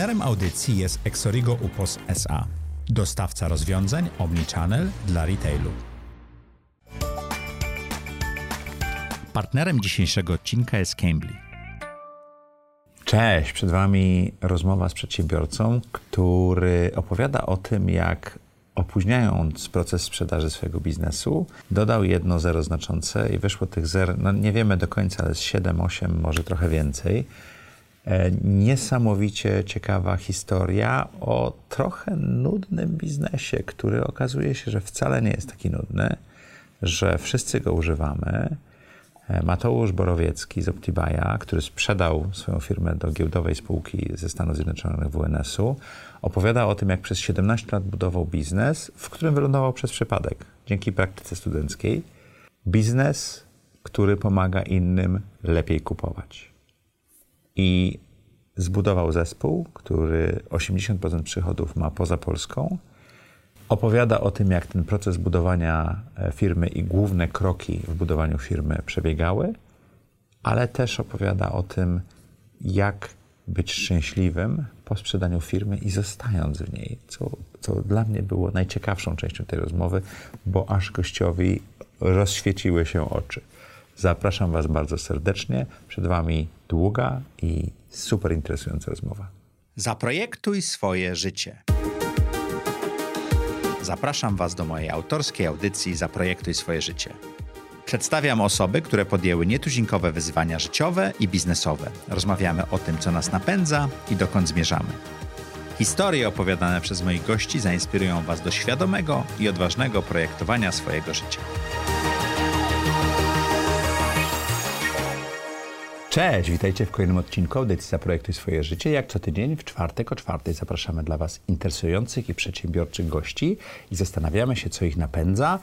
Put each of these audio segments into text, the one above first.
Partnerem audycji jest Exorigo Upos SA, dostawca rozwiązań Omnichannel dla retailu. Partnerem dzisiejszego odcinka jest Cambly. Cześć, przed Wami rozmowa z przedsiębiorcą, który opowiada o tym, jak opóźniając proces sprzedaży swojego biznesu, dodał jedno zero znaczące i wyszło tych zer, no nie wiemy do końca, ale z 7, 8, może trochę więcej. E, niesamowicie ciekawa historia o trochę nudnym biznesie, który okazuje się, że wcale nie jest taki nudny, że wszyscy go używamy. E, Mateusz Borowiecki z Optibaya, który sprzedał swoją firmę do giełdowej spółki ze Stanów Zjednoczonych WNS-u, opowiada o tym, jak przez 17 lat budował biznes, w którym wylądował przez przypadek, dzięki praktyce studenckiej. Biznes, który pomaga innym lepiej kupować. I zbudował zespół, który 80% przychodów ma poza Polską. Opowiada o tym, jak ten proces budowania e, firmy i główne kroki w budowaniu firmy przebiegały, ale też opowiada o tym, jak być szczęśliwym po sprzedaniu firmy i zostając w niej, co, co dla mnie było najciekawszą częścią tej rozmowy, bo aż gościowi rozświeciły się oczy. Zapraszam Was bardzo serdecznie. Przed Wami długa i super interesująca rozmowa. Zaprojektuj swoje życie. Zapraszam Was do mojej autorskiej audycji Zaprojektuj swoje życie. Przedstawiam osoby, które podjęły nietuzinkowe wyzwania życiowe i biznesowe. Rozmawiamy o tym, co nas napędza i dokąd zmierzamy. Historie opowiadane przez moich gości zainspirują Was do świadomego i odważnego projektowania swojego życia. Cześć, witajcie w kolejnym odcinku audycji Zaprojektuj swoje życie. Jak co tydzień w czwartek o czwartej zapraszamy dla Was interesujących i przedsiębiorczych gości i zastanawiamy się, co ich napędza,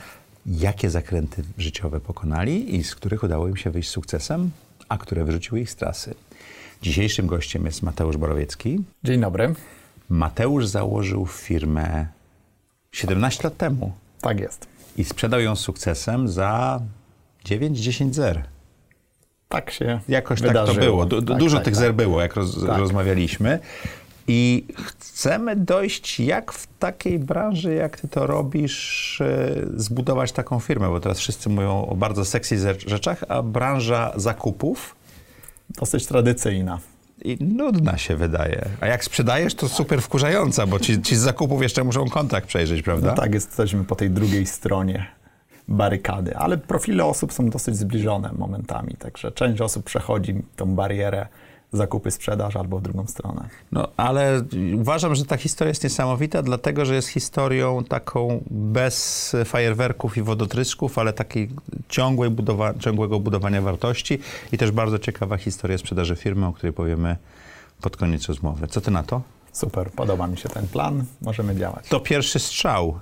jakie zakręty życiowe pokonali i z których udało im się wyjść sukcesem, a które wyrzuciły ich z trasy. Dzisiejszym gościem jest Mateusz Borowiecki. Dzień dobry. Mateusz założył firmę 17 lat temu. Tak jest. I sprzedał ją z sukcesem za 9-10 zer. Tak się Jakoś wydarzyło. tak to było. Du tak, dużo tak, tych tak. zer było, jak roz Tak. rozmawialiśmy. I chcemy dojść, jak w takiej branży, jak ty to robisz, e, zbudować taką firmę, bo teraz wszyscy mówią o bardzo sexy rzeczach, a branża zakupów Dosyć tradycyjna. i nudna się wydaje. A jak sprzedajesz, to super wkurzająca, bo ci, ci z zakupów jeszcze muszą kontrakt przejrzeć, prawda? No tak, jesteśmy po tej drugiej stronie barykady, ale profile osób są dosyć zbliżone momentami, także część osób przechodzi tą barierę zakupy, sprzedaż albo w drugą stronę. No, ale uważam, że ta historia jest niesamowita, dlatego że jest historią taką bez fajerwerków i wodotrysków, ale takiej ciągłej budowa ciągłego budowania wartości i też bardzo ciekawa historia sprzedaży firmy, o której powiemy pod koniec rozmowy. Co ty na to? Super, podoba mi się ten plan, możemy działać. To pierwszy strzał.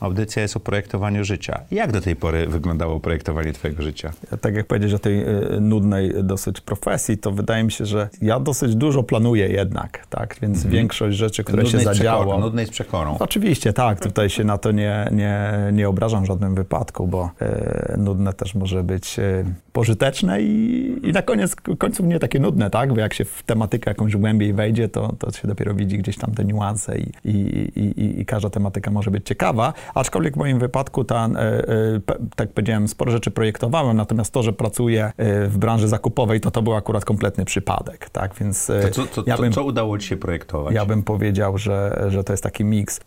Audycja jest o projektowaniu życia. Jak do tej pory wyglądało projektowanie twojego życia? Tak jak powiedzieć o tej y, nudnej dosyć profesji, to wydaje mi się, że ja dosyć dużo planuję jednak, tak, więc większość rzeczy, które się Nudnej z zadziało... Nudnej z przekorą. Oczywiście, tak. Tutaj się na to nie, nie, nie obrażam w żadnym wypadku, bo e, nudne też może być e, pożyteczne i, i na koniec końców nie takie nudne, tak? Bo jak się w tematykę jakąś głębiej wejdzie, to, to się dopiero widzi gdzieś tam te niuanse i, i, i, i, i każda tematyka może być ciekawa. Aczkolwiek w moim wypadku, ta, e, e, tak powiedziałem, sporo rzeczy projektowałem, natomiast to, że pracuję e, w branży zakupowej, to to był akurat kompletny przypadek, tak? Więc To, co, to, ja bym co udało ci się projektować? ja bym powiedział, że, że to jest taki miks.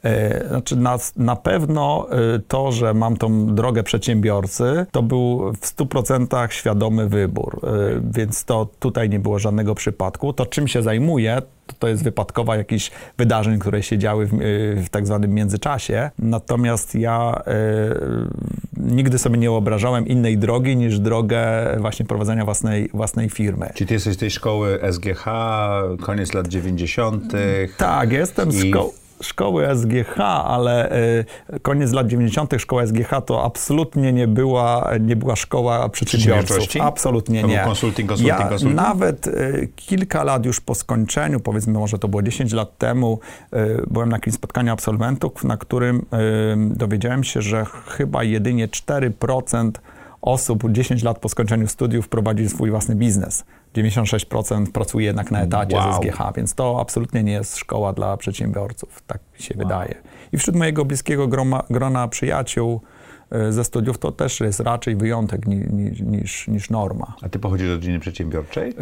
Znaczy na, na pewno to, że mam tą drogę przedsiębiorcy, to był w 100% świadomy wybór, więc to tutaj nie było żadnego przypadku. To czym się zajmuję, to, to jest wypadkowa jakichś wydarzeń, które się działy w, w tak zwanym międzyczasie. Natomiast ja e, nigdy sobie nie wyobrażałem innej drogi niż drogę właśnie prowadzenia własnej, własnej firmy. Czy ty jesteś z tej szkoły SGH, koniec lat 90. Tak, jestem z I- szko- szkoły SGH, ale y, koniec lat 90. szkoła SGH to absolutnie nie była, nie była szkoła przedsiębiorców. Absolutnie To nie. konsulting, konsulting, ja konsulting? Nawet y, kilka lat już po skończeniu, powiedzmy może to było 10 lat temu, y, byłem na jakimś spotkaniu absolwentów, na którym dowiedziałem się, że chyba jedynie 4% osób 10 lat po skończeniu studiów prowadzi swój własny biznes. 96% pracuje jednak na etacie Wow. ze SGH, więc to absolutnie nie jest szkoła dla przedsiębiorców, tak się wydaje. I wśród mojego bliskiego groma, grona przyjaciół y, ze studiów to też jest raczej wyjątek ni, ni, niż, niż norma. A ty pochodzisz z rodziny przedsiębiorczej? Y,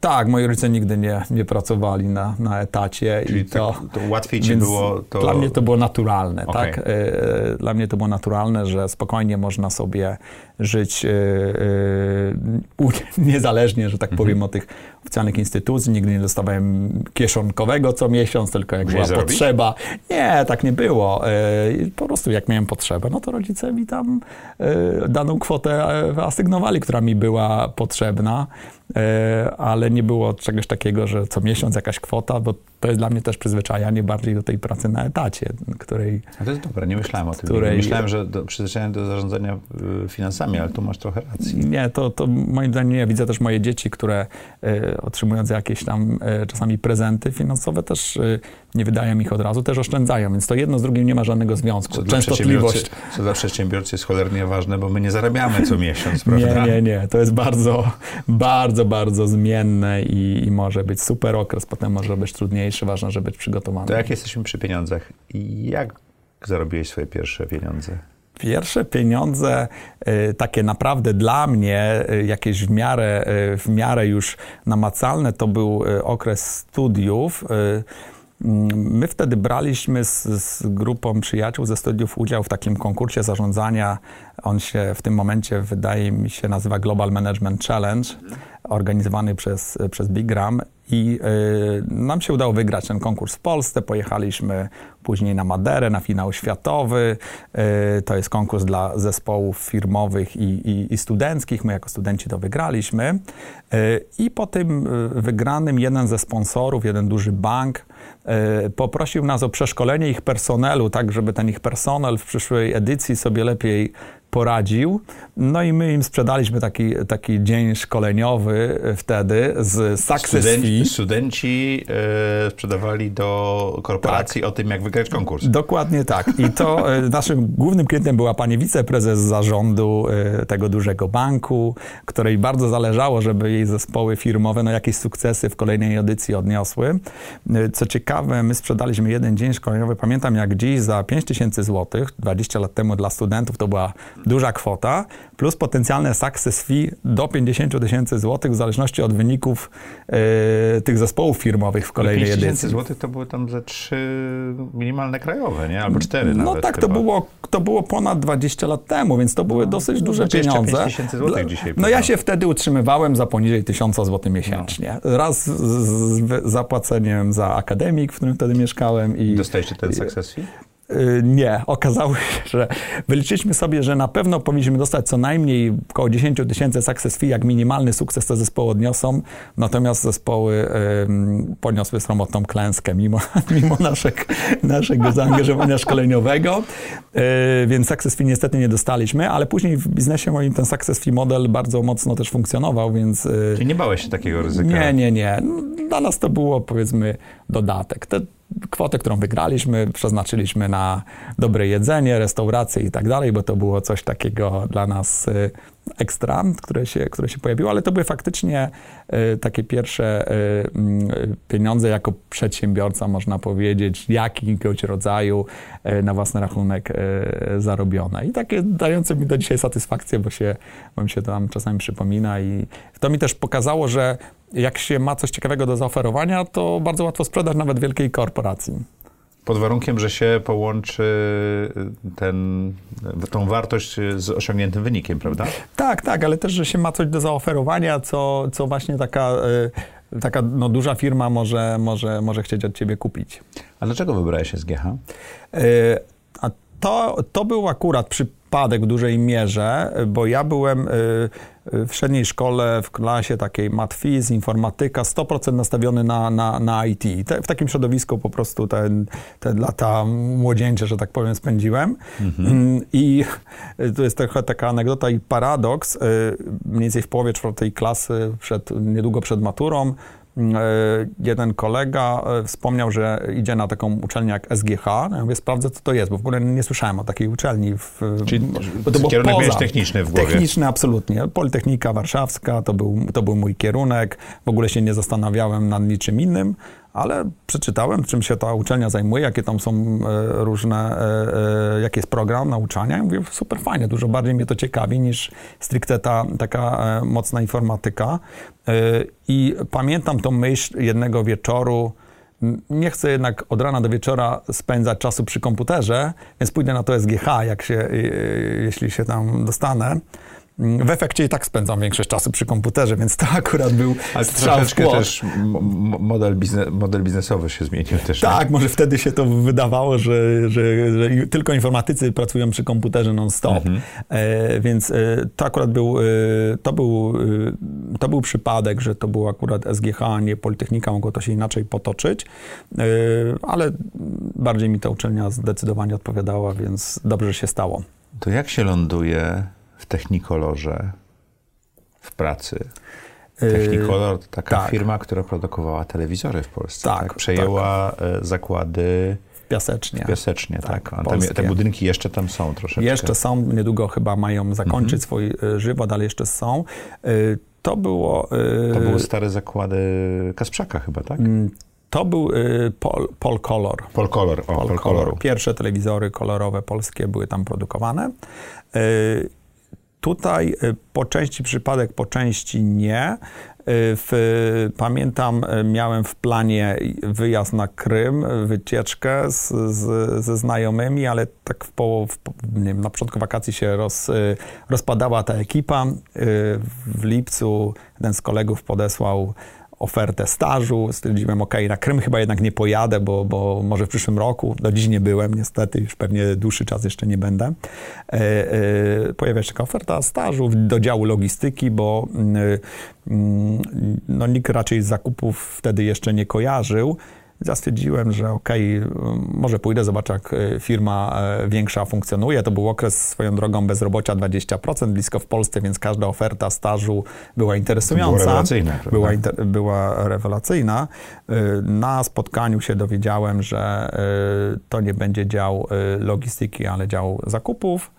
tak, moi rodzice nigdy nie, nie pracowali na, na etacie Czyli i to, tak, to łatwiej ci było to... Dla mnie to było naturalne, Okej. tak? Y, Dla mnie to było naturalne, że spokojnie można sobie żyć y, u- niezależnie, że tak Mhm. powiem, od tych oficjalnych instytucji. Nigdy nie dostawałem kieszonkowego co miesiąc, tylko jak była potrzeba. Nie, tak nie było. Y, Po prostu jak miałem potrzebę, no to rodzice mi tam daną kwotę e, wyasygnowali, która mi była potrzebna, ale nie było czegoś takiego, że co miesiąc jakaś kwota, bo to jest dla mnie też przyzwyczajanie bardziej do tej pracy na etacie, której A to jest dobre, nie myślałem o tym. Której- Myślałem, że do, przyzwyczajenie do zarządzania y, ale tu masz trochę racji. Nie, to, to moim zdaniem nie. Widzę też moje dzieci, które e, otrzymując jakieś tam e, czasami prezenty finansowe też e, nie wydają ich od razu, też oszczędzają, więc to jedno z drugim nie ma żadnego związku. Co dla, Częstotliwość. co dla przedsiębiorcy jest cholernie ważne, bo my nie zarabiamy co miesiąc, Nie, prawda? nie, nie. To jest bardzo, bardzo, bardzo zmienne i, i może być super okres, potem może być trudniejszy, ważne, żeby być przygotowany. To jak jesteśmy przy pieniądzach, jak zarobiłeś swoje pierwsze pieniądze? Pierwsze pieniądze, y, takie naprawdę dla mnie, y, jakieś w miarę, y, w miarę już namacalne, to był okres studiów. Mm, My wtedy braliśmy z, z grupą przyjaciół ze studiów udział w takim konkursie zarządzania. On się w tym momencie, wydaje mi się, nazywa Global Management Challenge, organizowany przez, przez Bigram. I y, nam się udało wygrać ten konkurs w Polsce. Pojechaliśmy później na Maderę, na finał światowy. Y, to jest konkurs dla zespołów firmowych i, i, i studenckich. My jako studenci to wygraliśmy. Y, I po tym wygranym jeden ze sponsorów, jeden duży bank, poprosił nas o przeszkolenie ich personelu, tak żeby ten ich personel w przyszłej edycji sobie lepiej poradził. No i my im sprzedaliśmy taki, taki dzień szkoleniowy wtedy z Success Studenci, studenci e, sprzedawali do korporacji Tak. o tym, jak wygrać konkurs. Dokładnie tak. I to e, naszym głównym klientem była pani wiceprezes zarządu e, tego dużego banku, której bardzo zależało, żeby jej zespoły firmowe no, jakieś sukcesy w kolejnej edycji odniosły. E, Co ciekawe, my sprzedaliśmy jeden dzień szkoleniowy, pamiętam jak dziś, za 5 tysięcy złotych, 20 lat temu dla studentów to była duża kwota, plus potencjalne success fee do 50 tysięcy złotych w zależności od wyników e, tych zespołów firmowych w kolejnej 5 tysięcy edycji. złotych to były tam ze trzy minimalne krajowe, nie? Albo cztery No nawet tak, to było, to było ponad 20 lat temu, więc to były dosyć duże 25 pieniądze. tysięcy złotych Dla- dzisiaj No ja się wtedy utrzymywałem za poniżej 1000 zł miesięcznie. Raz z, z z zapłaceniem za akademik, w którym wtedy mieszkałem i... Dostaliście ten success fee? Y, Nie, okazało się, że wyliczyliśmy sobie, że na pewno powinniśmy dostać co najmniej około 10 tysięcy success fee, jak minimalny sukces te zespoły odniosą, natomiast zespoły ym, poniosły sromotną klęskę mimo, mimo naszego, naszego zaangażowania szkoleniowego, y, więc success fee niestety nie dostaliśmy, ale później w biznesie moim ten success fee model bardzo mocno też funkcjonował, więc... y, Czyli nie bałeś się takiego ryzyka? nie, nie, nie. Dla nas to było powiedzmy dodatek. Te kwotę, którą wygraliśmy, przeznaczyliśmy na dobre jedzenie, restauracje i tak dalej, bo to było coś takiego dla nas y, ekstra, które się, które się pojawiło, ale to były faktycznie y, takie pierwsze y, pieniądze jako przedsiębiorca, można powiedzieć, jakiegoś rodzaju na własny rachunek zarobione. I takie dające mi do dzisiaj satysfakcję, bo, się, bo mi się tam czasami przypomina i to mi też pokazało, że jak się ma coś ciekawego do zaoferowania, to bardzo łatwo sprzedać nawet wielkiej korporacji. Pod warunkiem, że się połączy ten, tą wartość z osiągniętym wynikiem, prawda? Tak, tak, ale też, że się ma coś do zaoferowania, co, co właśnie taka, y, taka no, duża firma może, może, może chcieć od ciebie kupić. A dlaczego wybrałeś SGH? Y, A to, to był akurat przypadek w dużej mierze, bo ja byłem y, y, w średniej szkole w klasie takiej matfiz, informatyka, 100% nastawiony na, na, na IT. Te, w takim środowisku po prostu te, te lata młodzieńcze, że tak powiem, spędziłem. Mm, I to jest trochę taka anegdota i paradoks. y, Mniej więcej w połowie czwartej klasy, przed, niedługo przed maturą, jeden kolega wspomniał, że idzie na taką uczelnię jak SGH. Ja mówię, sprawdzę, co to jest, bo w ogóle nie słyszałem o takiej uczelni. W, Czyli bo to kierunek poza, techniczny w głowie. Techniczny, absolutnie. Politechnika Warszawska to był, to był mój kierunek. W ogóle się nie zastanawiałem nad niczym innym ale przeczytałem, czym się ta uczelnia zajmuje, jakie tam są e, różne, e, e, jaki jest program nauczania i mówię, super fajnie, dużo bardziej mnie to ciekawi niż stricte ta taka mocna informatyka. I pamiętam tą myśl jednego wieczoru, nie chcę jednak od rana do wieczora spędzać czasu przy komputerze, więc pójdę na to SGH, jak się, jeśli się tam dostanę. W efekcie i tak spędzam większość czasu przy komputerze, więc to akurat był Ale strzał w też model, biznes, model biznesowy się zmienił też. Tak, może wtedy się to wydawało, że, że, że tylko informatycy pracują przy komputerze non-stop. Mhm. E, więc e, to akurat był, e, to, był, e, to był przypadek, że to był akurat SGH, a nie Politechnika, mogło to się inaczej potoczyć, e, ale bardziej mi ta uczelnia zdecydowanie odpowiadała, więc dobrze się stało. To jak się ląduje w Technicolorze w pracy. Yy, Technicolor to taka tak. firma, która produkowała telewizory w Polsce. Tak, tak? Przejęła tak. E, zakłady Piasecznie. Piasecznie, tak. tak. Te, te, budynki jeszcze tam są troszeczkę. Jeszcze są, niedługo chyba mają zakończyć mhm. swój e, żywot, ale jeszcze są. E, to było... To były stare zakłady Kasprzaka chyba, tak? To był Pol, Pol Color. Pol Color, o, Pol. Pierwsze telewizory kolorowe polskie były tam produkowane. Tutaj y, po części przypadek, po części nie. Y, w, pamiętam, y, miałem w planie wyjazd na Krym, wycieczkę z, z, ze znajomymi, ale tak w, po, w, nie wiem, na początku wakacji się roz, rozpadała ta ekipa. W lipcu jeden z kolegów podesłał ofertę stażu. Stwierdziłem, ok, na Krym chyba jednak nie pojadę, bo, bo może w przyszłym roku. Do dziś nie byłem, niestety, już pewnie dłuższy czas jeszcze nie będę. E, e, pojawia się taka oferta stażu do działu logistyki, bo e, no, nikt raczej zakupów wtedy jeszcze nie kojarzył. Ja stwierdziłem, że okej, okay, może pójdę, zobaczę jak e, firma e, większa funkcjonuje. To był okres swoją drogą bezrobocia 20%, blisko w Polsce, więc każda oferta stażu była interesująca. Była rewelacyjna. Była, inter, była rewelacyjna. E, na spotkaniu się dowiedziałem, że to nie będzie dział logistyki, ale dział zakupów.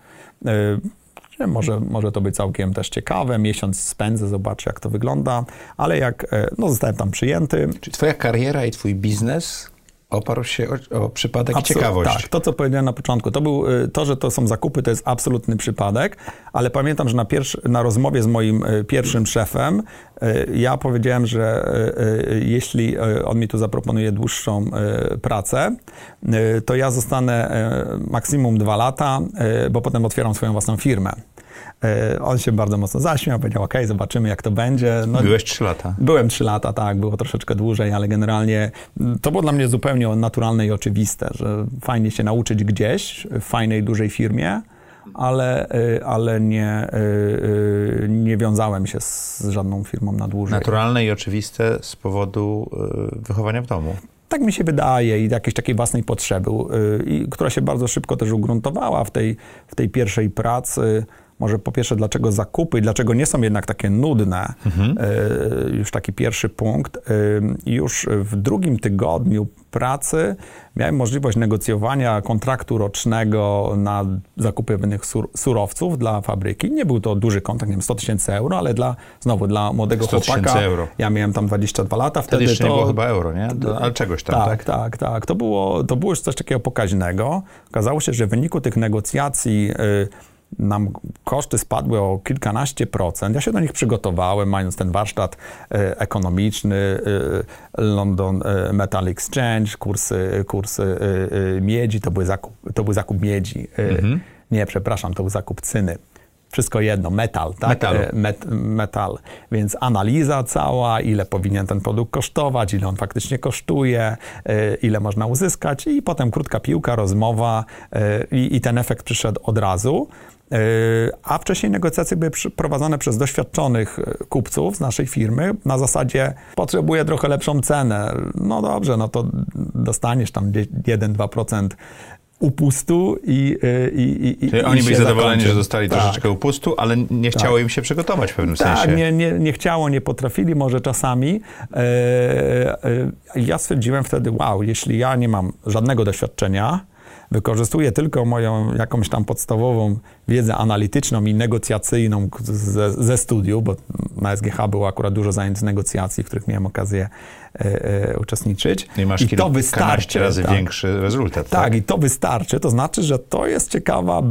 Może, może to być całkiem też ciekawe. Miesiąc spędzę, zobaczę, jak to wygląda, ale jak e, no, zostałem tam przyjęty. Czy twoja kariera i twój biznes oparł się o, o przypadek Absolut, ciekawość. Tak, to co powiedziałem na początku, to był e, to, że to są zakupy, to jest absolutny przypadek, ale pamiętam, że na, pierwszy, na rozmowie z moim e, pierwszym szefem ja powiedziałem, że jeśli on mi tu zaproponuje dłuższą pracę, to ja zostanę maksimum dwa lata, bo potem otwieram swoją własną firmę. E, on się bardzo mocno zaśmiał, powiedział, ok, zobaczymy jak to będzie. No, Byłeś trzy lata. Byłem trzy lata, tak, było troszeczkę dłużej, ale generalnie mm, to było dla mnie zupełnie naturalne i oczywiste, że fajnie się nauczyć gdzieś, w fajnej, dużej firmie, ale, e, ale nie, e, nie wiązałem się z żadną firmą na dłużej. Naturalne i oczywiste z powodu wychowania w domu. Tak mi się wydaje i jakiejś takiej własnej potrzeby, która się bardzo szybko też ugruntowała w tej, w tej pierwszej pracy może po pierwsze, dlaczego zakupy, dlaczego nie są jednak takie nudne. Mhm. E, już taki pierwszy punkt. E, już w drugim tygodniu pracy miałem możliwość negocjowania kontraktu rocznego na zakupy pewnych sur surowców dla fabryki. Nie był to duży kontrakt, nie wiem, 100 tysięcy euro, ale dla, znowu dla młodego 100 chłopaka. euro. Ja miałem tam 22 lata. Wtedy, wtedy to, nie było chyba euro, nie? ale czegoś tam, tak? Tak, tak, tak. To było, to było już coś takiego pokaźnego. Okazało się, że w wyniku tych negocjacji y, nam koszty spadły o kilkanaście procent. Ja się do nich przygotowałem, mając ten warsztat e, ekonomiczny, e, London e, Metal Exchange, kursy, kursy miedzi, to, były zakup, to był zakup miedzi. Mhm. Nie, przepraszam, to był zakup cyny wszystko jedno, metal, tak? Met, metal. Więc analiza cała, ile powinien ten produkt kosztować, ile on faktycznie kosztuje, ile można uzyskać i potem krótka piłka, rozmowa i, i ten efekt przyszedł od razu. E, a wcześniej negocjacje były prowadzone przez doświadczonych e, kupców z naszej firmy na zasadzie potrzebuję trochę lepszą cenę. No dobrze, no to dostaniesz tam 1-2% upustu i, i, i, Czyli i oni byli zadowoleni, zakończy. że dostali Tak. troszeczkę upustu, ale nie chciało im się przygotować w pewnym Tak, sensie. nie, nie, nie chciało, nie potrafili może czasami. E, e, ja stwierdziłem wtedy, wow, jeśli ja nie mam żadnego doświadczenia, wykorzystuję tylko moją jakąś tam podstawową wiedzę analityczną i negocjacyjną ze, ze studiów, bo na SGH było akurat dużo zajęć z negocjacji, w których miałem okazję e, e, uczestniczyć. I masz I to kilkanaście wystarczy. razy tak. większy rezultat. Tak, i to wystarczy. To znaczy, że to jest ciekawa,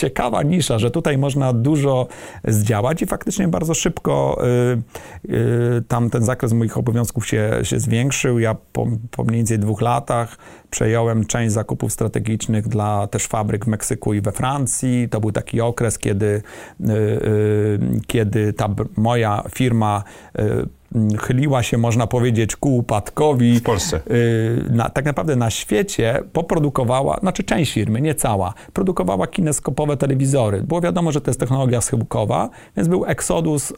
ciekawa nisza, że tutaj można dużo zdziałać i faktycznie bardzo szybko y, y, tam ten zakres moich obowiązków się, się zwiększył. Ja po, po mniej więcej dwóch latach przejąłem część zakupów strategicznych dla też fabryk w Meksyku i we Francji. To był taki okres, kiedy, y, y, kiedy ta moja firma y, chyliła się, można powiedzieć, ku upadkowi. W Polsce. Y, na, tak naprawdę na świecie poprodukowała, znaczy część firmy, nie cała, produkowała kineskopowe telewizory. Było wiadomo, że to jest technologia schyłkowa, więc był eksodus y,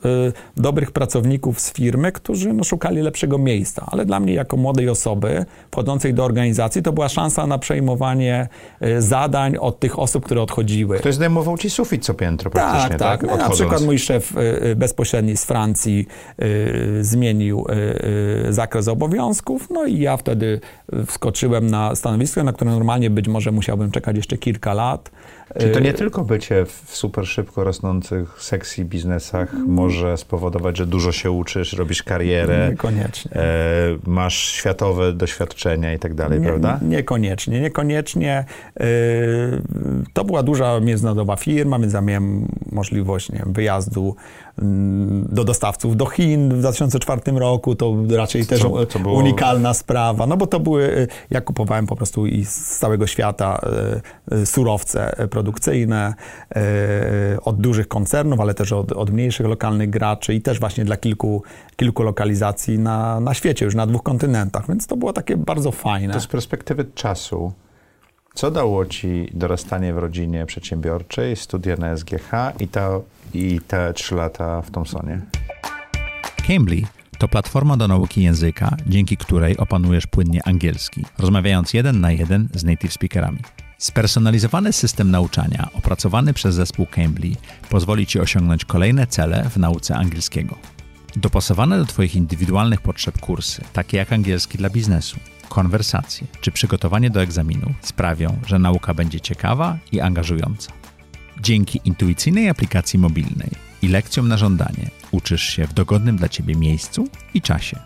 dobrych pracowników z firmy, którzy no, szukali lepszego miejsca. Ale dla mnie, jako młodej osoby wchodzącej do organizacji, to była szansa na przejmowanie y, zadań od tych osób, które odchodziły. Ktoś zdejmował ci sufit co piętro praktycznie, Tak, tak? tak. Na Odchodząc. przykład mój szef y, bezpośredni z Francji zmienił y, y, zakres obowiązków, no i ja wtedy wskoczyłem na stanowisko, na które normalnie być może musiałbym czekać jeszcze kilka lat. Czyli to Y, nie tylko bycie w super szybko rosnących sexy biznesach może spowodować, że dużo się uczysz, robisz karierę, Niekoniecznie. e, masz światowe doświadczenia i tak dalej, Nie- prawda? Niekoniecznie, niekoniecznie. Yy, to była duża międzynarodowa firma, więc ja miałem możliwość nie wiem, wyjazdu mm, do dostawców do Chin w 2004 roku. To raczej też Co- co unikalna sprawa, no bo to były, y, ja kupowałem po prostu i z całego świata y, y, surowce produkcyjne y, od dużych koncernów, ale też od, od mniejszych lokalnych graczy i też właśnie dla kilku, kilku lokalizacji na, na świecie, już na dwóch kontynentach, więc to było takie bardzo fajne. To z perspektywy czasu, co dało ci dorastanie w rodzinie przedsiębiorczej, studia na SGH i, ta, i te trzy lata w Thomsonie? Cambly to platforma do nauki języka, dzięki której opanujesz płynnie angielski, rozmawiając jeden na jeden z native speakerami. Spersonalizowany system nauczania opracowany przez zespół Cambly pozwoli Ci osiągnąć kolejne cele w nauce angielskiego. Dopasowane do Twoich indywidualnych potrzeb kursy, takie jak angielski dla biznesu, konwersacje czy przygotowanie do egzaminu, sprawią, że nauka będzie ciekawa i angażująca. Dzięki intuicyjnej aplikacji mobilnej i lekcjom na żądanie uczysz się w dogodnym dla Ciebie miejscu i czasie.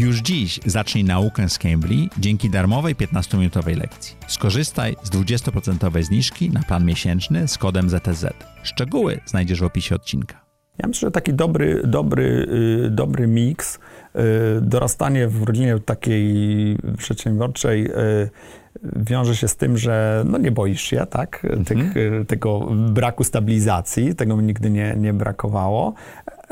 Już dziś zacznij naukę z Cambly dzięki darmowej 15-minutowej lekcji. Skorzystaj z 20% zniżki na plan miesięczny z kodem ZTZ. Szczegóły znajdziesz w opisie odcinka. Ja myślę, że taki dobry, dobry, y, dobry miks, y, dorastanie w rodzinie takiej przedsiębiorczej y, wiąże się z tym, że no nie boisz się tak, tych, y, tego braku stabilizacji, tego mi nigdy nie, nie brakowało.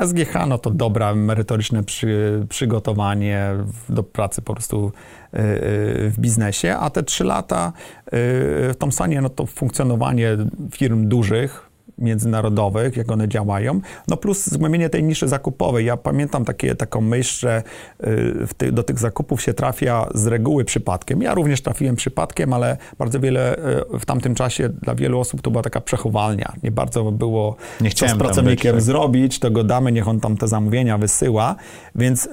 SGH no to dobra, merytoryczne przy, przygotowanie do pracy po prostu y, y, w biznesie, a te trzy lata y, w Thomsonie no to funkcjonowanie firm dużych, międzynarodowych, jak one działają, no plus zgłębienie tej niszy zakupowej. Ja pamiętam takie, taką myśl, że y, ty, do tych zakupów się trafia z reguły przypadkiem. Ja również trafiłem przypadkiem, ale bardzo wiele y, w tamtym czasie dla wielu osób to była taka przechowalnia. Nie bardzo było Nie co z pracownikiem być, tak. zrobić, to go damy, niech on tam te zamówienia wysyła, więc y,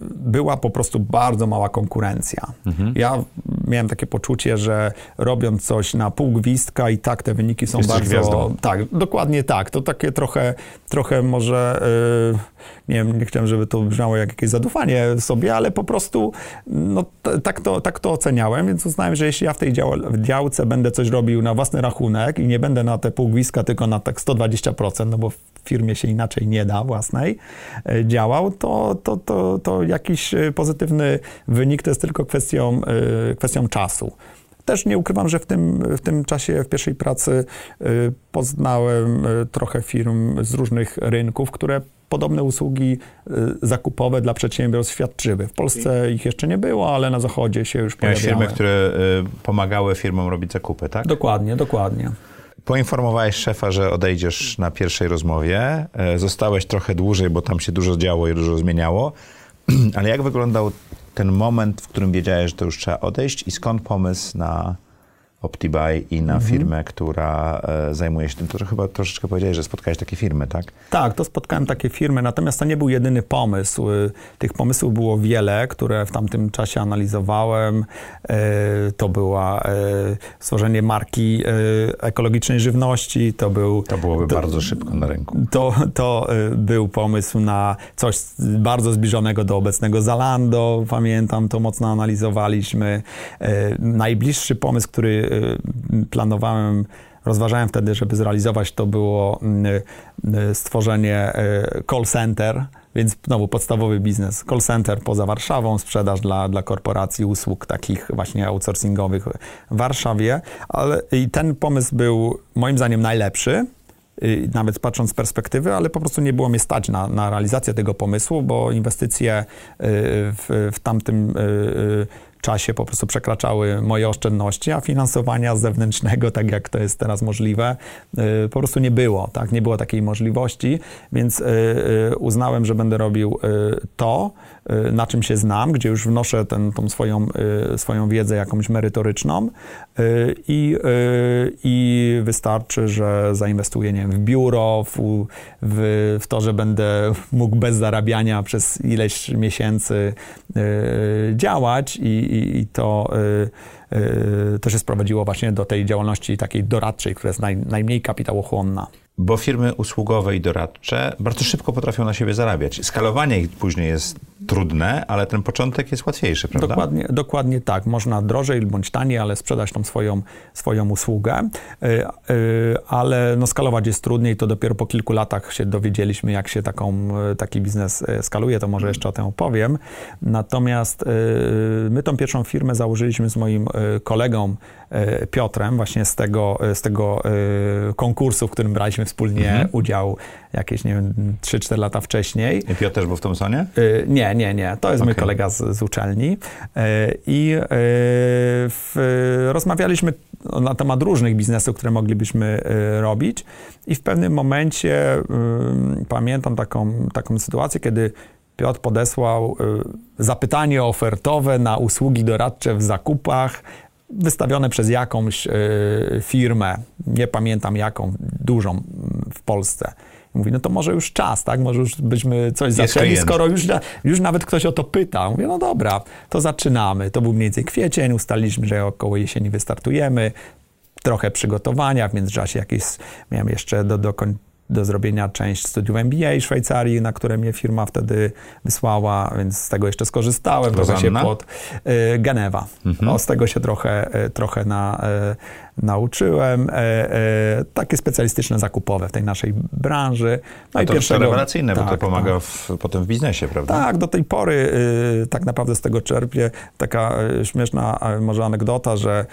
była po prostu bardzo mała konkurencja. Mhm. Ja miałem takie poczucie, że robiąc coś na pół gwizdka i tak te wyniki są Jesteś bardzo... gwiazdą. Tak, dokładnie tak. To takie trochę, trochę może, y, nie nie chciałem, żeby to brzmiało jak jakieś zadufanie sobie, ale po prostu no, tak, to, tak to oceniałem, więc uznałem, że jeśli ja w tej dział, działce będę coś robił na własny rachunek i nie będę na te pół gwizdka, tylko na tak 120%, no bo w firmie się inaczej nie da własnej, e, działał, to, to, to, to jakiś e, pozytywny wynik to jest tylko kwestią, kwestią czasu. Też nie ukrywam, że w tym, w tym czasie, w pierwszej pracy y, poznałem y, trochę firm z różnych rynków, które podobne usługi y, zakupowe dla przedsiębiorstw świadczyły. W Polsce ich jeszcze nie było, ale na zachodzie się już Miałeś pojawiały. firmy, które pomagały firmom robić zakupy, tak? Dokładnie, dokładnie. Poinformowałeś szefa, że odejdziesz na pierwszej rozmowie. Zostałeś trochę dłużej, bo tam się dużo działo i dużo zmieniało. Ale jak wyglądał ten moment, w którym wiedziałeś, że to już trzeba odejść i skąd pomysł na OptiBuy i na mhm. firmę, która e, zajmuje się tym. To chyba troszeczkę powiedziałeś, że spotkałeś takie firmy, tak? Tak, to spotkałem takie firmy, natomiast to nie był jedyny pomysł. Tych pomysłów było wiele, które w tamtym czasie analizowałem. E, to była e, stworzenie marki ekologicznej żywności, to był... To byłoby to, bardzo szybko na rynku. To, to był pomysł na coś bardzo zbliżonego do obecnego Zalando, pamiętam, to mocno analizowaliśmy. Najbliższy pomysł, który Y, planowałem, rozważałem wtedy, żeby zrealizować, to było y, y, stworzenie call center, więc znowu podstawowy biznes. Call center poza Warszawą, sprzedaż dla, dla korporacji usług takich właśnie outsourcingowych w Warszawie. Ale i ten pomysł był moim zdaniem najlepszy nawet patrząc z perspektywy, ale po prostu nie było mnie stać na, na realizację tego pomysłu, bo inwestycje w, w tamtym czasie po prostu przekraczały moje oszczędności, a finansowania zewnętrznego, tak jak to jest teraz możliwe, y, po prostu nie było, tak? Nie było takiej możliwości, więc y, y, uznałem, że będę robił to, na czym się znam, gdzie już wnoszę ten, tą swoją, swoją wiedzę jakąś merytoryczną i, i wystarczy, że zainwestuję nie wiem, w biuro, w, w, to, że będę mógł bez zarabiania przez ileś miesięcy działać i, i, i to y, y, też się sprowadziło właśnie do tej działalności takiej doradczej, która jest naj, najmniej kapitałochłonna. Bo firmy usługowe i doradcze bardzo szybko potrafią na siebie zarabiać. Skalowanie ich później jest trudne, ale ten początek jest łatwiejszy, prawda? Dokładnie, dokładnie tak. Można drożej bądź taniej, ale sprzedać tą swoją, swoją usługę, y, y, ale no, skalować jest trudniej. To dopiero po kilku latach się dowiedzieliśmy, jak się taką, y, taki biznes skaluje, to może jeszcze o tym opowiem. Natomiast my tą pierwszą firmę założyliśmy z moim kolegą Piotrem, właśnie z tego, z tego konkursu, w którym braliśmy wspólnie mhm. udział jakieś, nie wiem, 3-4 lata wcześniej. I Piotr też był w Thompsonie? Nie, nie, nie. To jest okay. mój kolega z, z uczelni. E, I e, w, rozmawialiśmy na temat różnych biznesów, które moglibyśmy e, robić. I w pewnym momencie pamiętam taką, taką sytuację, kiedy Piotr podesłał zapytanie ofertowe na usługi doradcze w zakupach wystawione przez jakąś firmę, nie pamiętam jaką, dużą w Polsce. Mówi, no to może już czas, tak? Może już byśmy coś zaczęli, skoro już, już nawet ktoś o to pyta. Mówię, no dobra, to zaczynamy. To był mniej więcej kwiecień, ustaliliśmy, że około jesieni wystartujemy. Trochę przygotowania, w międzyczasie jakieś miałem jeszcze do, do, do zrobienia część studiów MBA w Szwajcarii, na które mnie firma wtedy wysłała, więc z tego jeszcze skorzystałem. Trochę się pod y, Genewa. Mhm. O, z tego się trochę, y, trochę na, y, nauczyłem. takie specjalistyczne zakupowe w tej naszej branży. No A i to pierwszego, rewelacyjne, tak, bo to tak, pomaga tak. w, potem w biznesie, prawda? Tak, do tej pory tak naprawdę z tego czerpię. Taka śmieszna może anegdota, że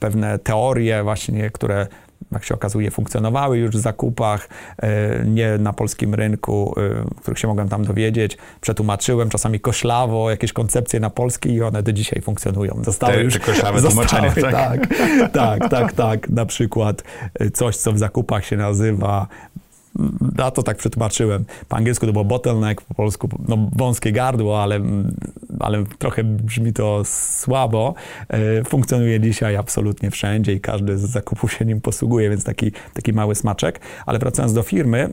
pewne teorie właśnie, które jak się okazuje, funkcjonowały już w zakupach, e, nie na polskim rynku, e, których się mogłem tam dowiedzieć. Przetłumaczyłem czasami koszlawo jakieś koncepcje na polski i one do dzisiaj funkcjonują. Zostały te, już te koszlawe zostały, tak? tak? tak, tak, tak. Na przykład e, coś, co w zakupach się nazywa na to tak przetłumaczyłem. Po angielsku to było bottleneck, po polsku no, wąskie gardło, ale, ale trochę brzmi to słabo. E, funkcjonuje dzisiaj absolutnie wszędzie i każdy z zakupów się nim posługuje, więc taki, taki mały smaczek. Ale wracając do firmy,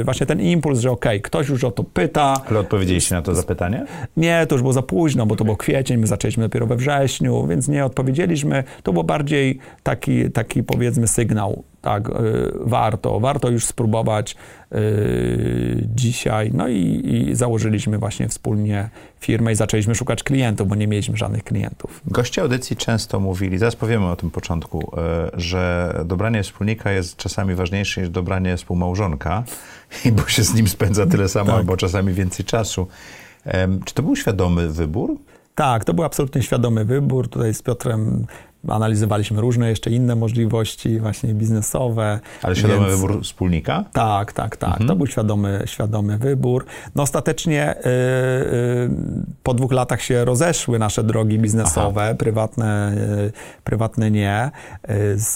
e, właśnie ten impuls, że okej, okay, ktoś już o to pyta. Ale odpowiedzieliście na to zapytanie? Nie, to już było za późno, bo to było kwiecień, my zaczęliśmy dopiero we wrześniu, więc nie odpowiedzieliśmy. To był bardziej taki, taki powiedzmy sygnał tak, y, warto, warto już spróbować y, dzisiaj. No i, i, założyliśmy właśnie wspólnie firmę i zaczęliśmy szukać klientów, bo nie mieliśmy żadnych klientów. Goście audycji często mówili, zaraz powiemy o tym początku, y, że dobranie wspólnika jest czasami ważniejsze niż dobranie współmałżonka, bo się z nim spędza tyle samo, tak. albo czasami więcej czasu. Czy to był świadomy wybór? Tak, to był absolutnie świadomy wybór. Tutaj z Piotrem analizowaliśmy różne jeszcze inne możliwości właśnie biznesowe. Ale świadomy więc... wybór wspólnika? Tak, tak, tak. Mhm. To był świadomy, świadomy wybór. No ostatecznie yy, yy, po dwóch latach się rozeszły nasze drogi biznesowe, prywatne, yy, prywatne nie. Y, z,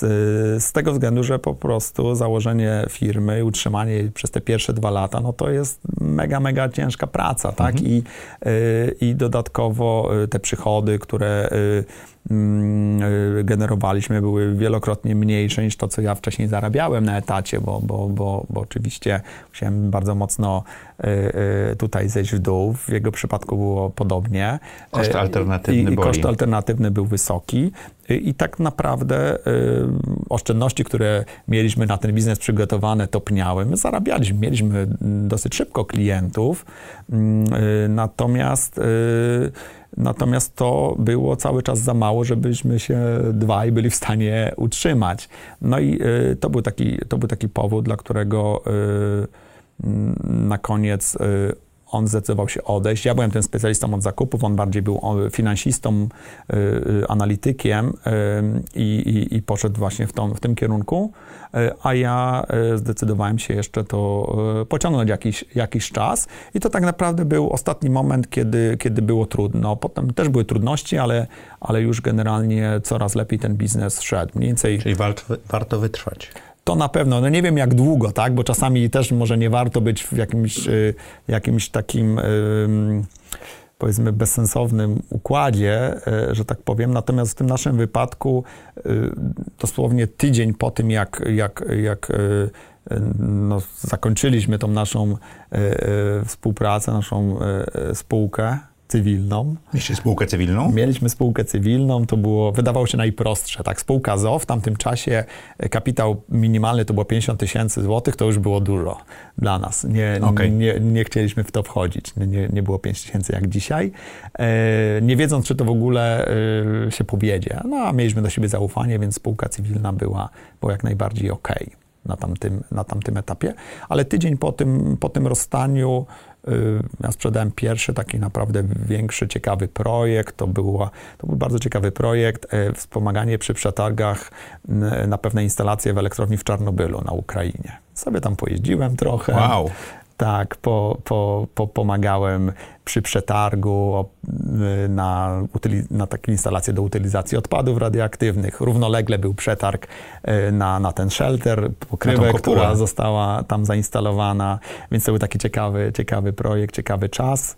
z tego względu, że po prostu założenie firmy, utrzymanie jej przez te pierwsze dwa lata, no to jest mega, mega ciężka praca, tak? Mhm. I, y, I dodatkowo y, te przychody, które generowaliśmy, były wielokrotnie mniejsze niż to, co ja wcześniej zarabiałem na etacie, bo, bo, bo, bo oczywiście musiałem bardzo mocno y, tutaj zejść w dół. W jego przypadku było podobnie. Koszt alternatywny I, i koszt alternatywny był wysoki. I tak naprawdę oszczędności, które mieliśmy na ten biznes przygotowane, topniały. My zarabialiśmy, mieliśmy dosyć szybko klientów, mm, natomiast Natomiast to było cały czas za mało, żebyśmy się dwaj byli w stanie utrzymać. No i y, to był taki, to był taki powód, dla którego y, na koniec y, on zdecydował się odejść. Ja byłem tym specjalistą od zakupów, on bardziej był finansistą, analitykiem i, i, i poszedł właśnie w, tą, w tym kierunku. E, a ja e, zdecydowałem się jeszcze to e, pociągnąć jakiś, jakiś czas. I to tak naprawdę był ostatni moment, kiedy, kiedy było trudno. Potem też były trudności, ale, ale już generalnie coraz lepiej ten biznes szedł. Mniej więcej... Czyli warto, warto wytrwać. To na pewno, no nie wiem jak długo, tak, bo czasami też może nie warto być w jakimś, jakimś takim powiedzmy bezsensownym układzie, e, że tak powiem. Natomiast w tym naszym wypadku e, dosłownie tydzień po tym, jak, jak, jak no, zakończyliśmy tą naszą współpracę, naszą spółkę, cywilną. Mieliście spółkę cywilną? Mieliśmy spółkę cywilną, to było, wydawało się najprostsze. Tak, spółka ZO w tamtym czasie kapitał minimalny to było 50 tysięcy złotych, to już było dużo dla nas. Nie, okay. nie, nie chcieliśmy w to wchodzić. Nie, nie było 5 tysięcy jak dzisiaj. E, nie wiedząc, czy to w ogóle e, się powiedzie. No, a mieliśmy do siebie zaufanie, więc spółka cywilna była, była jak najbardziej ok na tamtym, na tamtym etapie. Ale tydzień po tym, po tym rozstaniu ja sprzedałem pierwszy taki naprawdę większy, ciekawy projekt. To, było, to był bardzo ciekawy projekt. E, wspomaganie przy przetargach na pewne instalacje w elektrowni w Czarnobylu na Ukrainie. Sobie tam pojeździłem trochę. Wow. Tak, po, po, po, pomagałem przy przetargu y, na, na takie instalacje do utylizacji odpadów radioaktywnych. Równolegle był przetarg y, na, na ten shelter, pokrywę, która została tam zainstalowana, więc to był taki ciekawy, ciekawy projekt, ciekawy czas.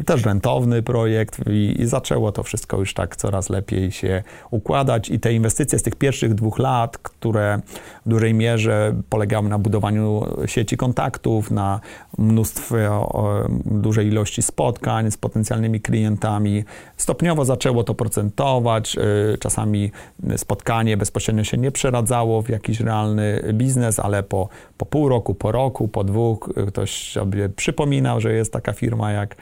Y, też rentowny projekt i, i zaczęło to wszystko już tak coraz lepiej się układać i te inwestycje z tych pierwszych dwóch lat, które w dużej mierze polegały na budowaniu sieci kontaktów, na mnóstwie, dużej ilości spotkań z potencjalnymi klientami. Stopniowo zaczęło to procentować. Y, czasami spotkanie bezpośrednio się nie przeradzało w jakiś realny biznes, ale po, po pół roku, po roku, po dwóch ktoś sobie przypominał, że jest taka firma jak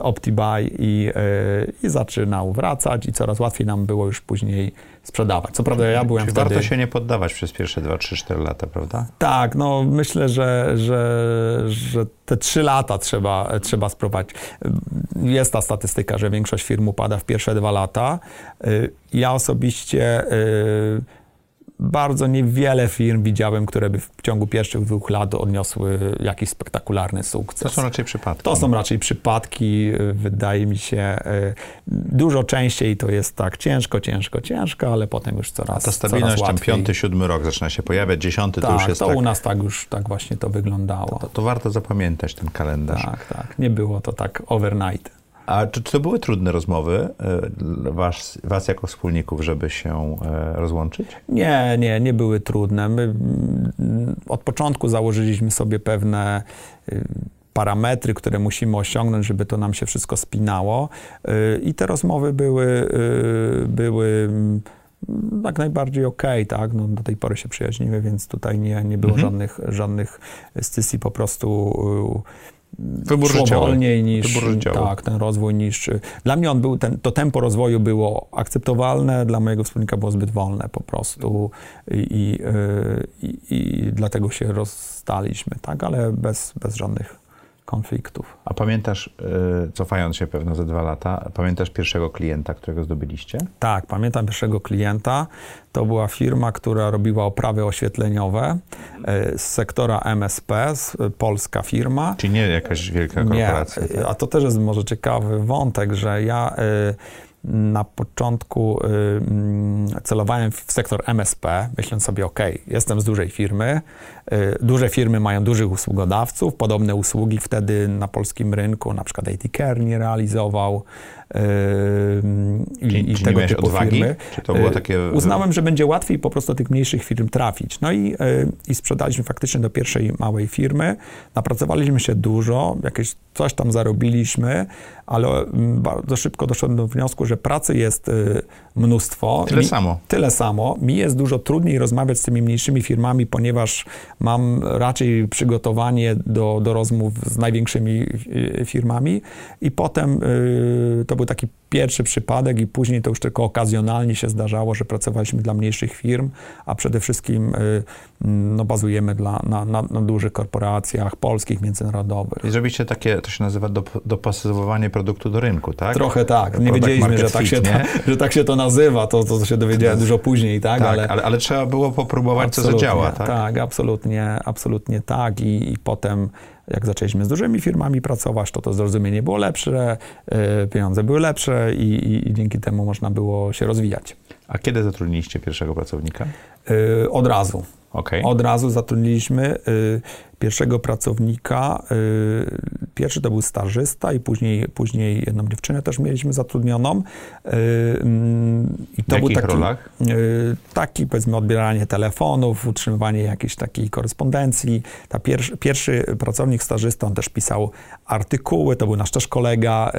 OptiBuy i, e, i zaczynał wracać i coraz łatwiej nam było już później sprzedawać. Co prawda ja byłem Czyli wtedy... warto się nie poddawać przez pierwsze 2, 3, 4 lata, prawda? Tak, no myślę, że, że, że te 3 lata trzeba, trzeba sprowadzić. Jest ta statystyka, że większość firm upada w pierwsze dwa lata. E, ja osobiście bardzo niewiele firm widziałem, które by w ciągu pierwszych dwóch lat odniosły jakiś spektakularny sukces. To są raczej przypadki. To są raczej przypadki, wydaje mi się. Y, dużo częściej to jest tak ciężko, ciężko, ciężko, ale potem już coraz A ta stabilność, ten piąty, siódmy rok zaczyna się pojawiać, dziesiąty tak, to już jest to tak... u nas tak już, tak właśnie to wyglądało. To, to warto zapamiętać ten kalendarz. Tak, tak. Nie było to tak overnight. A czy, czy to były trudne rozmowy e, was, was jako wspólników, żeby się e, rozłączyć? Nie, nie, nie były trudne. My mm, od początku założyliśmy sobie pewne y, parametry, które musimy osiągnąć, żeby to nam się wszystko spinało. Y, I te rozmowy były, y, były jak najbardziej okej, okay, tak? No, do tej pory się przyjaźnimy, więc tutaj nie, nie było mhm. żadnych, żadnych scysji, po prostu Wybór szło życiowy. wolniej niż tak, ten rozwój niż dla mnie on był ten, to tempo rozwoju było akceptowalne, dla mojego wspólnika było zbyt wolne po prostu i, i, i, i dlatego się rozstaliśmy, tak, ale bez, bez żadnych konfliktów. A pamiętasz, y, cofając się pewno ze dwa lata, pamiętasz pierwszego klienta, którego zdobyliście? Tak, pamiętam pierwszego klienta. To była firma, która robiła oprawy oświetleniowe y, z sektora MSP, polska firma. Czyli nie jakaś wielka korporacja. Nie, tak? a to też jest może ciekawy wątek, że ja y, na początku y, mm, celowałem w sektor MSP, myśląc sobie, OK, jestem z dużej firmy, y, duże firmy mają dużych usługodawców, podobne usługi wtedy na polskim rynku, na przykład AT nie realizował, i, Czy- i czy tego typu odwagi? firmy. Czy to było E, takie- Uznałem, że będzie łatwiej po prostu do tych mniejszych firm trafić. No i, e, i sprzedaliśmy faktycznie do pierwszej małej firmy. Napracowaliśmy się dużo, jakieś coś tam zarobiliśmy, ale mm, bardzo szybko doszedłem do wniosku, że pracy jest e, mnóstwo. Tyle Mi- samo. Tyle samo. Mi jest dużo trudniej rozmawiać z tymi mniejszymi firmami, ponieważ mam raczej przygotowanie do, do rozmów z największymi firmami i potem to był taki pierwszy przypadek i później to już tylko okazjonalnie się zdarzało, że pracowaliśmy dla mniejszych firm, a przede wszystkim y, no, bazujemy dla, na, na, na dużych korporacjach polskich, międzynarodowych. I zrobiliście takie, to się nazywa dop- dopasowywanie produktu do rynku, tak? Trochę tak. Nie Product wiedzieliśmy, że tak, fit, się to, że tak się to nazywa. To, to się dowiedziałem dużo później, tak? Tak, ale, ale, ale, trzeba było popróbować, co zadziała, tak? Tak, absolutnie, absolutnie tak. I, I potem, jak zaczęliśmy z dużymi firmami pracować, to to zrozumienie było lepsze, e, pieniądze były lepsze i, i, i dzięki temu można było się rozwijać. A kiedy zatrudniliście pierwszego pracownika? E, Od razu. Okej. Od razu zatrudniliśmy y, pierwszego pracownika. y, Pierwszy to był stażysta i później, później jedną dziewczynę też mieliśmy zatrudnioną. Y, mm, I to W był taki, rolach? y, taki powiedzmy odbieranie telefonów, utrzymywanie jakiejś takiej korespondencji. Ta pierwszy, pierwszy pracownik stażysta, on też pisał artykuły, to był nasz też kolega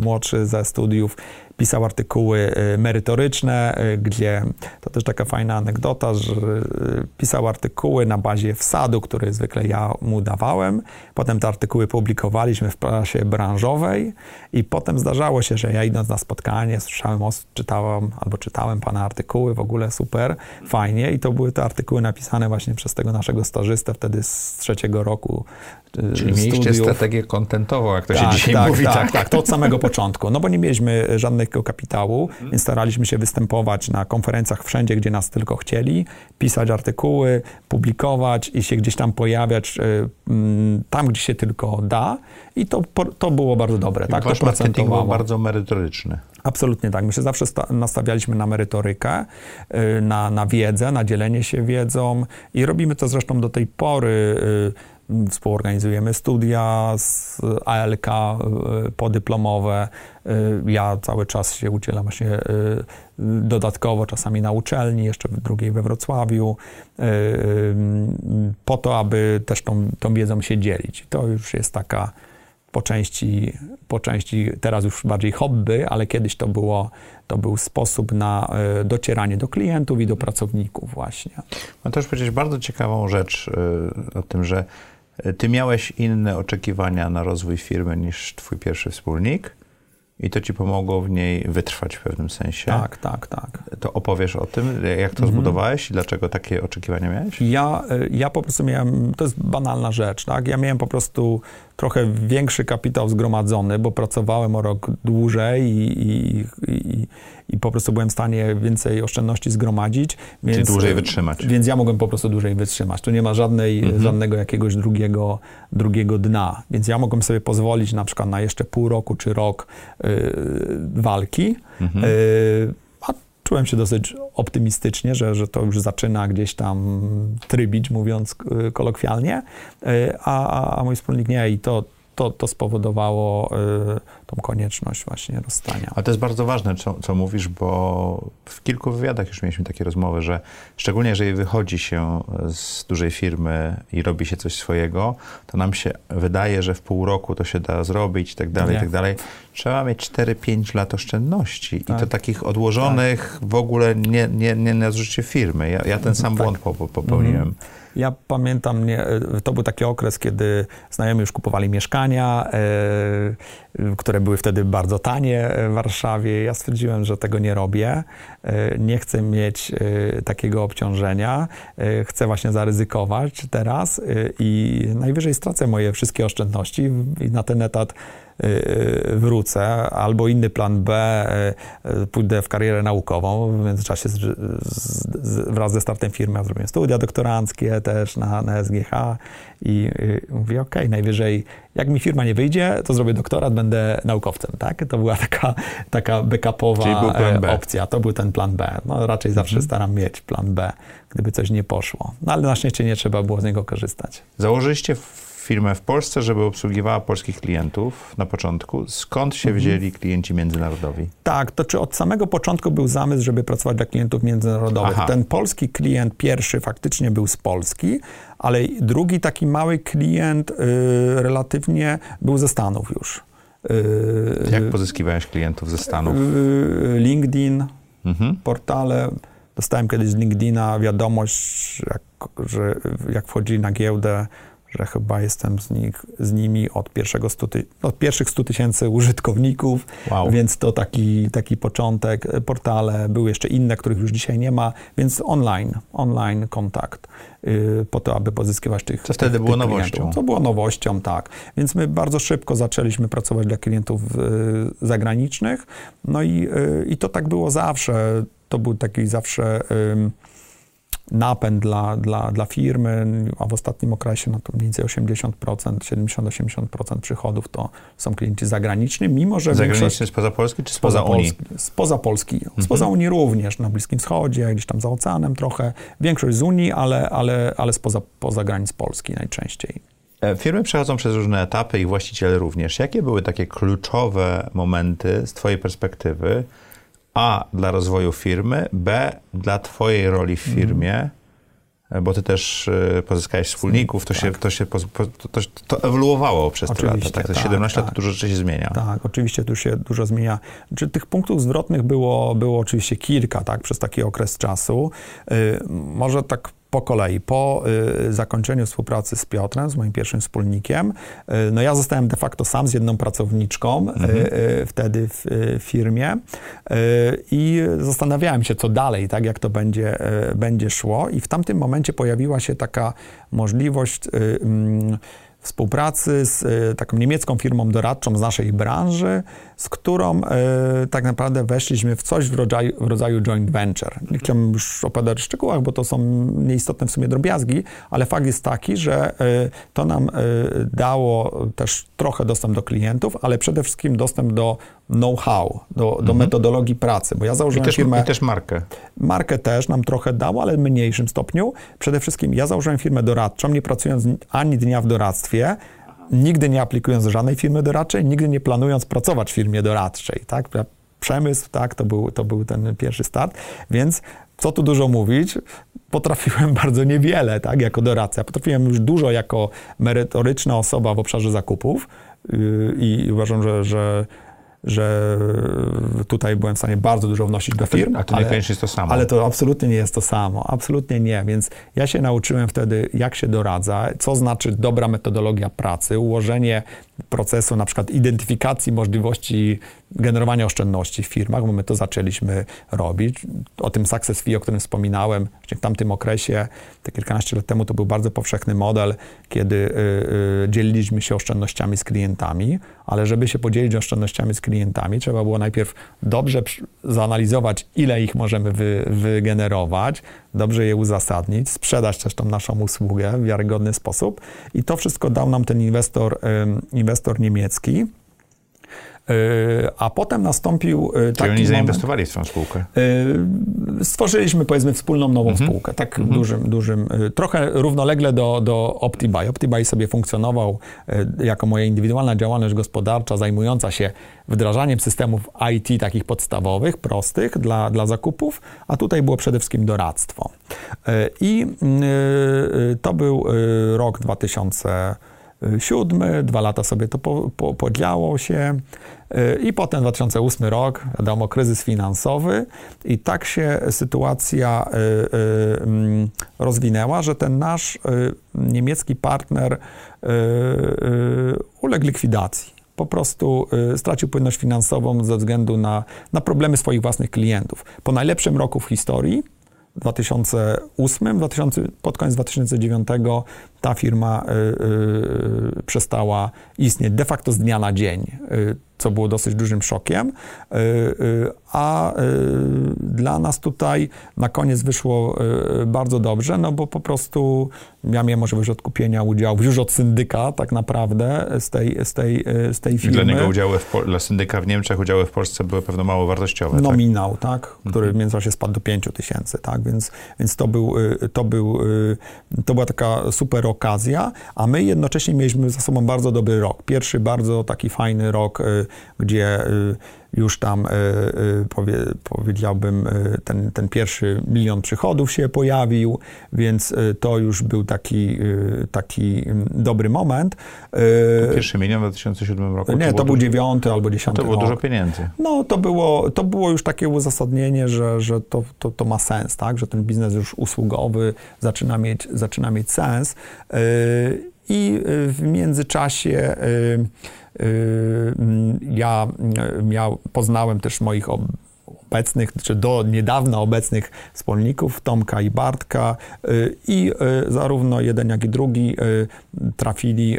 młodszy ze studiów, pisał artykuły merytoryczne, gdzie to też taka fajna anegdota, że pisał artykuły na bazie wsadu, który zwykle ja mu dawałem. Potem te artykuły publikowaliśmy w prasie branżowej i potem zdarzało się, że ja idąc na spotkanie słyszałem, o, czytałem albo czytałem pana artykuły, w ogóle super, fajnie i to były te artykuły napisane właśnie przez tego naszego stażystę wtedy z trzeciego roku y, Czyli mieliście studiów. strategię kontentową, jak to się Tak, dzisiaj tak, mówi, tak, tak? tak, to od samego początku. No bo nie mieliśmy żadnego kapitału, Mhm. więc staraliśmy się występować na konferencjach wszędzie, gdzie nas tylko chcieli, pisać artykuły, publikować i się gdzieś tam pojawiać y, mm, tam, gdzie się tylko da. I to, to było bardzo dobre. Tak, to Wasz marketing był bardzo merytoryczny. Absolutnie tak. My się zawsze sta- nastawialiśmy na merytorykę, y, na, na wiedzę, na dzielenie się wiedzą i robimy to zresztą do tej pory. Współorganizujemy studia z ALK y, podyplomowe. Y, Ja cały czas się udzielam właśnie y, dodatkowo, czasami na uczelni, jeszcze w drugiej we Wrocławiu, po to, aby też tą, tą wiedzą się dzielić. To już jest taka po części, po części teraz już bardziej hobby, ale kiedyś to, było, to był sposób na e, docieranie do klientów i do pracowników właśnie. Mam też powiedzieć bardzo ciekawą rzecz o tym, że ty miałeś inne oczekiwania na rozwój firmy niż twój pierwszy wspólnik i to ci pomogło w niej wytrwać w pewnym sensie. Tak, tak, tak. To opowiesz o tym, jak to zbudowałeś i dlaczego takie oczekiwania miałeś? Ja, e, ja po prostu miałem, to jest banalna rzecz, tak? Ja miałem po prostu trochę większy kapitał zgromadzony, bo pracowałem o rok dłużej i, i, i, i po prostu byłem w stanie więcej oszczędności zgromadzić. Więc, Czyli dłużej wytrzymać. Więc ja mogłem po prostu dłużej wytrzymać. Tu nie ma żadnej, Mhm. żadnego jakiegoś drugiego, drugiego dna. Więc ja mogłem sobie pozwolić na przykład na jeszcze pół roku czy rok y, walki. Mhm. Y, czułem się dosyć optymistycznie, że, że to już zaczyna gdzieś tam trybić, mówiąc y, kolokwialnie, y, a, a mój wspólnik nie i to, to, to spowodowało y, tą konieczność właśnie rozstania. Ale to jest bardzo ważne, co, co mówisz, bo w kilku wywiadach już mieliśmy takie rozmowy, że szczególnie jeżeli wychodzi się z dużej firmy i robi się coś swojego, to nam się wydaje, że w pół roku to się da zrobić i tak dalej, i tak dalej. Trzeba mieć 4-5 lat oszczędności i Tak. to takich odłożonych w ogóle nie, nie, nie na zużycie firmy. Ja, ja ten sam Tak. błąd po, po, popełniłem. Ja pamiętam, nie, to był taki okres, kiedy znajomi już kupowali mieszkania, e, które były wtedy bardzo tanie w Warszawie. Ja stwierdziłem, że tego nie robię. E, nie chcę mieć e, takiego obciążenia. E, chcę właśnie zaryzykować teraz i najwyżej stracę moje wszystkie oszczędności i na ten etat wrócę, albo inny plan B, pójdę w karierę naukową. W międzyczasie z, z, z, wraz ze startem firmy ja zrobiłem studia doktoranckie też na, na SGH i y, mówię, okej, najwyżej jak mi firma nie wyjdzie, to zrobię doktorat, będę naukowcem, tak? To była taka, taka backupowa był e, opcja. To był ten plan B. No, raczej zawsze staram mieć plan B, gdyby coś nie poszło. No ale na szczęście nie trzeba było z niego korzystać. Założyliście firmę w Polsce, żeby obsługiwała polskich klientów na początku. Skąd się Mhm. wzięli klienci międzynarodowi? Tak, to czy od samego początku był zamysł, żeby pracować dla klientów międzynarodowych. Aha. Ten polski klient pierwszy faktycznie był z Polski, ale drugi taki mały klient y, relatywnie był ze Stanów już. Y, Jak pozyskiwałeś klientów ze Stanów? y, LinkedIn, Mhm. portale. Dostałem kiedyś z LinkedIna wiadomość, jak, że jak wchodzili na giełdę, że chyba jestem z, nich, z nimi od, pierwszego 100 ty, od pierwszych 100 tysięcy użytkowników, Wow. więc to taki, taki początek. Portale, były jeszcze inne, których już dzisiaj nie ma, więc online, online kontakt yy, po to, aby pozyskiwać tych Co wtedy tych, było tych nowością. klientów. Co było nowością, tak. Więc my bardzo szybko zaczęliśmy pracować dla klientów y, zagranicznych, no i, y, i to tak było zawsze. To był taki zawsze napęd dla, dla, dla firmy, a w ostatnim okresie no to mniej więcej 80%, 70-80% przychodów to są klienci zagraniczni, mimo że większość Zagraniczny spoza Polski czy spoza Unii? Polski, spoza Polski. Spoza Unii również, na Bliskim Wschodzie, gdzieś tam za oceanem trochę. Większość z Unii, ale, ale, ale spoza, poza granic Polski najczęściej. E, Firmy przechodzą przez różne etapy i właściciele również. Jakie były takie kluczowe momenty z Twojej perspektywy? A dla rozwoju firmy, B dla Twojej roli w firmie, e, bo Ty też e, pozyskałeś wspólników, to, się, to, się to, to, to ewoluowało przez te lata. Oczywiście, Tak? Te tak, 17 lat tak. dużo rzeczy się zmienia. Tak, oczywiście tu się dużo zmienia. Czy tych punktów zwrotnych było, było oczywiście kilka, tak, przez taki okres czasu. Y, może tak po kolei. Po y, zakończeniu współpracy z Piotrem, z moim pierwszym wspólnikiem, y, no ja zostałem de facto sam z jedną pracowniczką y, y, wtedy w y, firmie y, i zastanawiałem się, co dalej, tak, jak to będzie, będzie szło i w tamtym momencie pojawiła się taka możliwość mm, współpracy z taką niemiecką firmą doradczą z naszej branży, z którą y, tak naprawdę weszliśmy w coś w rodzaju, w rodzaju joint venture. Nie chciałbym już opowiadać o szczegółach, bo to są nieistotne w sumie drobiazgi, ale fakt jest taki, że y, to nam y, dało też trochę dostęp do klientów, ale przede wszystkim dostęp do know-how, do, do metodologii pracy, bo ja I założyłem też, firmę... I też markę. Markę też nam trochę dało, ale w mniejszym stopniu. Przede wszystkim ja założyłem firmę doradczą, nie pracując ani dnia w doradztwie, nigdy nie aplikując do żadnej firmy doradczej, nigdy nie planując pracować w firmie doradczej. Tak? Przemysł, tak, to był, to był ten pierwszy start, więc co tu dużo mówić, potrafiłem bardzo niewiele, tak, jako doradca. Potrafiłem już dużo jako merytoryczna osoba w obszarze zakupów yy, i uważam, że, że że tutaj byłem w stanie bardzo dużo wnosić do firm. a to niekoniecznie jest to samo. Ale to absolutnie nie jest to samo. Absolutnie nie. Więc ja się nauczyłem wtedy, jak się doradza, co znaczy dobra metodologia pracy, ułożenie procesu na przykład identyfikacji możliwości generowania oszczędności w firmach, bo my to zaczęliśmy robić. O tym success fee, o którym wspominałem, w tamtym okresie, te kilkanaście lat temu, to był bardzo powszechny model, kiedy y, y, dzieliliśmy się oszczędnościami z klientami, ale żeby się podzielić oszczędnościami z klientami, trzeba było najpierw dobrze zanalizować, ile ich możemy wy, wygenerować, dobrze je uzasadnić, sprzedać też tą naszą usługę w wiarygodny sposób i to wszystko dał nam ten inwestor, ym, inwestor niemiecki. Yy, A potem nastąpił Czyli taki oni moment, zainwestowali w swoją spółkę. Yy, Stworzyliśmy, powiedzmy, wspólną nową Mhm. spółkę, tak dużym, dużym, yy, trochę równolegle do, do OptiBuy. OptiBuy sobie funkcjonował jako moja indywidualna działalność gospodarcza zajmująca się wdrażaniem systemów IT takich podstawowych, prostych dla, dla zakupów, a tutaj było przede wszystkim doradztwo. I yy, to był rok 2000 siódmy, dwa lata sobie to po, po, podziało się yy, i potem 2008 rok, wiadomo, kryzys finansowy i tak się sytuacja yy, yy, mm, rozwinęła, że ten nasz niemiecki partner uległ likwidacji. Po prostu stracił płynność finansową ze względu na, na problemy swoich własnych klientów. Po najlepszym roku w historii, 2008, 2000, pod koniec 2009 ta firma y, y, przestała istnieć de facto z dnia na dzień, y, co było dosyć dużym szokiem. A dla nas tutaj na koniec wyszło bardzo dobrze, no bo po prostu ja miałem możliwość odkupienia udziałów już od syndyka tak naprawdę z tej, z tej, z tej I firmy. dla niego udziały, w, dla syndyka w Niemczech udziały w Polsce były pewno mało wartościowe. tak? nominał, tak, który w międzyczasie spadł do 5 tysięcy, tak, więc, więc to, był, to, był, to była taka super okazja, a my jednocześnie mieliśmy za sobą bardzo dobry rok. Pierwszy bardzo taki fajny rok, y, gdzie y, już tam y, powie, powiedziałbym, ten, ten pierwszy milion przychodów się pojawił, więc to już był taki, taki mm, dobry moment. Pierwszy milion w 2007 roku? Nie, to, to był dziewiąty albo dziesiąty To było rok. dużo pieniędzy. No, to było, to było już takie uzasadnienie, że, że to, to, to ma sens, tak? że ten biznes już usługowy zaczyna mieć, zaczyna mieć sens. I w międzyczasie ja miał, poznałem też moich obecnych, czy do niedawna obecnych wspólników, Tomka i Bartka i zarówno jeden, jak i drugi trafili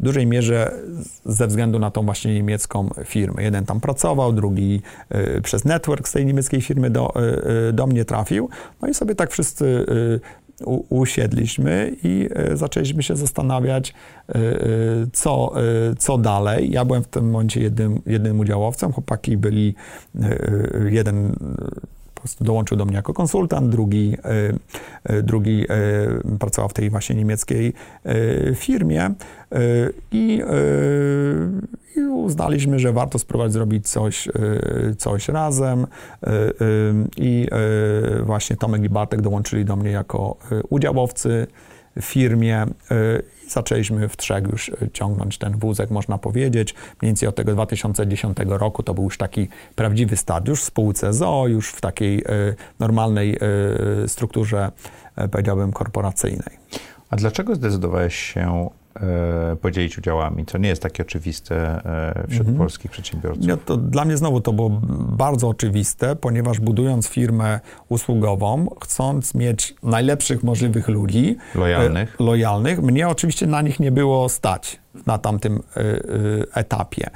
w dużej mierze ze względu na tą właśnie niemiecką firmę. Jeden tam pracował, drugi przez network z tej niemieckiej firmy do, do mnie trafił. No i sobie tak wszyscy usiedliśmy i e, zaczęliśmy się zastanawiać, e, e, co, co dalej. Ja byłem w tym momencie jednym, jednym udziałowcem, chłopaki byli, jeden po prostu dołączył do mnie jako konsultant, drugi, drugi pracował w tej właśnie niemieckiej firmie i, i uznaliśmy, że warto spróbować zrobić coś, e, coś razem e, e, i właśnie Tomek i Bartek dołączyli do mnie jako udziałowcy w firmie zaczęliśmy w trzech już ciągnąć ten wózek, można powiedzieć. Mniej więcej od tego 2010 roku to był już taki prawdziwy start, już w spółce ZO, już w takiej normalnej strukturze, powiedziałbym, korporacyjnej. A dlaczego zdecydowałeś się E, podzielić udziałami, co nie jest takie oczywiste e, wśród mhm. polskich przedsiębiorców. Ja to, dla mnie znowu to było bardzo oczywiste, ponieważ budując firmę usługową, chcąc mieć najlepszych możliwych ludzi, lojalnych, e, lojalnych mnie oczywiście na nich nie było stać na tamtym etapie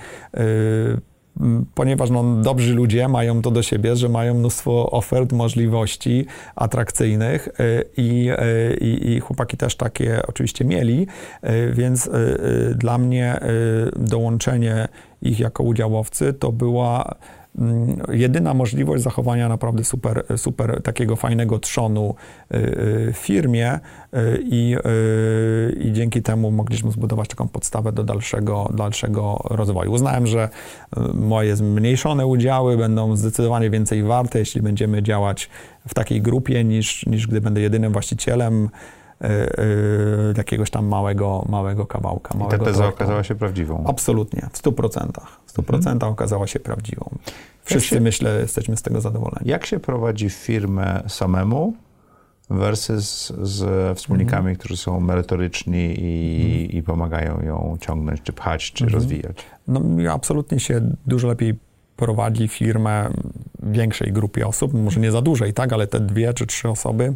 ponieważ no, dobrzy ludzie mają to do siebie, że mają mnóstwo ofert, możliwości atrakcyjnych y, i, y, i, i chłopaki też takie oczywiście mieli, y, więc dla mnie dołączenie ich jako udziałowcy to była jedyna możliwość zachowania naprawdę super, super takiego fajnego trzonu y, y, w firmie y, i, i dzięki temu mogliśmy zbudować taką podstawę do dalszego, dalszego rozwoju. Uznałem, że moje zmniejszone udziały będą zdecydowanie więcej warte, jeśli będziemy działać w takiej grupie, niż, niż gdy będę jedynym właścicielem jakiegoś tam małego, małego kawałka. Małego I ta teza okazała się prawdziwą. Absolutnie, w 100%. W 100% mhm. okazała się prawdziwą. Wszyscy, się, myślę, jesteśmy z tego zadowoleni. Jak się prowadzi firmę samemu versus z wspólnikami, mhm. którzy są merytoryczni i, mhm. i, pomagają ją ciągnąć, czy pchać, czy mhm. rozwijać? No, absolutnie się dużo lepiej prowadzi firmę większej grupie osób, może nie za dużej, tak, ale te dwie czy trzy osoby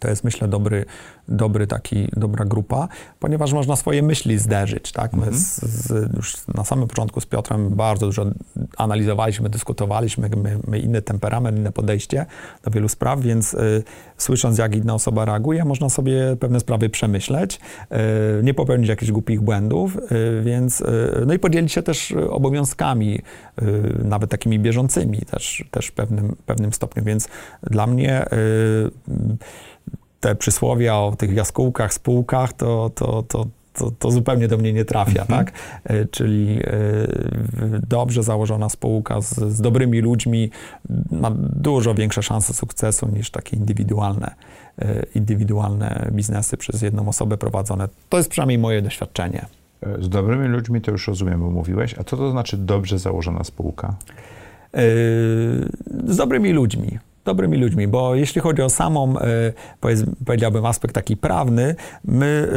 to jest, myślę, dobry, dobry taki, dobra grupa, ponieważ można swoje myśli zderzyć, tak? My z, z, już na samym początku z Piotrem bardzo dużo analizowaliśmy, dyskutowaliśmy, my, my inny temperament, inne podejście do wielu spraw, więc y, słysząc, jak inna osoba reaguje, można sobie pewne sprawy przemyśleć, y, nie popełnić jakichś głupich błędów, y, więc, y, no i podzielić się też obowiązkami, y, nawet takimi bieżącymi też, też w pewnym, pewnym stopniu, więc dla mnie y, te przysłowia o tych jaskółkach, spółkach, to, to, to, to, to, zupełnie do mnie nie trafia, mhm. tak? E, czyli e, dobrze założona spółka z, z, dobrymi ludźmi ma dużo większe szanse sukcesu niż takie indywidualne, e, indywidualne biznesy przez jedną osobę prowadzone. To jest przynajmniej moje doświadczenie. Z dobrymi ludźmi to już rozumiem, bo mówiłeś. A co to znaczy dobrze założona spółka? Z dobrymi ludźmi dobrymi ludźmi, bo jeśli chodzi o samą, e, powiedziałbym, aspekt taki prawny, my e,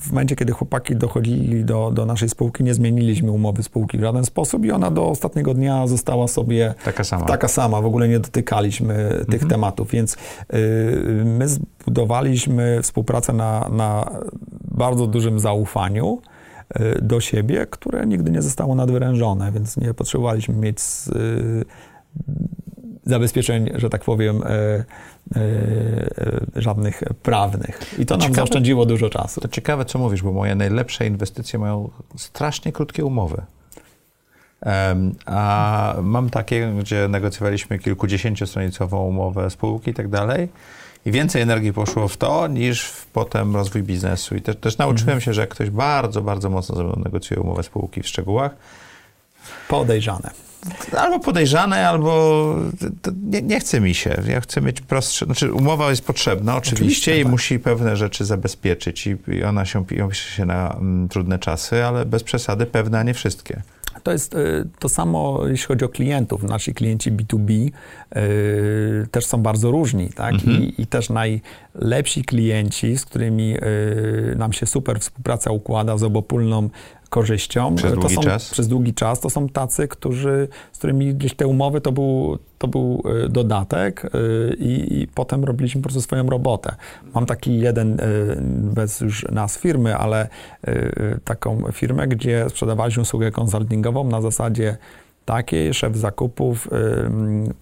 w momencie, kiedy chłopaki dochodzili do, do naszej spółki, nie zmieniliśmy umowy spółki w żaden sposób i ona do ostatniego dnia została sobie taka sama. Taka sama. W ogóle nie dotykaliśmy tych mhm. tematów, więc e, my zbudowaliśmy współpracę na, na bardzo dużym zaufaniu do siebie, które nigdy nie zostało nadwyrężone, więc nie potrzebowaliśmy mieć zabezpieczeń, że tak powiem, e, e, e, żadnych prawnych. I to, to nam ciekawe, zaoszczędziło dużo czasu. To ciekawe, co mówisz, bo moje najlepsze inwestycje mają strasznie krótkie umowy. Um, a mam takie, gdzie negocjowaliśmy kilkudziesięciostronicową umowę spółki i tak dalej. i więcej energii poszło w to, niż w potem rozwój biznesu. I też, też nauczyłem mhm. się, że jak ktoś bardzo, bardzo mocno ze mną negocjuje umowę spółki w szczegółach, podejrzane. Albo podejrzane, albo nie, nie, chce mi się. Ja chcę mieć prostsze. Znaczy, umowa jest potrzebna oczywiście, oczywiście i tak. musi pewne rzeczy zabezpieczyć, i, i ona się pisze się na mm, trudne czasy, ale bez przesady pewne, a nie wszystkie. To jest y, to samo, jeśli chodzi o klientów. Nasi klienci B2B y, też są bardzo różni, tak? Mhm. I, I, też najlepsi klienci, z którymi y, nam się super współpraca układa z obopólną korzyścią. Przez długi są, czas? Przez długi czas. To są tacy, którzy, z którymi gdzieś te umowy to był, to był e, dodatek e, i, i potem robiliśmy po prostu swoją robotę. Mam taki jeden, bez już nas firmy, ale taką firmę, gdzie sprzedawaliśmy usługę konsultingową na zasadzie takiej, szef zakupów y,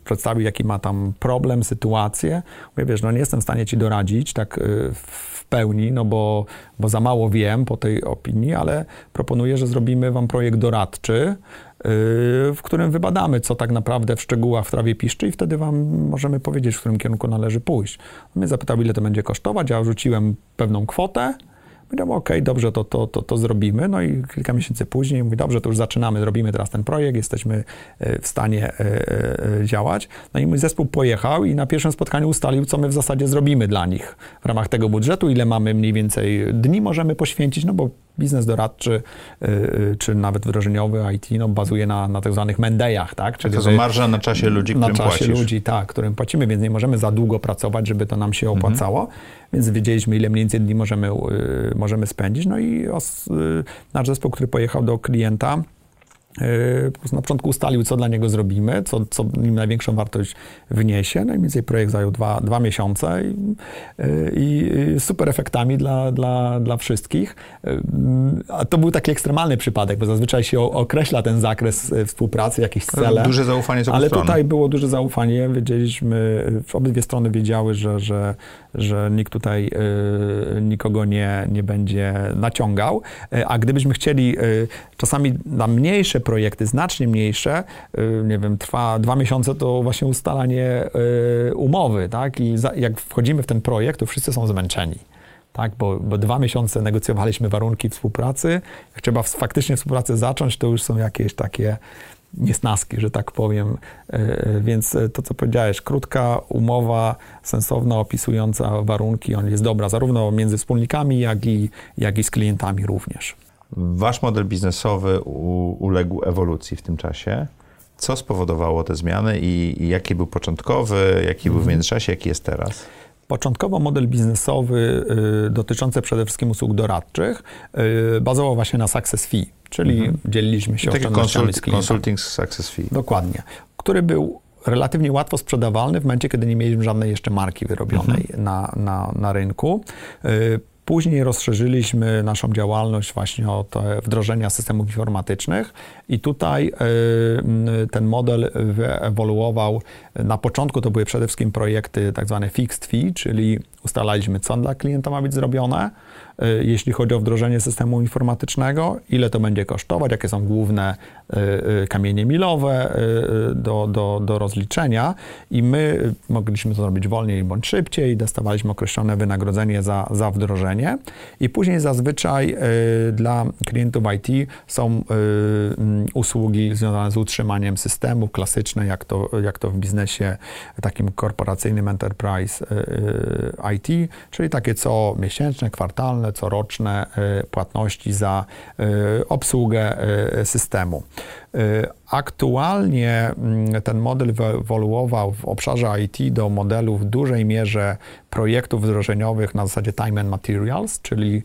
przedstawił, jaki ma tam problem, sytuację. Mówię, wiesz, no nie jestem w stanie ci doradzić tak y, w pełni, no bo, bo za mało wiem po tej opinii, ale proponuję, że zrobimy wam projekt doradczy, y, w którym wybadamy, co tak naprawdę w szczegółach w trawie piszczy i wtedy wam możemy powiedzieć, w którym kierunku należy pójść. On mnie zapytał, ile to będzie kosztować, ja rzuciłem pewną kwotę, Mówię, okej, okay, dobrze, to, to, to, to zrobimy. No i kilka miesięcy później mówi, dobrze, to już zaczynamy, robimy teraz ten projekt, jesteśmy e, w stanie e, e, działać. No i mój zespół pojechał i na pierwszym spotkaniu ustalił, co my w zasadzie zrobimy dla nich w ramach tego budżetu, ile mamy mniej więcej dni możemy poświęcić, no bo biznes doradczy czy nawet wdrożeniowy IT no, bazuje na, na tak zwanych mendejach, tak? Czyli to są marża na czasie ludzi, którym Na czasie płacisz. ludzi, tak, którym płacimy, więc nie możemy za długo pracować, żeby to nam się mhm. opłacało. Mhm więc wiedzieliśmy, ile mniej więcej dni możemy, y, możemy spędzić. No i os, y, nasz zespół, który pojechał do klienta, y, po prostu na początku ustalił, co dla niego zrobimy, co, co nim największą wartość wniesie. No i więcej projekt zajął dwa, dwa miesiące i, i, super efektami dla, dla, dla wszystkich. A to był taki ekstremalny przypadek, bo zazwyczaj się określa ten zakres współpracy, jakieś cele. Duże zaufanie z Ale strony. tutaj było duże zaufanie. Wiedzieliśmy, obydwie strony wiedziały, że, że że nikt tutaj y, nikogo nie, nie będzie naciągał. Y, a gdybyśmy chcieli y, czasami na mniejsze projekty, znacznie mniejsze, nie wiem, trwa dwa miesiące, to właśnie ustalanie umowy, tak? I jak wchodzimy w ten projekt, to wszyscy są zmęczeni tak, bo, bo, dwa miesiące negocjowaliśmy warunki współpracy. Jak trzeba faktycznie współpracę zacząć, to już są jakieś takie niesnaski, że tak powiem. E, więc to, co powiedziałeś, krótka umowa, sensowna, opisująca warunki, on jest dobra zarówno między wspólnikami, jak i, jak i z klientami również. Wasz model biznesowy u, uległ ewolucji w tym czasie. Co spowodowało te zmiany i, i jaki był początkowy, jaki był w mhm. międzyczasie, jaki jest teraz? Początkowo model biznesowy y, dotyczący przede wszystkim usług doradczych y, bazował właśnie na success fee, czyli mhm. dzieliliśmy się oszczędnościami z klientem. Consulting success fee. Dokładnie. Który był relatywnie łatwo sprzedawalny w momencie, kiedy nie mieliśmy żadnej jeszcze marki wyrobionej mhm. na, na, na rynku. Y, Później rozszerzyliśmy naszą działalność właśnie o te wdrożenia systemów informatycznych i tutaj y, ten model wyewoluował. Na początku to były przede wszystkim projekty tak zwane fixed fee, czyli ustalaliśmy, co dla klienta ma być zrobione, y, jeśli chodzi o wdrożenie systemu informatycznego, ile to będzie kosztować, jakie są główne y, kamienie milowe do, do, do rozliczenia. I my mogliśmy to zrobić wolniej bądź szybciej, dostawaliśmy określone wynagrodzenie za, za wdrożenie. I później zazwyczaj dla klientów IT są mm, usługi związane z utrzymaniem systemów klasyczne, jak to, jak to w biznesie takim korporacyjnym enterprise IT, czyli takie co miesięczne, kwartalne, coroczne płatności za obsługę systemu. Aktualnie mm, ten model wyewoluował w obszarze IT do modelów w dużej mierze projektów wdrożeniowych na zasadzie time and materials, czyli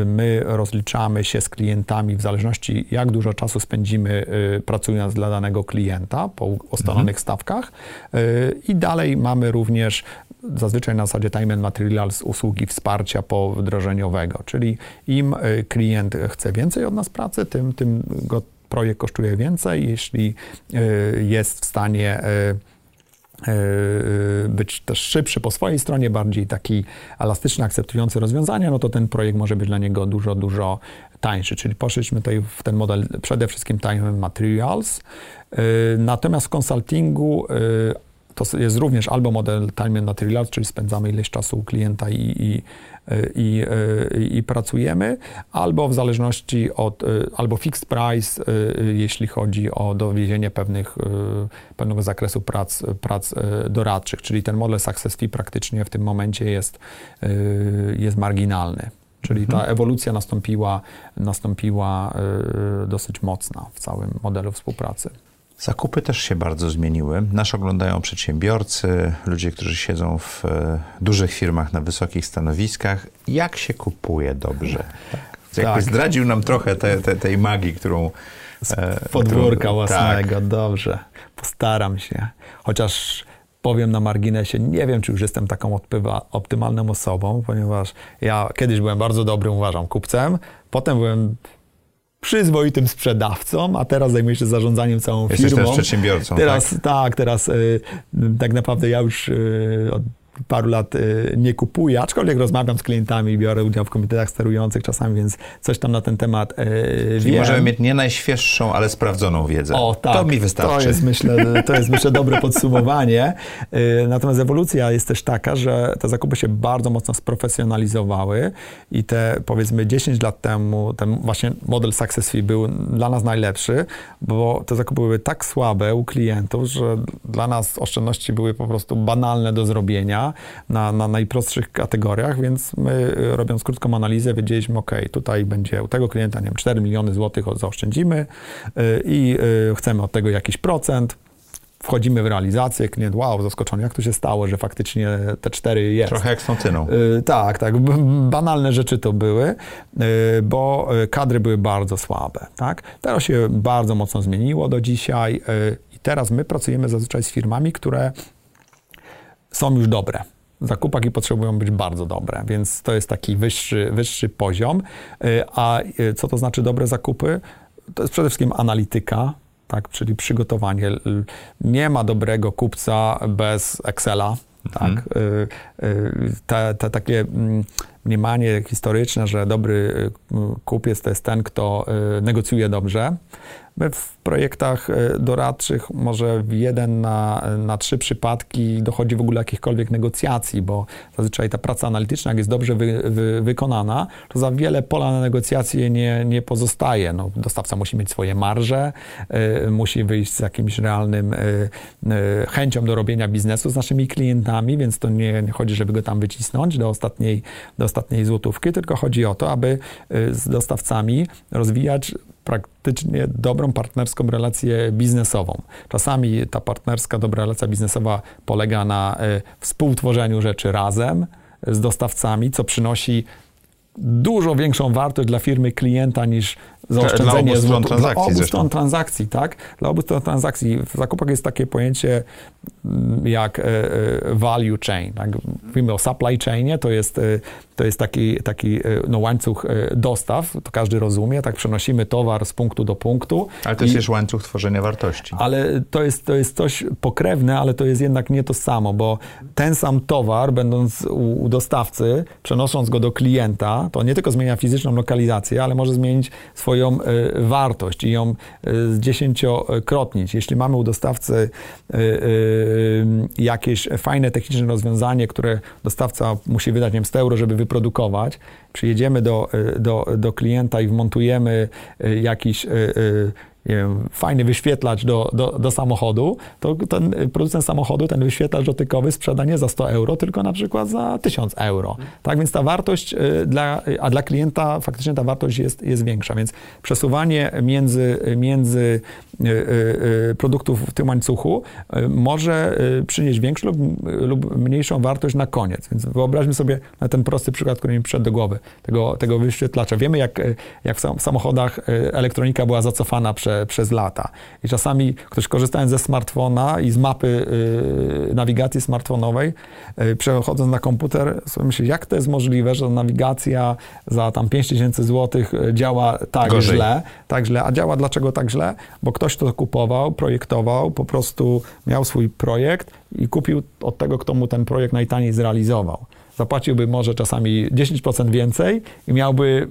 y, my rozliczamy się z klientami w zależności jak dużo czasu spędzimy y, pracując dla danego klienta po ustalonych mhm. stawkach y, i dalej mamy również zazwyczaj na zasadzie time and materials usługi wsparcia powdrożeniowego, czyli im klient chce więcej od nas pracy, tym, tym go projekt kosztuje więcej, jeśli e, jest w stanie e, być też szybszy po swojej stronie, bardziej taki elastyczny, akceptujący rozwiązania, no to ten projekt może być dla niego dużo, dużo tańszy. Czyli poszliśmy tutaj w ten model przede wszystkim time materials. Natomiast w consultingu to jest również albo model time and materials, czyli spędzamy ileś czasu u klienta i, i, i, i, pracujemy, albo w zależności od, albo fixed price, jeśli chodzi o dowiezienie pewnych, pewnego zakresu prac, prac doradczych, czyli ten model success fee praktycznie w tym momencie jest, jest marginalny. Czyli ta mhm. ewolucja nastąpiła, nastąpiła dosyć mocna w całym modelu współpracy. Zakupy też się bardzo zmieniły. Nasz oglądają przedsiębiorcy, ludzie, którzy siedzą w e, dużych firmach na wysokich stanowiskach. Jak się kupuje dobrze? Tak. Jakby zdradził nam trochę te, te, tej magii, którą... Z e, podwórka którą, własnego, tak. dobrze. Postaram się. Chociaż powiem na marginesie, nie wiem, czy już jestem taką optymalną osobą, ponieważ ja kiedyś byłem bardzo dobrym, uważam, kupcem, potem byłem przyzwoitym sprzedawcą, a teraz zajmuję się zarządzaniem całą Jesteś firmą. Jesteś też przedsiębiorcą, teraz, tak? Tak, teraz y, tak naprawdę ja już y, od paru lat y, nie kupuję, aczkolwiek rozmawiam z klientami, biorę udział w komitetach sterujących czasami, więc coś tam na ten temat yy, Czyli wiem. możemy mieć nie najświeższą, ale sprawdzoną wiedzę. O, tak. To mi wystarczy. To jest, myślę, to jest, myślę dobre podsumowanie. Yy, natomiast ewolucja jest też taka, że te zakupy się bardzo mocno sprofesjonalizowały i te powiedzmy 10 lat temu ten właśnie model Success Fee był dla nas najlepszy, bo te zakupy były tak słabe u klientów, że dla nas oszczędności były po prostu banalne do zrobienia na, na najprostszych kategoriach, więc my robiąc krótką analizę wiedzieliśmy, ok, tutaj będzie u tego klienta, nie wiem, 4 miliony złotych zaoszczędzimy y, i y, chcemy od tego jakiś procent, wchodzimy w realizację, klient, wow, zaskoczony, jak to się stało, że faktycznie te cztery jest. Trochę jak z fontyną. Yy, tak, tak, banalne rzeczy to były, yy, bo kadry były bardzo słabe, tak. Teraz się bardzo mocno zmieniło do dzisiaj yy, i teraz my pracujemy zazwyczaj z firmami, które są już dobre. Zakupaki potrzebują być bardzo dobre, więc to jest taki wyższy, wyższy poziom. Y, a y, co to znaczy dobre zakupy? To jest przede wszystkim analityka, tak, czyli przygotowanie. Nie ma dobrego kupca bez Excela. Tak? Mhm. Y, te, te takie mm, mniemanie historyczne, że dobry kupiec to jest ten, kto negocjuje dobrze. My w projektach e, doradczych może w jeden na, na trzy przypadki dochodzi w ogóle jakichkolwiek negocjacji, bo zazwyczaj ta praca analityczna, jak jest dobrze wy, wy, wykonana, to za wiele pola na negocjacje nie, nie pozostaje. No, dostawca musi mieć swoje marże, y, musi wyjść z jakimś realnym y, y, chęcią do robienia biznesu z naszymi klientami, więc to nie, nie chodzi, żeby go tam wycisnąć do ostatniej, do ostatniej złotówki, tylko chodzi o to, aby z dostawcami rozwijać praktycznie dobrą partnerską relację biznesową. Czasami ta partnerska dobra relacja biznesowa polega na y, współtworzeniu rzeczy razem z dostawcami, co przynosi dużo większą wartość dla firmy klienta niż zaoszczędzenie dla obu stron transakcji. Dla obu stron transakcji, tak? Dla obu stron transakcji. W zakupach jest takie pojęcie mm, jak e, e, value chain. Tak? Mówimy o supply chainie, to jest, e, to jest taki, taki no, łańcuch dostaw, to każdy rozumie, tak przenosimy towar z punktu do punktu. Ale to jest też łańcuch tworzenia wartości. Ale to jest, to jest coś pokrewne, ale to jest jednak nie to samo, bo ten sam towar, będąc u, u dostawcy, przenosząc go do klienta, to nie tylko zmienia fizyczną lokalizację, ale może zmienić swoje swoją e, wartość i ją e, zdziesięciokrotnić. Jeśli mamy u dostawcy e, jakieś fajne techniczne rozwiązanie, które dostawca musi wydać nie wiem, 100 euro, żeby wyprodukować, przyjedziemy do, do, do klienta i wmontujemy jakiś wiem, fajny wyświetlacz do, do, do, samochodu, to ten producent samochodu ten wyświetlacz dotykowy sprzeda nie za 100 euro, tylko na przykład za 1000 euro. Tak więc ta wartość y, dla, a dla klienta faktycznie ta wartość jest, jest większa, więc przesuwanie między, między y, y, produktów w tym łańcuchu może przynieść większą lub, lub mniejszą wartość na koniec. Więc wyobraźmy sobie na ten prosty przykład, który mi przyszedł do głowy, tego, tego wyświetlacza. Wiemy, jak, jak w samochodach elektronika była zacofana przez przez lata. I czasami ktoś korzystając ze smartfona i z mapy y, nawigacji smartfonowej, y, przechodząc na komputer, sobie myśli, jak to jest możliwe, że nawigacja za tam 5000 zł y, działa tak Gorzej. źle, tak źle. A działa dlaczego tak źle? Bo ktoś to kupował, projektował, po prostu miał swój projekt i kupił od tego, kto mu ten projekt najtaniej zrealizował zapłaciłby może czasami 10% więcej i miałby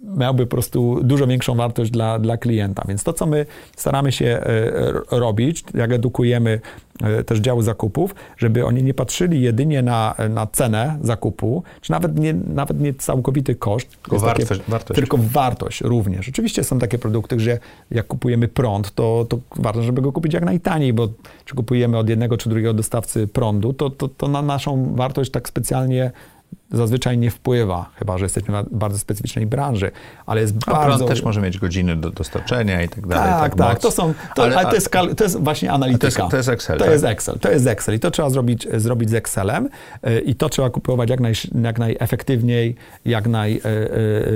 miałby po prostu dużo większą wartość dla, dla klienta. Więc to, co my staramy się e, robić, jak edukujemy e, też działy zakupów, żeby oni nie patrzyli jedynie na, na cenę zakupu, czy nawet nie, nawet nie całkowity koszt, tylko wartość, takie, wartość. tylko wartość również. Oczywiście są takie produkty, że jak kupujemy prąd, to, to warto, żeby go kupić jak najtaniej, bo czy kupujemy od jednego czy drugiego dostawcy prądu, to, to, to na naszą wartość tak specjalnie zazwyczaj nie wpływa, chyba że jesteśmy w bardzo specyficznej branży, ale jest A bardzo... też może mieć godziny do dostarczenia i tak dalej. Tak, tak, tak to są, to, ale, ale to, jest, to jest właśnie analityka. To jest, to jest Excel. To tak? jest Excel, to jest Excel i to trzeba zrobić, zrobić z Excelem y, i to trzeba kupować jak, naj, jak najefektywniej, jak, naj, y,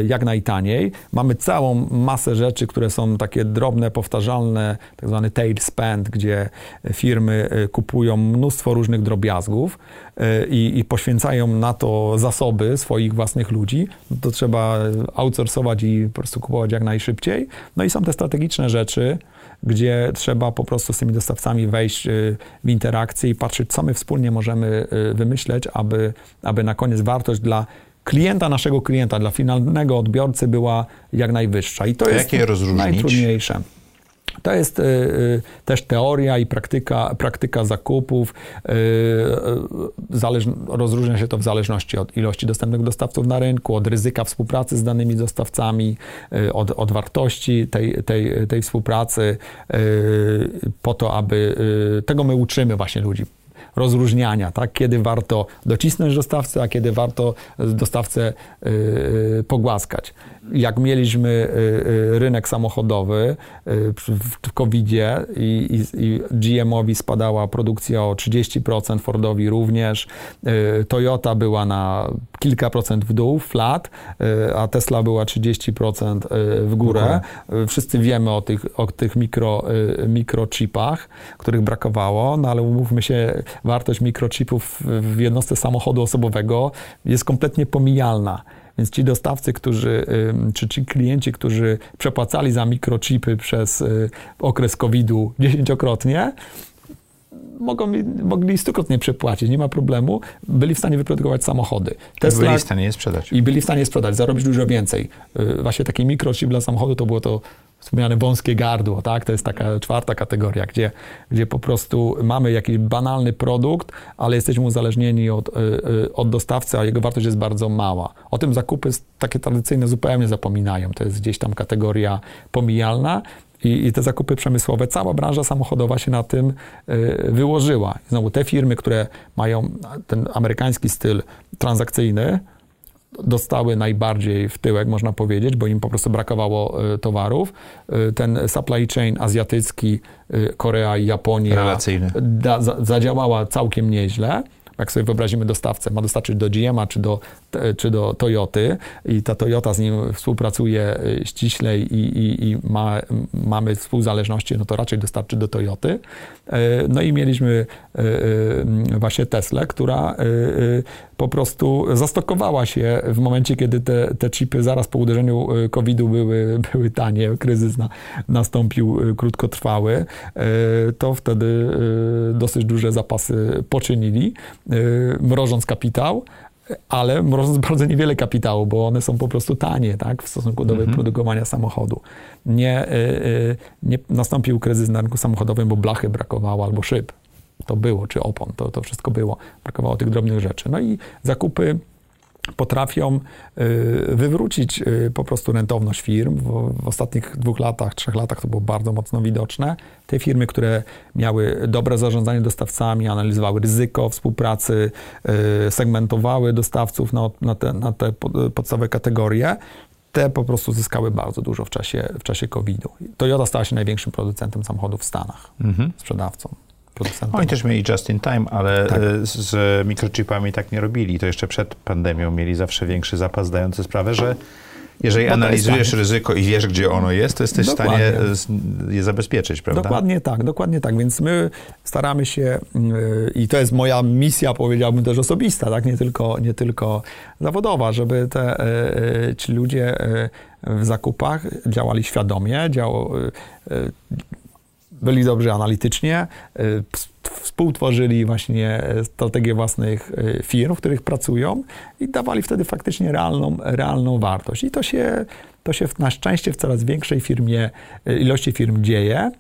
y, jak najtaniej. Mamy całą masę rzeczy, które są takie drobne, powtarzalne, tak zwany tail spend, gdzie firmy kupują mnóstwo różnych drobiazgów i, i poświęcają na to zasoby swoich własnych ludzi, to trzeba outsourcować i po prostu kupować jak najszybciej. No i są te strategiczne rzeczy, gdzie trzeba po prostu z tymi dostawcami wejść y, w interakcję i patrzeć, co my wspólnie możemy y, wymyśleć, aby, aby na koniec wartość dla klienta, naszego klienta, dla finalnego odbiorcy była jak najwyższa. I to jest najtrudniejsze. To jest y, y, też teoria i praktyka, praktyka zakupów. Zależ, rozróżnia się to w zależności od ilości dostępnych dostawców na rynku, od ryzyka współpracy z danymi dostawcami, od, od wartości tej, tej, tej współpracy, po to, aby tego my uczymy właśnie ludzi rozróżniania, tak? kiedy warto docisnąć dostawcę, a kiedy warto dostawcę pogłaskać. Jak mieliśmy yy, rynek samochodowy yy, w COVID-zie i, i, i GM-owi spadała produkcja o 30%, Fordowi również, Toyota była na kilka procent w dół, flat, a Tesla była 30% w górę. Wszyscy wiemy o tych, o tych mikro, mikrochipach, których brakowało, no ale umówmy się, wartość mikrochipów w jednostce samochodu osobowego jest kompletnie pomijalna. Więc ci dostawcy, którzy, czy ci klienci, którzy przepłacali za mikrochipy przez y, okres COVID-u dziesięciokrotnie, mogą, mogli stukrotnie przepłacić, nie ma problemu. Byli w stanie wyprodukować samochody. Tesla, I byli w stanie je sprzedać. I byli w stanie je sprzedać, zarobić dużo więcej. Y, właśnie taki mikrochip dla samochodu to było to wspomniane wąskie gardło, tak? To jest taka czwarta kategoria, gdzie, gdzie po prostu mamy jakiś banalny produkt, ale jesteśmy uzależnieni od, y, y, od dostawcy, a jego wartość jest bardzo mała. O tym zakupy takie tradycyjne zupełnie zapominają. To jest gdzieś tam kategoria pomijalna. I, I, te zakupy przemysłowe, cała branża samochodowa się na tym y, wyłożyła. znowu te firmy, które mają ten amerykański styl transakcyjny, dostały najbardziej w tyłek, można powiedzieć, bo im po prostu brakowało e, towarów. E, ten supply chain azjatycki, e, Korea i Japonia da, zadziałała całkiem nieźle jak sobie wyobrazimy dostawcę, ma dostarczyć do GM-a czy do, czy do Toyoty i ta Toyota z nim współpracuje ściślej i, i, i ma, mamy współzależności, no to raczej dostarczy do Toyoty. No i mieliśmy właśnie Teslę, która po prostu zastokowała się w momencie, kiedy te, te chipy zaraz po uderzeniu e, COVID-u były, były tanie, kryzys na, nastąpił e, krótkotrwały, e, to wtedy dosyć duże zapasy poczynili, mrożąc kapitał, ale mrożąc bardzo niewiele kapitału, bo one są po prostu tanie tak, w stosunku do mhm. wyprodukowania samochodu. Nie, nie nastąpił kryzys na rynku samochodowym, bo blachy brakowało albo szyb to było, czy opon, to, to wszystko było. Brakowało tych drobnych rzeczy. No i zakupy potrafią y, wywrócić y, po prostu rentowność firm. W, ostatnich dwóch latach, trzech latach to było bardzo mocno widoczne. Te firmy, które miały dobre zarządzanie dostawcami, analizowały ryzyko współpracy, y, segmentowały dostawców na, na, te, na te podstawowe kategorie, te po prostu zyskały bardzo dużo w czasie, w czasie COVID-u. Toyota stała się największym producentem samochodów w Stanach, mhm. sprzedawcą producentem. Oni też mieli just in time, ale tak. E, z mikrochipami tak nie robili. To jeszcze przed pandemią mieli zawsze większy zapas, dający sprawę, że jeżeli Bo analizujesz ryzyko i wiesz, gdzie ono jest, to jesteś dokładnie. w stanie je zabezpieczyć, prawda? Dokładnie tak, dokładnie tak. Więc my staramy się, yy, i to jest moja misja, powiedziałbym też osobista, tak? nie, tylko, nie tylko zawodowa, żeby te, yy, ci ludzie yy, w zakupach działali świadomie, dział, byli dobrzy analitycznie, y, współtworzyli właśnie strategię własnych firm, w których pracują i dawali wtedy faktycznie realną, realną wartość. I to się, to się na szczęście w coraz większej firmie, ilości firm dzieje.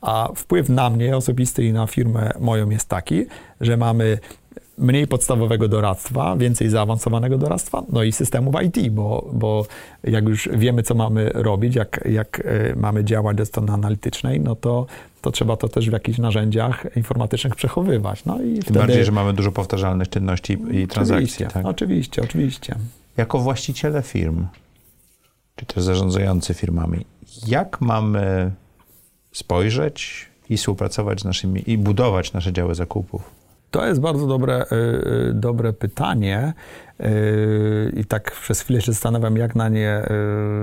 A wpływ na mnie osobisty i na firmę moją jest taki, że mamy mniej podstawowego doradztwa, więcej zaawansowanego doradztwa, no i systemów IT, bo, bo jak już wiemy, co mamy robić, jak, jak e, mamy działać od strony analitycznej, no to, to trzeba to też w jakichś narzędziach informatycznych przechowywać. No i Tym wtedy... bardziej, że mamy dużo powtarzalnych czynności i transakcji. Tak? oczywiście, oczywiście. Jako właściciele firm, czy też zarządzający firmami, jak mamy spojrzeć i współpracować z naszymi, i budować nasze działy zakupów? To jest bardzo dobre, y, y, dobre pytanie y, i tak przez chwilę się zastanawiam, jak na nie,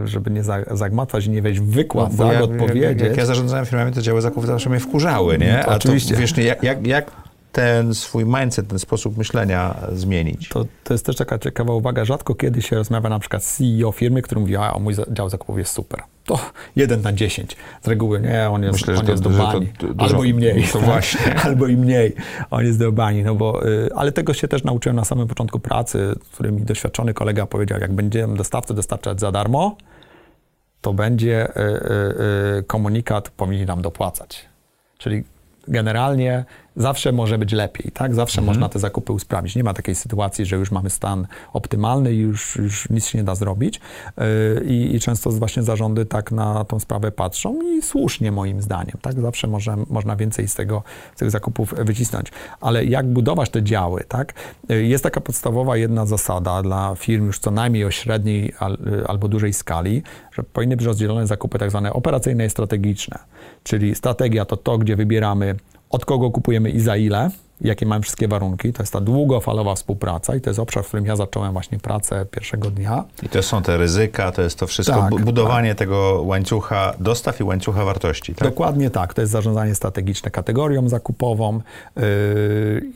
żeby nie zagmatwać i nie wejść w wykład, No, bo tak, ja, odpowiedzieć. Jak, jak ja zarządzałem firmami, to działy zakupów zawsze mnie wkurzały, nie? A Oczywiście. To, wiesz, jak, jak, jak ten swój mindset, ten sposób myślenia zmienić? To, to jest też taka ciekawa uwaga. Rzadko kiedy się rozmawia na przykład z CEO firmy, który mówi, a mój dział zakupów jest super. To jeden na dziesięć. Z reguły nie, on jest, Myślę, że on to- jest do że bani. Albo i mniej. to właśnie. Albo i mniej. On jest do bani. No bo, y, ale tego się też nauczyłem na samym początku pracy, w którym mi doświadczony kolega powiedział, jak będziemy dostawcy dostarczać za darmo, to będzie y, y, y, komunikat, powinni nam dopłacać. Czyli generalnie zawsze może być lepiej, tak? Zawsze można te zakupy usprawnić. Nie ma takiej sytuacji, że już mamy stan optymalny i już, już nic się nie da zrobić. Yy, I, często właśnie zarządy tak na tą sprawę patrzą i słusznie moim zdaniem, tak? Zawsze może, można więcej z tego, z tych zakupów wycisnąć. Ale jak budować te działy, tak? Yy, Jest taka podstawowa jedna zasada dla firm już co najmniej o średniej al, yy, albo dużej skali, że powinny być rozdzielone zakupy tak zwane operacyjne i strategiczne. Czyli strategia to to, gdzie wybieramy od kogo kupujemy i za ile, jakie mamy wszystkie warunki. To jest ta długofalowa współpraca i to jest obszar, w którym ja zacząłem właśnie pracę pierwszego dnia. I to są te ryzyka, to jest to wszystko, Tak, bu- budowanie tego łańcucha dostaw i łańcucha wartości, tak? Dokładnie tak. To jest zarządzanie strategiczne kategorią zakupową yy,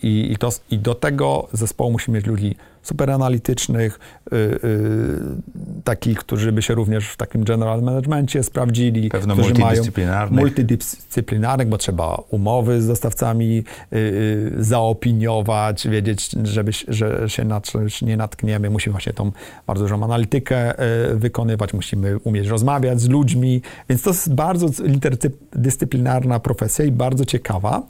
i, to, i do tego zespołu musimy mieć ludzi super analitycznych, yy, yy, takich, którzy by się również w takim general managemencie sprawdzili. Pewno którzy mają multidyscyplinarnych. multidyscyplinarnych, bo trzeba umowy z dostawcami yy, yy, zaopiniować, wiedzieć, żeby, że się na coś nie natkniemy. Musimy właśnie tą bardzo dużą analitykę yy, wykonywać, musimy umieć rozmawiać z ludźmi, więc to jest bardzo interdyscyplinarna profesja i bardzo ciekawa.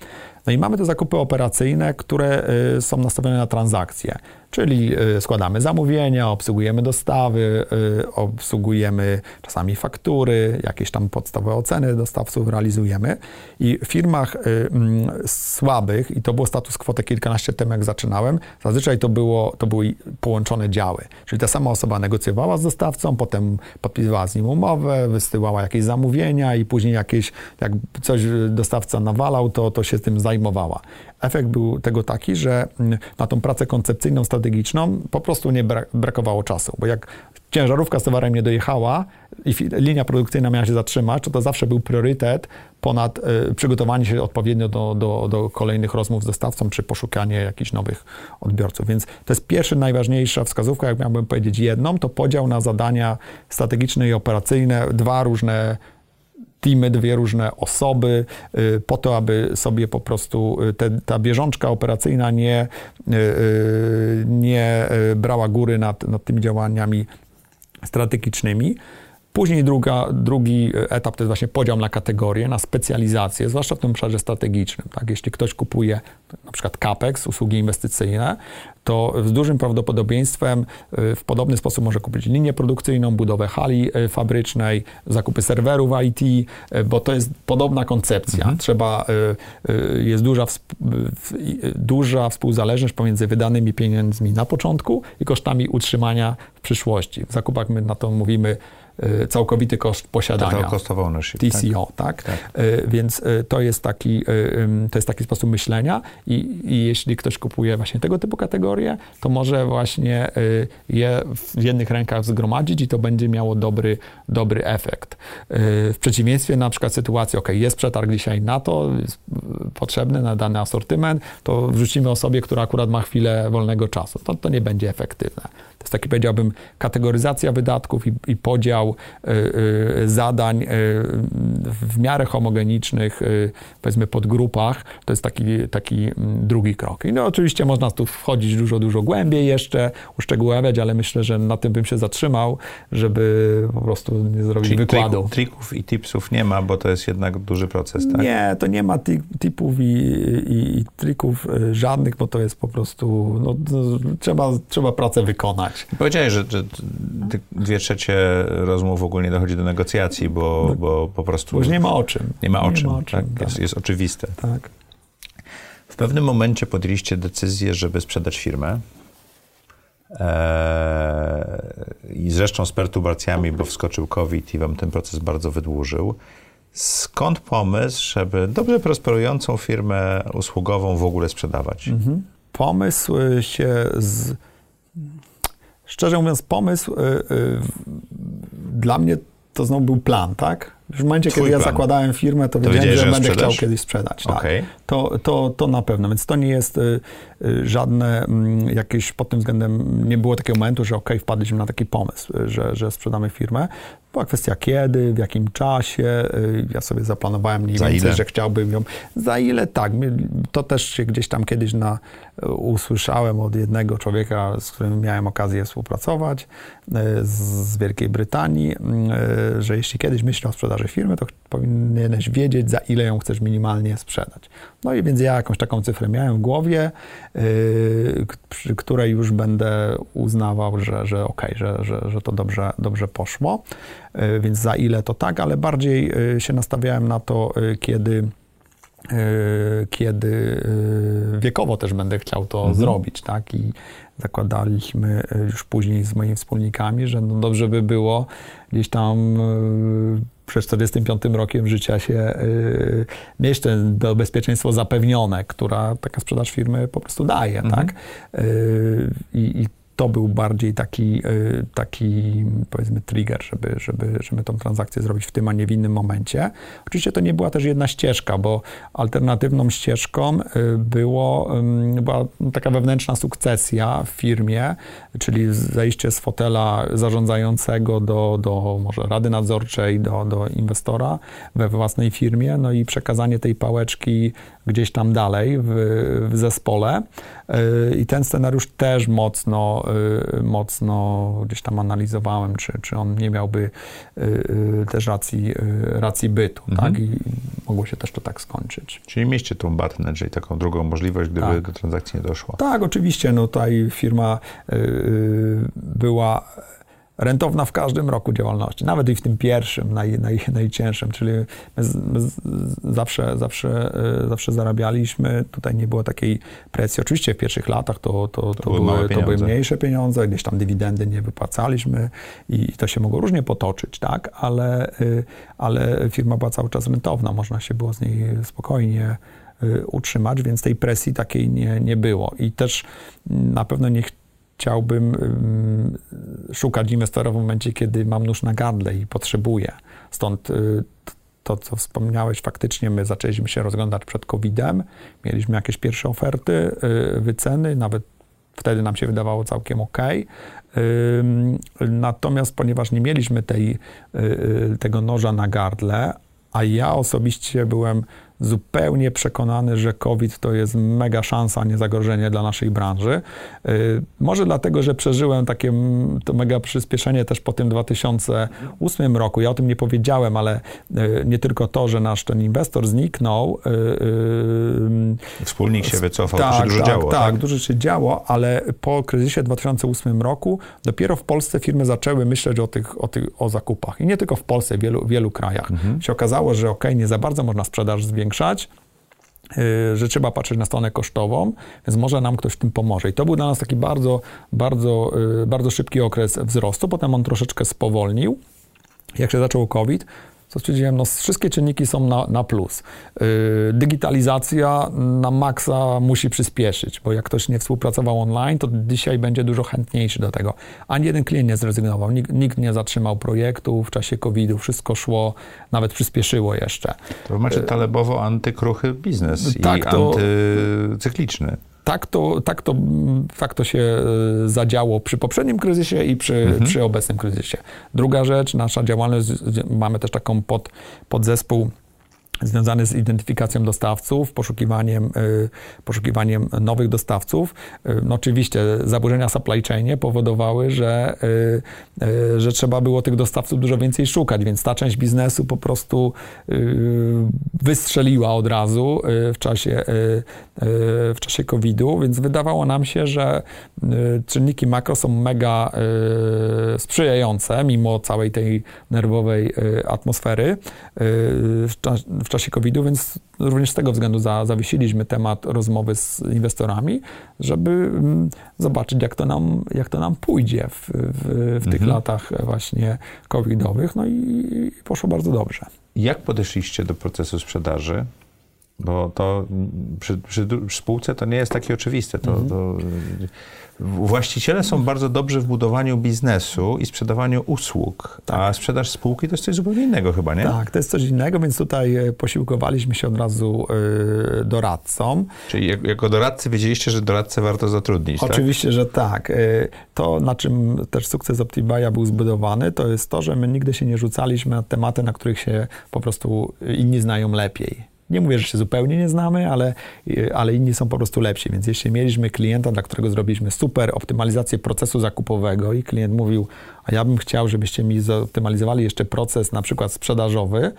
No i mamy te zakupy operacyjne, które y, są nastawione na transakcje, czyli y, składamy zamówienia, obsługujemy dostawy, y, obsługujemy czasami faktury, jakieś tam podstawowe oceny dostawców realizujemy. I w firmach mm, słabych, i to było status quo te kilkanaście temu, jak zaczynałem, zazwyczaj to, było, to były połączone działy. Czyli ta sama osoba negocjowała z dostawcą, potem podpisywała z nim umowę, wysyłała jakieś zamówienia i później jakieś, jak coś dostawca nawalał, to, to się tym zajmowała. Efekt był tego taki, że mm, na tą pracę koncepcyjną, strategiczną po prostu nie bra- brakowało czasu, bo jak ciężarówka z towarem nie dojechała i linia produkcyjna miała się zatrzymać, to to zawsze był priorytet ponad y, przygotowanie się odpowiednio do, do, do kolejnych rozmów z dostawcą, czy poszukanie jakichś nowych odbiorców. Więc to jest pierwsza, najważniejsza wskazówka, jak miałbym powiedzieć jedną, to podział na zadania strategiczne i operacyjne, dwa różne teamy, dwie różne osoby, y, po to, aby sobie po prostu y, te, ta bieżączka operacyjna nie, y, nie brała góry nad, nad tymi działaniami strategicznymi. Później druga, drugi etap to jest właśnie podział na kategorie, na specjalizację, zwłaszcza w tym obszarze strategicznym. Tak? Jeśli ktoś kupuje na przykład CAPEX, usługi inwestycyjne, to z dużym prawdopodobieństwem y, w podobny sposób może kupić linię produkcyjną, budowę hali y, fabrycznej, zakupy serwerów IT, y, bo to jest podobna koncepcja. Trzeba, y, y, jest duża, duża współzależność pomiędzy wydanymi pieniędzmi na początku i kosztami utrzymania w przyszłości. W zakupach my na to mówimy całkowity koszt posiadania. Total cost of ownership. tak? TCO, tak? Tak. Y, Więc y, to jest, taki, y, to jest taki sposób myślenia i, i jeśli ktoś kupuje właśnie tego typu kategorie, to może właśnie y, je w jednych rękach zgromadzić i to będzie miało dobry, dobry efekt. Y, W przeciwieństwie na przykład sytuacji, ok, jest przetarg dzisiaj na to, jest y, potrzebny na dany asortyment, to wrzucimy osobie, która akurat ma chwilę wolnego czasu. To, to nie będzie efektywne. To jest taki, powiedziałbym, kategoryzacja wydatków i, i podział szukał zadań w miarę homogenicznych, powiedzmy podgrupach. To jest taki, taki mm, drugi krok. I no oczywiście można tu wchodzić dużo, dużo głębiej jeszcze, uszczegóławiać, ale myślę, że na tym bym się zatrzymał, żeby po prostu nie zrobić Czyli wykładu. Trików, trików i tipsów nie ma, bo to jest jednak duży proces, tak? Nie, to nie ma tipów i, i, i trików żadnych, bo to jest po prostu, no, trzeba, trzeba pracę wykonać. Powiedziałeś, że, że dwie trzecie rozmów ogólnie dochodzi do negocjacji, bo, No, bo po prostu... Bo już nie ma o czym. Nie ma o Nie czym, ma o czym, tak? tak. Jest, jest oczywiste. Tak. W pewnym momencie podjęliście decyzję, żeby sprzedać firmę. Eee, I zresztą z perturbacjami, bo wskoczył COVID i wam ten proces bardzo wydłużył. Skąd pomysł, żeby dobrze prosperującą firmę usługową w ogóle sprzedawać? Mhm. Pomysł y, się z... Szczerze mówiąc, pomysł y, y, dla mnie to znowu był plan, tak? W momencie, Twój kiedy ja plan. zakładałem firmę, to, wiedziałem, wiedziałeś, że, że będę sprzedasz? chciał kiedyś sprzedać. Tak. Okej. To, to, to na pewno, więc to nie jest y, y, żadne mm, jakieś pod tym względem, nie było takiego momentu, że okej, wpadliśmy na taki pomysł, y, że, że sprzedamy firmę. Była kwestia kiedy, w jakim czasie. y, Ja sobie zaplanowałem mniej Za więcej, ile? że chciałbym ją. Za ile tak. To też się gdzieś tam kiedyś na, usłyszałem od jednego człowieka, z którym miałem okazję współpracować y, z, Wielkiej Brytanii, y, że jeśli kiedyś myślę o sprzedaży firmy, to powinieneś wiedzieć, za ile ją chcesz minimalnie sprzedać. No i więc ja jakąś taką cyfrę miałem w głowie, k- przy której już będę uznawał, że, że okej, że, że, że to dobrze, dobrze poszło. Więc za ile to tak, ale bardziej się nastawiałem na to, kiedy kiedy y, wiekowo też będę chciał to zrobić, tak? I zakładaliśmy y, już później z moimi wspólnikami, że no dobrze by było gdzieś tam przed 45 rokiem życia się mieć to bezpieczeństwo zapewnione, która taka sprzedaż firmy po prostu daje, tak? Y, I, i to był bardziej taki, y, taki powiedzmy trigger, żeby, żeby, żeby tą transakcję zrobić w tym, a nie w innym momencie. Oczywiście to nie była też jedna ścieżka, bo alternatywną ścieżką y, było, była taka wewnętrzna sukcesja w firmie, czyli zejście z fotela zarządzającego do, do może rady nadzorczej, do, do inwestora we własnej firmie, no i przekazanie tej pałeczki gdzieś tam dalej w, w zespole. Y, I ten scenariusz też mocno, y, mocno gdzieś tam analizowałem, czy, czy on nie miałby y, też racji, racji bytu, Mhm. tak? I mogło się też to tak skończyć. Czyli mieście tą batnę, czyli taką drugą możliwość, gdyby Tak. do transakcji nie doszło. Tak, oczywiście, no tutaj firma była rentowna w każdym roku działalności, nawet i w tym pierwszym, naj, naj, najcięższym, czyli my, z, my z, zawsze, zawsze, y, zawsze zarabialiśmy, tutaj nie było takiej presji. Oczywiście w pierwszych latach to, to, to, były małe były, to były mniejsze pieniądze, gdzieś tam dywidendy nie wypłacaliśmy i to się mogło różnie potoczyć, tak, ale, y, ale firma była cały czas rentowna, można się było z niej spokojnie y, utrzymać, więc tej presji takiej nie, nie było. I też na pewno nie chciałbym ym, szukać inwestora w momencie, kiedy mam nóż na gardle i potrzebuję. Stąd y, to, co wspomniałeś, faktycznie my zaczęliśmy się rozglądać przed COVID-em, mieliśmy jakieś pierwsze oferty, y, wyceny, nawet wtedy nam się wydawało całkiem ok. Natomiast ponieważ nie mieliśmy tej, y, tego noża na gardle, a ja osobiście byłem zupełnie przekonany, że COVID to jest mega szansa, a nie zagrożenie dla naszej branży. Y, Może dlatego, że przeżyłem takie to mega przyspieszenie też po tym 2008 roku. Ja o tym nie powiedziałem, ale y, nie tylko to, że nasz ten inwestor zniknął. y, Wspólnik się wycofał, się dużo tak, działo. Tak, dużo się działo, ale po kryzysie 2008 roku dopiero w Polsce firmy zaczęły myśleć o tych, o tych o zakupach. I nie tylko w Polsce, w wielu, wielu krajach. Mhm. Się okazało, że ok, nie za bardzo można sprzedaż zwiększać, yy, że trzeba patrzeć na stronę kosztową, więc może nam ktoś w tym pomoże. I to był dla nas taki bardzo, bardzo, yy, bardzo szybki okres wzrostu. Potem on troszeczkę spowolnił. Jak się zaczął COVID, to stwierdziłem, no wszystkie czynniki są na, na plus. Yy, digitalizacja na maksa musi przyspieszyć, bo jak ktoś nie współpracował online, to dzisiaj będzie dużo chętniejszy do tego. Ani jeden klient nie zrezygnował, nikt, nikt nie zatrzymał projektu w czasie COVID-u, wszystko szło, nawet przyspieszyło jeszcze. To macie talebowo antykruchy biznes Tak, i to- antycykliczny. Tak to, tak, to, tak to się e, zadziało przy poprzednim kryzysie i przy, mhm. przy obecnym kryzysie. Druga rzecz, nasza działalność, mamy też taką pod, podzespół związany z identyfikacją dostawców, poszukiwaniem, y, poszukiwaniem nowych dostawców. Y, no oczywiście zaburzenia supply chainie powodowały, że, y, że trzeba było tych dostawców dużo więcej szukać, więc ta część biznesu po prostu wystrzeliła od razu w czasie, w czasie COVID-u, więc wydawało nam się, że czynniki makro są mega sprzyjające, mimo całej tej nerwowej atmosfery w w czasie COVID-u, więc również z tego względu za, zawiesiliśmy temat rozmowy z inwestorami, żeby mm, zobaczyć, jak to nam, jak to nam pójdzie w, w, w tych mhm. latach właśnie covidowych. No i, i poszło bardzo dobrze. Jak podeszliście do procesu sprzedaży? Bo to przy, przy, spółce to nie jest takie oczywiste. To, mhm. to, właściciele są bardzo dobrzy w budowaniu biznesu i sprzedawaniu usług, tak. a sprzedaż spółki to jest coś zupełnie innego chyba, nie? Tak, to jest coś innego, więc tutaj e, posiłkowaliśmy się od razu y, doradcą. Czyli jak, jako doradcy wiedzieliście, że doradcę warto zatrudnić, tak? Oczywiście, tak? że tak. To, na czym też sukces Optibaja był zbudowany, to jest to, że my nigdy się nie rzucaliśmy na tematy, na których się po prostu inni znają lepiej. Nie mówię, że się zupełnie nie znamy, ale, ale inni są po prostu lepsi. Więc jeśli mieliśmy klienta, dla którego zrobiliśmy super optymalizację procesu zakupowego i klient mówił, a ja bym chciał, żebyście mi zoptymalizowali jeszcze proces na przykład sprzedażowy,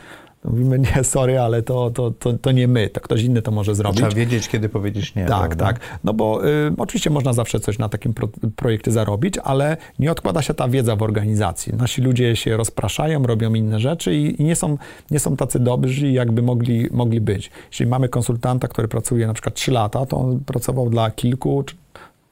Mówimy, nie, sorry, ale to, to, to, to, nie my, to ktoś inny to może zrobić. Trzeba wiedzieć, kiedy powiedzieć nie. Tak, prawda? tak. No bo y, oczywiście można zawsze coś na takim pro, projekcie zarobić, ale nie odkłada się ta wiedza w organizacji. Nasi ludzie się rozpraszają, robią inne rzeczy i, i nie, są, nie są tacy dobrzy, jakby mogli, mogli być. Jeśli mamy konsultanta, który pracuje na przykład 3 lata, to on pracował dla kilku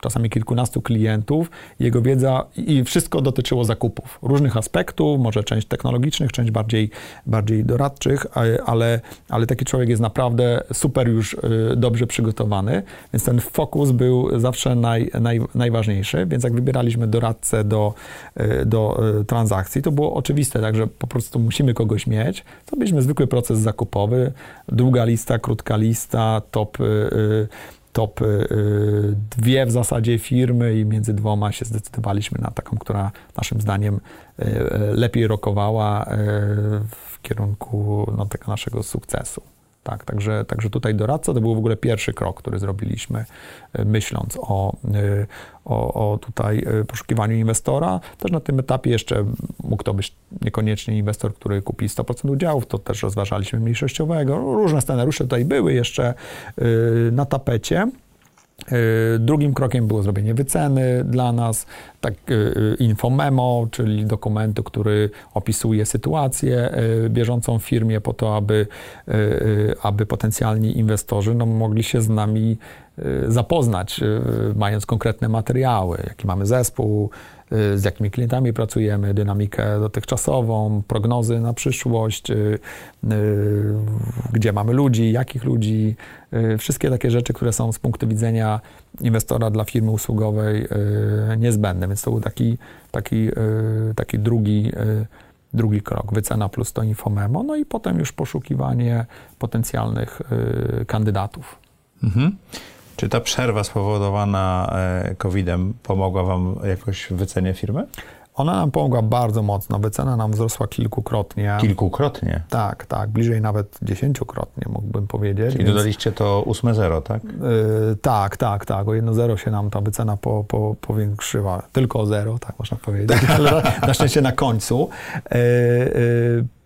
czasami kilkunastu klientów. Jego wiedza i wszystko dotyczyło zakupów. Różnych aspektów, może część technologicznych, część bardziej, bardziej doradczych, ale, ale taki człowiek jest naprawdę super już y, dobrze przygotowany, więc ten fokus był zawsze naj, naj, najważniejszy, więc jak wybieraliśmy doradcę do, y, do y, transakcji, to było oczywiste, także po prostu musimy kogoś mieć. To byliśmy zwykły proces zakupowy, długa lista, krótka lista, top top y, dwie w zasadzie firmy i między dwoma się zdecydowaliśmy na taką, która naszym zdaniem y, y, lepiej rokowała w kierunku no, tego naszego sukcesu. Tak, także, także tutaj doradca to był w ogóle pierwszy krok, który zrobiliśmy, e, myśląc o, e, o, o tutaj e, poszukiwaniu inwestora. Też na tym etapie jeszcze mógł to być niekoniecznie inwestor, który kupi 100% udziałów, to też rozważaliśmy mniejszościowego. Różne scenariusze tutaj były jeszcze na tapecie. E, drugim krokiem było zrobienie wyceny dla nas, tak e, e, infomemo, czyli dokumentu, który opisuje sytuację bieżącą w firmie po to, aby, aby potencjalni inwestorzy no, mogli się z nami zapoznać, mając konkretne materiały, jaki mamy zespół, z jakimi klientami pracujemy, dynamikę dotychczasową, prognozy na przyszłość, y, y, gdzie mamy ludzi, jakich ludzi, y, wszystkie takie rzeczy, które są z punktu widzenia inwestora dla firmy usługowej niezbędne. Więc to był taki, taki, taki drugi drugi krok, wycena plus to infomemo, no i potem już poszukiwanie potencjalnych kandydatów. Mhm. Czy ta przerwa spowodowana e, COVID-em pomogła Wam jakoś w wycenie firmy? Ona nam pomogła bardzo mocno. Wycena nam wzrosła kilkukrotnie. Kilkukrotnie? Tak, tak. Bliżej nawet dziesięciokrotnie, mógłbym powiedzieć. Więc... dodaliście to ósme zero, tak? Yy, tak, tak, tak. O jedno zero się nam ta wycena po, po, powiększyła. Tylko o zero, tak można powiedzieć, ale na, na szczęście na końcu. Yy, yy,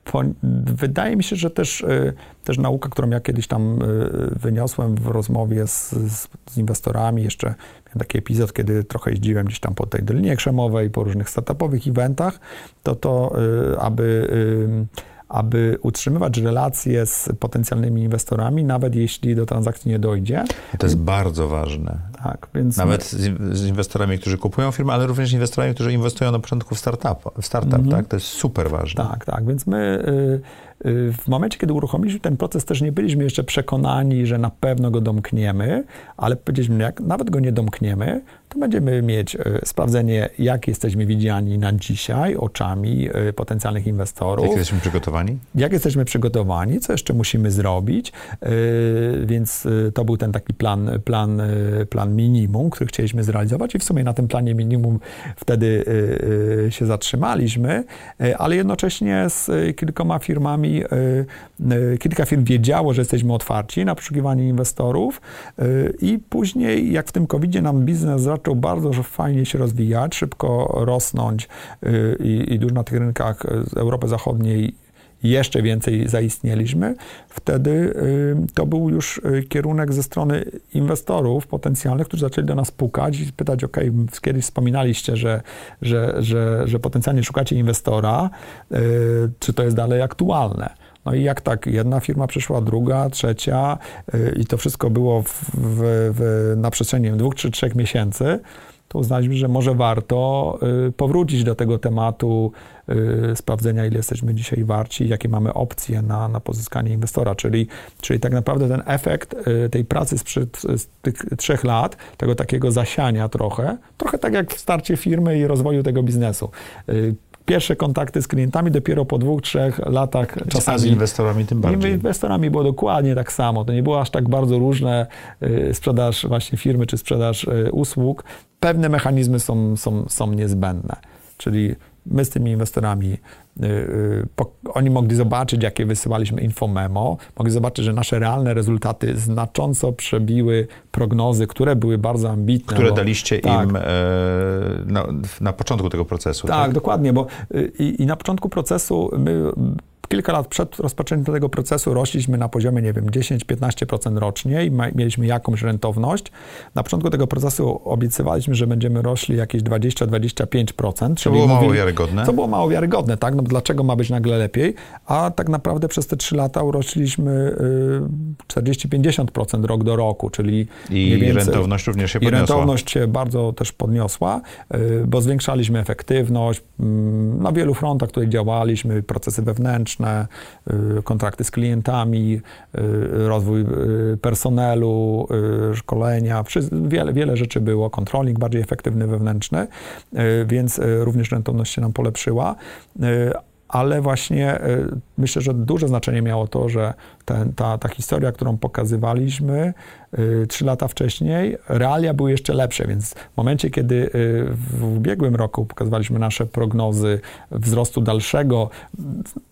wydaje mi się, że też, y, też nauka, którą ja kiedyś tam y, wyniosłem w rozmowie z, z, z inwestorami, jeszcze miałem taki epizod, kiedy trochę jeździłem gdzieś tam po tej Dolinie Krzemowej, po różnych startupowych eventach, to to, y, aby aby utrzymywać relacje z potencjalnymi inwestorami, nawet jeśli do transakcji nie dojdzie. To jest bardzo ważne. Tak, więc nawet my... z, inwestorami, którzy kupują firmę, ale również inwestorami, którzy inwestują na początku w startup, w startup -hmm. tak? To jest super ważne. Tak, tak, więc my y, y, w momencie, kiedy uruchomiliśmy ten proces, też nie byliśmy jeszcze przekonani, że na pewno go domkniemy, ale powiedzieliśmy, jak nawet go nie domkniemy, to będziemy mieć sprawdzenie, jak jesteśmy widziani na dzisiaj oczami potencjalnych inwestorów. Jak jesteśmy przygotowani? Jak jesteśmy przygotowani, co jeszcze musimy zrobić, więc to był ten taki plan, plan, plan minimum, który chcieliśmy zrealizować i w sumie na tym planie minimum wtedy się zatrzymaliśmy, ale jednocześnie z kilkoma firmami, kilka firm wiedziało, że jesteśmy otwarci na poszukiwanie inwestorów i później, jak w tym covid nam biznes zaczął bardzo fajnie się rozwijać, szybko rosnąć i, i dużo na tych rynkach z Europy Zachodniej jeszcze więcej zaistnieliśmy, wtedy to był już kierunek ze strony inwestorów potencjalnych, którzy zaczęli do nas pukać i pytać, ok, kiedyś wspominaliście, że, że, że, że potencjalnie szukacie inwestora, czy to jest dalej aktualne? No i jak tak, jedna firma przyszła, druga, trzecia i to wszystko było w, w, na przestrzeni dwóch czy trzech miesięcy, to uznaliśmy, że może warto powrócić do tego tematu Y, sprawdzenia, ile jesteśmy dzisiaj warci, jakie mamy opcje na, na pozyskanie inwestora. Czyli, czyli tak naprawdę ten efekt y, tej pracy sprzed z tych trzech lat, tego takiego zasiania trochę, trochę tak jak w starcie firmy i rozwoju tego biznesu y, pierwsze kontakty z klientami dopiero po dwóch, trzech latach. Czasami, A z inwestorami tym bardziej. Z inwestorami było dokładnie tak samo. To nie było aż tak bardzo różne sprzedaż właśnie firmy czy sprzedaż usług. Pewne mechanizmy są, są, są niezbędne. Czyli my z tymi inwestorami, y, y, oni mogli zobaczyć, jakie wysyłaliśmy infomemo, mogli zobaczyć, że nasze realne rezultaty znacząco przebiły prognozy, które były bardzo ambitne. Które bo, daliście tak, im e, na, na, początku tego procesu. Tak, tak? dokładnie, bo y, i, i na początku procesu my kilka lat przed rozpoczęciem tego procesu rośliśmy na poziomie, nie wiem, 10-15% rocznie i mieliśmy jakąś rentowność. Na początku tego procesu obiecywaliśmy, że będziemy rośli jakieś 20-25%. Co było mało wiarygodne. Co było mało wiarygodne, tak? No dlaczego ma być nagle lepiej? A tak naprawdę przez te 3 lata urośliśmy 40-50% rok do roku, czyli I więcej, rentowność również się podniosła. I rentowność się bardzo też podniosła, y, bo zwiększaliśmy efektywność mm, na wielu frontach, tutaj działaliśmy, procesy wewnętrzne, Y, kontrakty z klientami, y, rozwój y, personelu, szkolenia, wiele, wiele rzeczy było, kontroling bardziej efektywny wewnętrzny, więc również rentowność się nam polepszyła. Ale właśnie myślę, że duże znaczenie miało to, że ten, ta, ta historia, którą pokazywaliśmy, trzy lata wcześniej, realia były jeszcze lepsze, więc w momencie, kiedy y, w ubiegłym roku pokazywaliśmy nasze prognozy wzrostu dalszego,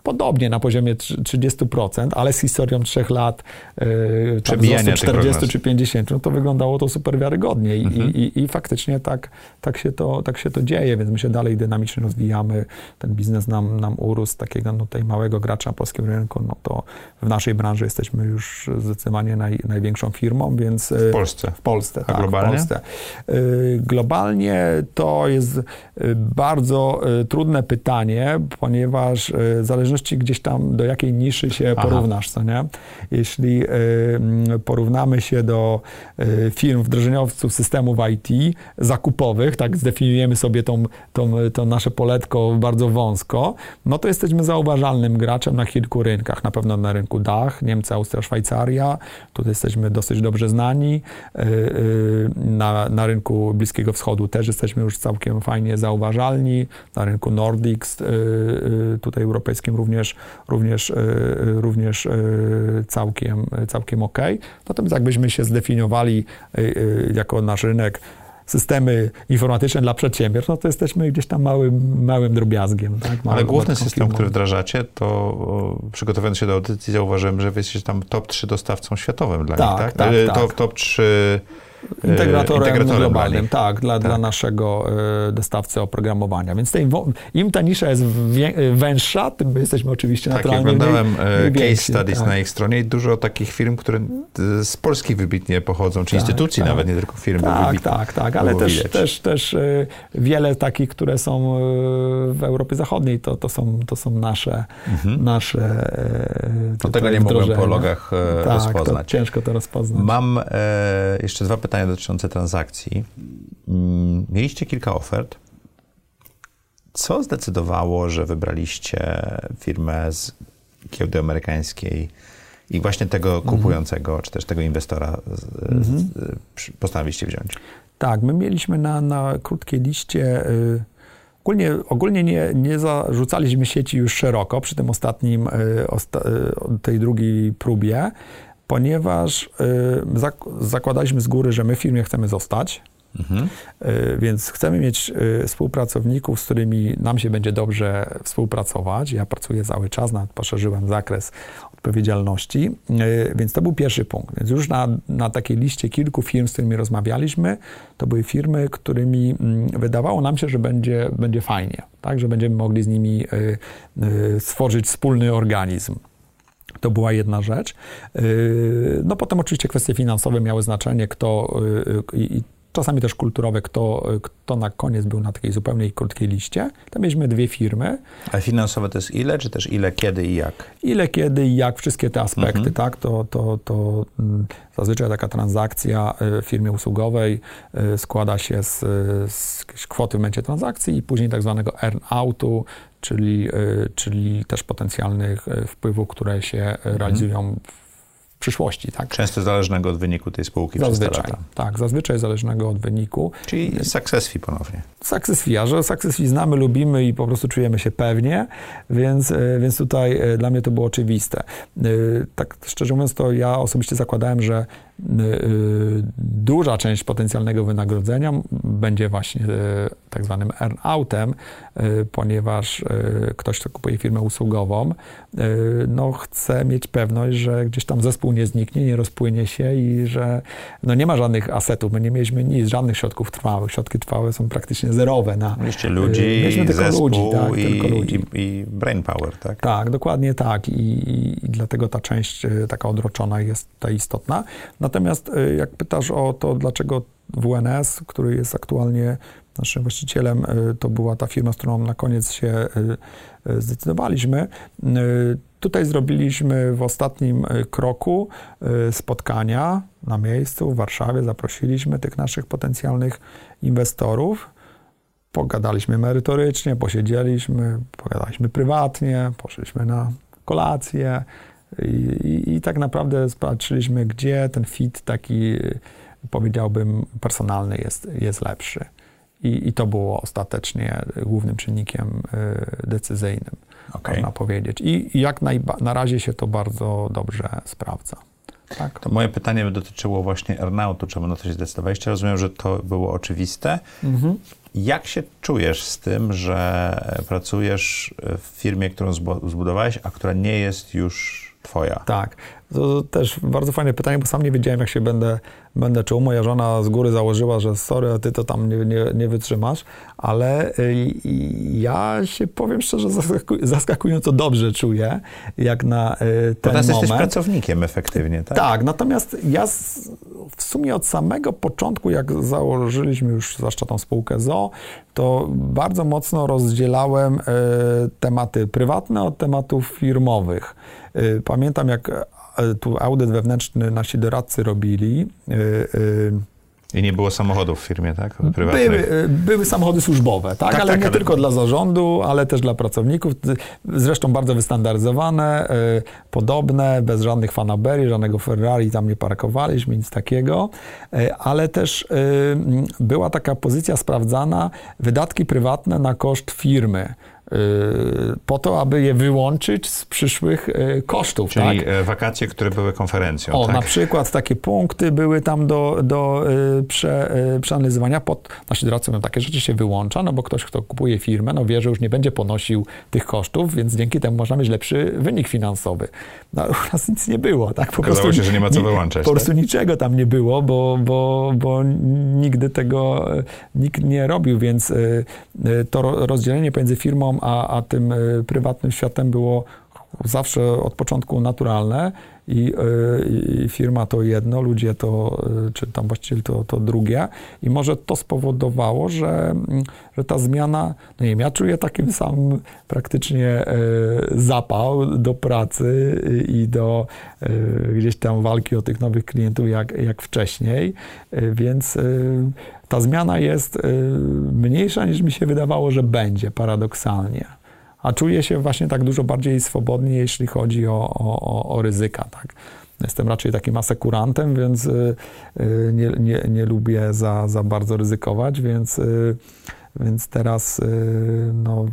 podobnie na poziomie 30%, ale z historią trzech lat y, wzrostu 40 czy 50, no to wyglądało to super wiarygodnie i, mhm. i, i, faktycznie tak, tak, się to, tak się to dzieje, więc my się dalej dynamicznie rozwijamy, ten biznes nam, nam urósł, takiego no, tutaj małego gracza na polskim rynku, no to w naszej branży jesteśmy już zdecydowanie naj, największą firmą, więc... W Polsce. W Polsce, A tak, globalnie? Polsce. Y, globalnie to jest y, bardzo y, trudne pytanie, ponieważ w zależności gdzieś tam do jakiej niszy się Aha. porównasz, co nie? Jeśli mm, porównamy się do firm wdrożeniowców systemów IT zakupowych, tak zdefiniujemy sobie tą, tą, tą nasze poletko bardzo wąsko, no to jesteśmy zauważalnym graczem na kilku rynkach. Na pewno na rynku Dach, Niemcy, Austria, Szwajcaria. Tutaj jesteśmy dosyć dobrze znani. E, e, na, na rynku Bliskiego Wschodu też jesteśmy już całkiem fajnie zauważalni. Na rynku Nordics, e, tutaj europejskim również, również, również całkiem, całkiem ok. Natomiast jakbyśmy się zdefiniowali jako nasz rynek systemy informatyczne dla przedsiębiorstw, no to jesteśmy gdzieś tam małym, małym drobiazgiem. Tak? Ale główny system, który wdrażacie, to przygotowując się do audycji zauważyłem, że wy jesteście tam top 3 dostawcą światowym dla tak, nich, tak? tak, tak. Top, top 3 integratorem, integratorem globalnym, tak, dla, tak. dla naszego y, dostawcy oprogramowania. Więc tej, im ta nisza jest węższa, tym my jesteśmy oczywiście tak, naturalnie Tak, ja oglądałem mniej, case studies tak. na ich stronie i dużo takich firm, które z Polski wybitnie pochodzą, czy tak, instytucji tak. nawet, nie tylko firm. Tak, tak, tak, ale też, też, też wiele takich, które są w Europie Zachodniej, to, to, są, to są nasze, mhm. nasze y, tego nie mogłem po logach e, tak, rozpoznać. To ciężko to rozpoznać. Mam e, jeszcze dwa pytania pytania dotyczące transakcji. Mm, mieliście kilka ofert. Co zdecydowało, że wybraliście firmę z giełdy amerykańskiej I właśnie tego kupującego, czy też tego inwestora mhm. postanowiliście wziąć. Tak, my mieliśmy na, na krótkiej liście. Y, ogólnie, ogólnie nie, nie zarzucaliśmy sieci już szeroko przy tym ostatnim, y, osta, y, tej drugiej próbie, ponieważ zak zakładaliśmy z góry, że my w firmie chcemy zostać. Mhm. Więc chcemy mieć współpracowników, z którymi nam się będzie dobrze współpracować. Ja pracuję cały czas, nawet poszerzyłem zakres odpowiedzialności. Więc to był pierwszy punkt. Więc już na, na takiej liście kilku firm, z którymi rozmawialiśmy, to były firmy, którymi mm, wydawało nam się, że będzie, będzie fajnie, tak? że będziemy mogli z nimi stworzyć wspólny organizm. To była jedna rzecz. No potem oczywiście kwestie finansowe miały znaczenie, kto i czasami też kulturowe, kto, kto na koniec był na takiej zupełnie krótkiej liście. Tam mieliśmy dwie firmy. A finansowe to jest ile, czy też ile, kiedy i jak? Ile, kiedy i jak, wszystkie te aspekty, mhm. tak? To, to, to mm, zazwyczaj taka transakcja y, w firmie usługowej y, składa się z, z kwoty w momencie transakcji i później tak zwanego earn-outu, czyli, y, czyli też potencjalnych wpływów, które się mhm. realizują w przyszłości. Tak? Często zależnego od wyniku tej spółki zazwyczaj, przez te lata. Tak, zazwyczaj zależnego od wyniku. Czyli success fee ponownie. Success fee, a że success fee znamy, lubimy i po prostu czujemy się pewnie, więc, e, więc tutaj e, dla mnie to było oczywiste. E, tak szczerze mówiąc, to ja osobiście zakładałem, że duża część potencjalnego wynagrodzenia będzie właśnie tak zwanym earn-outem, ponieważ ktoś, kto kupuje firmę usługową, no chce mieć pewność, że gdzieś tam zespół nie zniknie, nie rozpłynie się i że no nie ma żadnych asetów, my nie mieliśmy nic, żadnych środków trwałych. Środki trwałe są praktycznie zerowe. Na, Mieliście ludzi, mieliśmy tylko zespół ludzi, tak, i, tylko ludzi. I, i brain power, tak? Tak, dokładnie tak I, i, dlatego ta część taka odroczona jest ta istotna. Natomiast y, jak pytasz o to, dlaczego WNS, który jest aktualnie naszym właścicielem, y, to była ta firma, z którą na koniec się y, zdecydowaliśmy. Tutaj zrobiliśmy w ostatnim kroku spotkania na miejscu w Warszawie. Zaprosiliśmy tych naszych potencjalnych inwestorów. Pogadaliśmy merytorycznie, posiedzieliśmy, pogadaliśmy prywatnie, poszliśmy na kolację, i, i, I, tak naprawdę patrzyliśmy, gdzie ten fit taki, powiedziałbym, personalny jest, jest lepszy. I, I, to było ostatecznie głównym czynnikiem y, decyzyjnym, okay. można powiedzieć. I, jak najba- na razie się to bardzo dobrze sprawdza. Tak. To moje pytanie by dotyczyło właśnie earnoutu, czemu na to się zdecydowaliście. Rozumiem, że to było oczywiste. Mhm. Jak się czujesz z tym, że pracujesz w firmie, którą zbudowałeś, a która nie jest już twoja? Tak. To też bardzo fajne pytanie, bo sam nie wiedziałem, jak się będę, będę czuł. Moja żona z góry założyła, że sorry, a ty to tam nie, nie, nie wytrzymasz, ale y, ja się powiem szczerze, zaskakująco dobrze czuję, jak na y, ten Bo moment. jesteś pracownikiem efektywnie, tak? Tak, natomiast ja w sumie od samego początku, jak założyliśmy już zwłaszcza tą spółkę ZO, to bardzo mocno rozdzielałem y, tematy prywatne od tematów firmowych. Pamiętam, jak tu audyt wewnętrzny nasi doradcy robili. E, e, I nie było samochodów w firmie, tak? Były, były samochody służbowe, tak? tak ale tak, nie ale... tylko dla zarządu, ale też dla pracowników. Zresztą bardzo wystandaryzowane, podobne, bez żadnych fanaberii, żadnego Ferrari tam nie parkowaliśmy, nic takiego. Ale też była taka pozycja sprawdzana, wydatki prywatne na koszt firmy. Y, po to, aby je wyłączyć z przyszłych y, kosztów. Czyli tak? E, wakacje, które były konferencją. O, tak? na przykład takie punkty były tam do, do y, prze, przeanalizowania. Pod, nasi doradcy mówią, takie rzeczy się wyłącza, no bo ktoś, kto kupuje firmę, no wie, że już nie będzie ponosił tych kosztów, więc dzięki temu można mieć lepszy wynik finansowy. No, u nas nic nie było, tak? Po Okazało prostu, się, że nie ma co wyłączać. Po prostu tak? niczego tam nie było, bo, bo, bo nigdy tego nikt nie robił, więc to rozdzielenie pomiędzy firmą a, a tym e, prywatnym światem było zawsze od początku naturalne i, e, i, firma to jedno, ludzie to, e, czy tam właściciel to, to drugie. I może to spowodowało, że, że ta zmiana, no nie wiem, ja czuję takim samym praktycznie zapał do pracy i do gdzieś tam walki o tych nowych klientów jak, jak wcześniej, więc ta zmiana jest mniejsza niż mi się wydawało, że będzie, paradoksalnie. A czuję się właśnie tak dużo bardziej swobodnie, jeśli chodzi o, o, o ryzyka, tak. Jestem raczej takim asekurantem, więc y, y, nie, nie, nie lubię za, za bardzo ryzykować, więc, y, więc teraz no,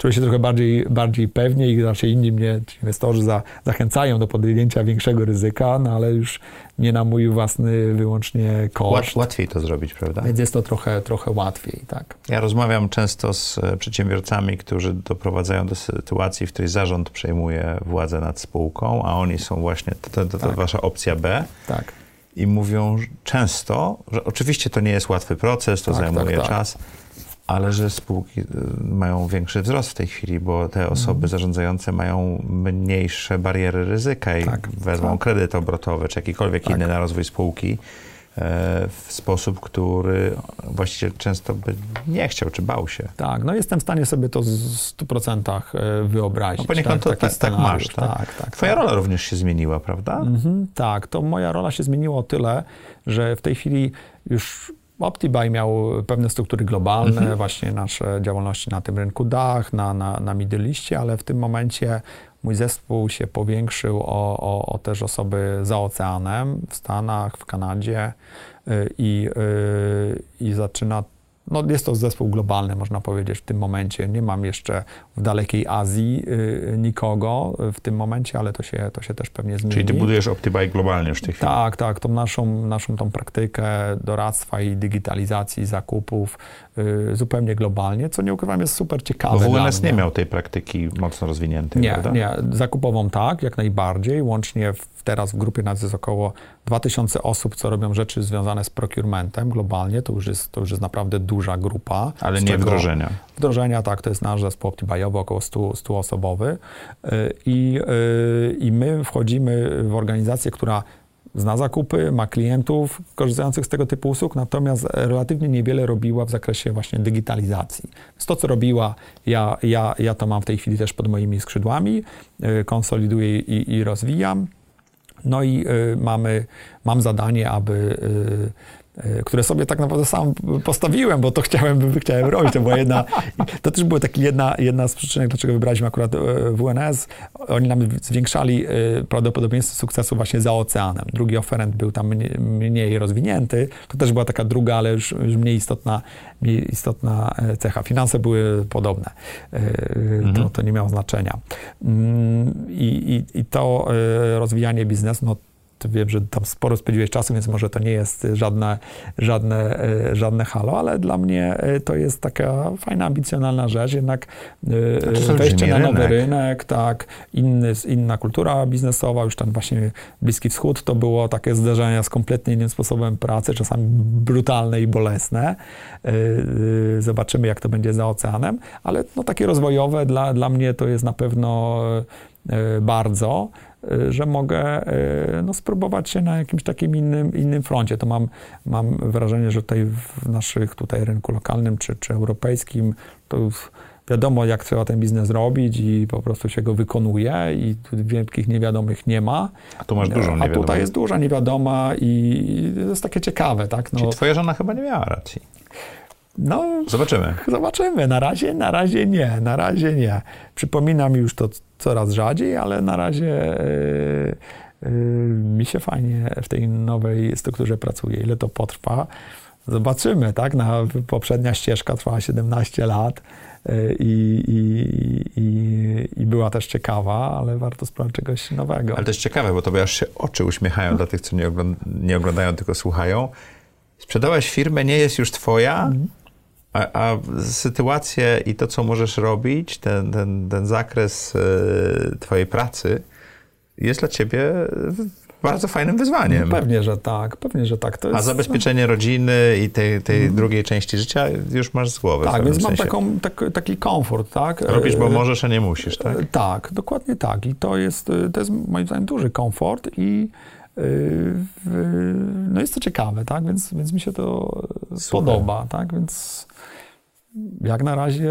czuję się trochę bardziej, bardziej pewnie i raczej inni mnie, inwestorzy za, zachęcają do podjęcia większego ryzyka, no ale już nie na mój własny wyłącznie koszt. Łatwiej to zrobić, prawda? Więc jest to trochę, trochę łatwiej, tak. Ja rozmawiam często z e, przedsiębiorcami, którzy doprowadzają do sytuacji, w której zarząd przejmuje władzę nad spółką, a oni są właśnie, to, to, to tak. wasza opcja B. Tak. I mówią często, że oczywiście to nie jest łatwy proces, to tak, zajmuje tak, tak. czas, ale że spółki y, mają większy wzrost w tej chwili, bo te osoby mhm. zarządzające mają mniejsze bariery ryzyka i tak, wezmą tak. kredyt obrotowy czy jakikolwiek tak. inny na rozwój spółki e, w sposób, który właściciel często by nie chciał, czy bał się. Tak, no jestem w stanie sobie to w 100% e, wyobrazić. No poniekąd tak, to tak, tak masz, tak? tak, tak Twoja rola również się zmieniła, prawda? Mhm, tak, to moja rola się zmieniła o tyle, że w tej chwili już OptiBuy miał pewne struktury globalne, mhm. właśnie nasze działalności na tym rynku dach, na, na, na Middle Eastie, ale w tym momencie mój zespół się powiększył o, o, o też osoby za oceanem, w Stanach, w Kanadzie y, i, y, i zaczyna no jest to zespół globalny, można powiedzieć, w tym momencie. Nie mam jeszcze w dalekiej Azji y, nikogo w tym momencie, ale to się, to się też pewnie zmieni. Czyli ty budujesz OptiBuy globalnie już w tej chwili? Tak, tak. Tą naszą, naszą tą praktykę doradztwa i digitalizacji zakupów y, zupełnie globalnie, co nie ukrywam jest super ciekawe. Bo WNS nie miał tej praktyki mocno rozwiniętej, Nie, prawda? nie. Zakupową tak, jak najbardziej. Łącznie w teraz w grupie nas jest około 2000 osób, co robią rzeczy związane z procurementem globalnie. To już jest, to już jest naprawdę duża grupa. Ale nie wdrożenia. Wdrożenia, tak, to jest nasz zespół OptiBuyowy, około 100, 100 osobowy. Y, I, y, I my wchodzimy w organizację, która zna zakupy, ma klientów korzystających z tego typu usług, natomiast relatywnie niewiele robiła w zakresie właśnie digitalizacji. Więc to, co robiła, ja, ja, ja to mam w tej chwili też pod moimi skrzydłami, y, konsoliduję i, i rozwijam. No i y, mamy, mam zadanie, aby y, które sobie tak naprawdę sam postawiłem, bo to chciałem, chciałem robić. To była jedna, to też była taki jedna, jedna z przyczyn, dlaczego wybraliśmy akurat e, WNS. Oni nam zwiększali e, prawdopodobieństwo sukcesu właśnie za oceanem. Drugi oferent był tam mniej, mniej rozwinięty. To też była taka druga, ale już, już mniej, istotna, mniej istotna cecha. Finanse były podobne. Mhm. To, to nie miało znaczenia. Mm, I, i, i to rozwijanie biznesu, no wiem, że tam sporo spędziłeś czasu, więc może to nie jest żadne, żadne, e, żadne halo, ale dla mnie e, to jest taka fajna, ambicjonalna rzecz, jednak znaczy, wejście na nowy rynek. rynek, tak, inny, inna kultura biznesowa, już ten właśnie Bliski Wschód, to było takie zderzenia z kompletnie innym sposobem pracy, czasami brutalne i bolesne. Zobaczymy, jak to będzie za oceanem, ale no, takie rozwojowe dla, dla mnie to jest na pewno bardzo. Y, że mogę y, no, spróbować się na jakimś takim innym, innym froncie. To mam, mam wrażenie, że tutaj w naszych tutaj rynku lokalnym czy, czy europejskim to wiadomo, jak trzeba ten biznes robić i po prostu się go wykonuje i wielkich niewiadomych nie ma. A tu masz dużą niewiadomą. A tutaj jest duża niewiadoma i to jest takie ciekawe, tak? No, Czyli twoja żona chyba nie miała racji. No, zobaczymy. Zobaczymy. Na razie, na razie nie. Na razie nie. Przypominam już to coraz rzadziej, ale na razie yy, yy, mi się fajnie w tej nowej strukturze pracuje. Ile to potrwa? Zobaczymy, tak? Na, poprzednia ścieżka trwała 17 lat e, i, i, i, i, była też ciekawa, ale warto spróbować czegoś nowego. Ale to jest ciekawe, bo to aż się oczy uśmiechają dla tych, co nie, nie oglądają, tylko słuchają. Sprzedałaś firmę, nie jest już twoja, mhm. A, a sytuację i to, co możesz robić, ten, ten, ten zakres y, Twojej pracy jest dla Ciebie bardzo fajnym wyzwaniem. No pewnie, że tak, pewnie, że tak. Jest, a zabezpieczenie rodziny i tej, tej mm. drugiej części życia już masz z głowy. Tak, więc mam taką, tak, taki komfort, tak. Robisz, bo możesz, a nie musisz, tak? Tak, dokładnie tak. I to jest, to jest moim zdaniem duży komfort i no jest to ciekawe, tak? Więc, więc mi się to Super. podoba, tak? Więc jak na razie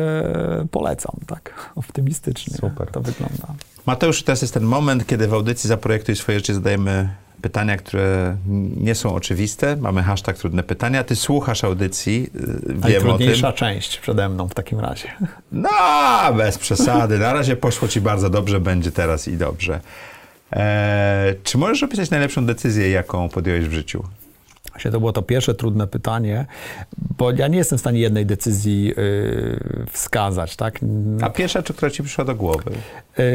polecam, tak? Optymistycznie Super. to wygląda. Mateusz, teraz jest ten moment, kiedy w audycji Zaprojektuj swoje życie zadajemy pytania, które nie są oczywiste. Mamy hashtag trudne pytania. Ty słuchasz audycji, y, wiem Najtrudniejsza o tym. część przede mną w takim razie. No, bez przesady. Na razie poszło ci bardzo dobrze, będzie teraz i dobrze. Eee, czy możesz opisać najlepszą decyzję, jaką podjąłeś w życiu? Właśnie to było to pierwsze trudne pytanie, bo ja nie jestem w stanie jednej decyzji yy, wskazać, tak? A pierwsza, czy która ci przyszła do głowy? Yy,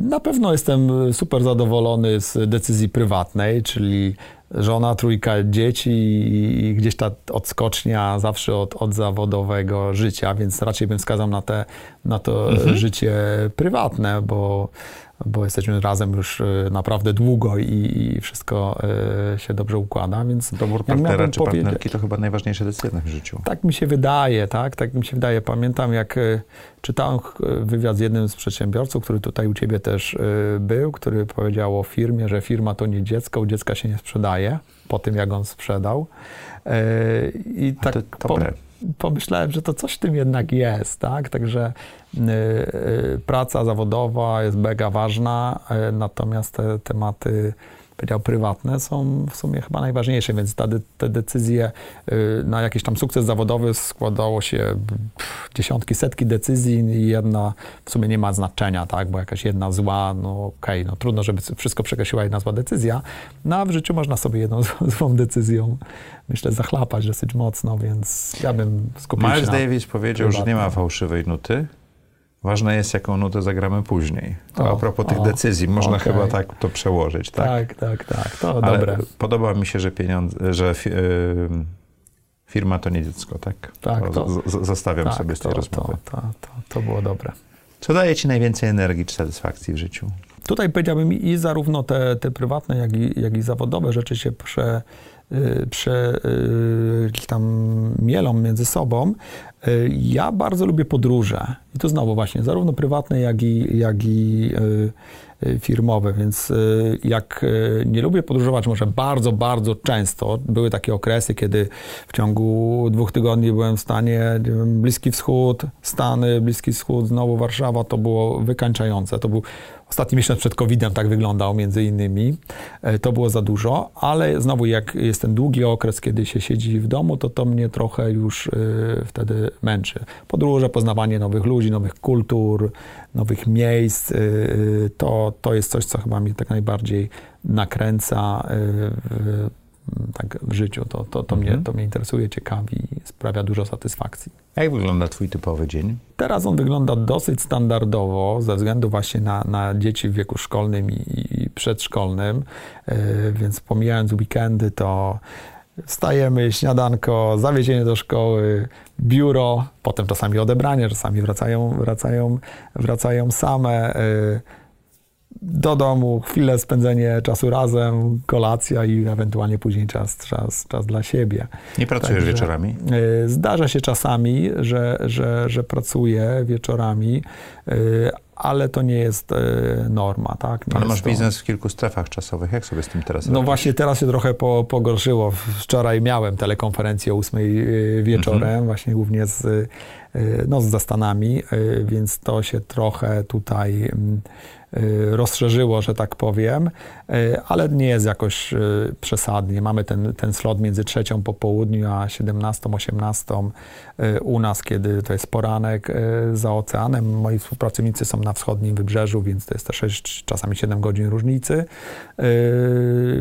na pewno jestem super zadowolony z decyzji prywatnej, czyli żona, trójka dzieci i gdzieś ta odskocznia zawsze od, od zawodowego życia, więc raczej bym wskazał na, te, na to mhm. życie prywatne, bo bo jesteśmy razem już y, naprawdę długo i, wszystko y, się dobrze układa, więc... Dobór partnera czy partnerki to chyba najważniejsze decyzje w życiu. Tak mi się wydaje, tak, tak mi się wydaje. Pamiętam, jak y, czytałem wywiad z jednym z przedsiębiorców, który tutaj u ciebie też był, który powiedział o firmie, że firma to nie dziecko, u dziecka się nie sprzedaje, po tym jak on sprzedał. I tak... To dobre. Po, pomyślałem, że to coś w tym jednak jest, tak? Także y, y, praca zawodowa jest mega ważna, y, natomiast te tematy powiedział, prywatne są w sumie chyba najważniejsze, więc ta, te decyzje y, na jakiś tam sukces zawodowy składało się dziesiątki, setki decyzji i jedna w sumie nie ma znaczenia, tak, bo jakaś jedna zła, no okej, okay, no trudno, żeby wszystko przekreśliła jedna zła decyzja, no a w życiu można sobie jedną złą decyzją, myślę, zachlapać dosyć mocno, więc ja bym skupił Miles się Miles Davis powiedział, że nie ma fałszywej nuty, Ważne jest, jaką nutę zagramy później. To o, a propos o, tych decyzji, można okay. chyba tak to przełożyć, tak? Tak, tak, tak, to Ale dobre. Podoba mi się, że pieniądze, że firma to nie dziecko, tak? Tak, to, z, zostawiam tak, sobie z tej to, rozmowy. To, to, to było dobre. Co daje ci najwięcej energii czy satysfakcji w życiu? Tutaj powiedziałbym i zarówno te, te prywatne, jak i, jak i zawodowe rzeczy się prze, y, prze, y, tam mielą między sobą. Y, ja bardzo lubię podróże. I to znowu właśnie, zarówno prywatne, jak i, jak i firmowe, więc jak nie lubię podróżować może bardzo, bardzo często, były takie okresy, kiedy w ciągu dwóch tygodni byłem w stanie, Bliski Wschód, Stany, Bliski Wschód, znowu Warszawa, to było wykańczające. To był Ostatni miesiąc przed COVID-em tak wyglądał między innymi. E, to było za dużo, ale znowu jak jest ten długi okres, kiedy się siedzi w domu, to to mnie trochę już wtedy męczy. Podróże, poznawanie nowych ludzi, nowych kultur, nowych miejsc, e, to, to jest coś, co chyba mnie tak najbardziej nakręca w, tak w życiu. To, to, to, mhm. mnie, to mnie interesuje, ciekawi, sprawia dużo satysfakcji. Jak wygląda Twój typowy dzień? Teraz on wygląda dosyć standardowo, ze względu właśnie na, na dzieci w wieku szkolnym i, i przedszkolnym, yy, więc pomijając weekendy, to wstajemy, śniadanko, zawiezienie do szkoły, biuro, potem czasami odebranie, czasami wracają, wracają, wracają same. Yy, do domu, chwilę spędzenie czasu razem, kolacja i ewentualnie później czas, czas, czas dla siebie. Nie pracujesz Także, wieczorami? E, zdarza się czasami, że, że, że pracuję wieczorami, e, ale to nie jest e, norma, tak? Nie ale masz to... biznes w kilku strefach czasowych, jak sobie z tym teraz No robisz? właśnie teraz się trochę po, pogorszyło. Wczoraj miałem telekonferencję o 8 wieczorem, mhm. właśnie głównie z, no, z zastanami, więc to się trochę tutaj mm, Y, rozszerzyło, że tak powiem, y, ale nie jest jakoś y, przesadnie. Mamy ten, ten slot między trzecią po południu a 17, 18 u nas, kiedy to jest poranek za oceanem. Moi współpracownicy są na wschodnim wybrzeżu, więc to jest te 6, czasami 7 godzin różnicy,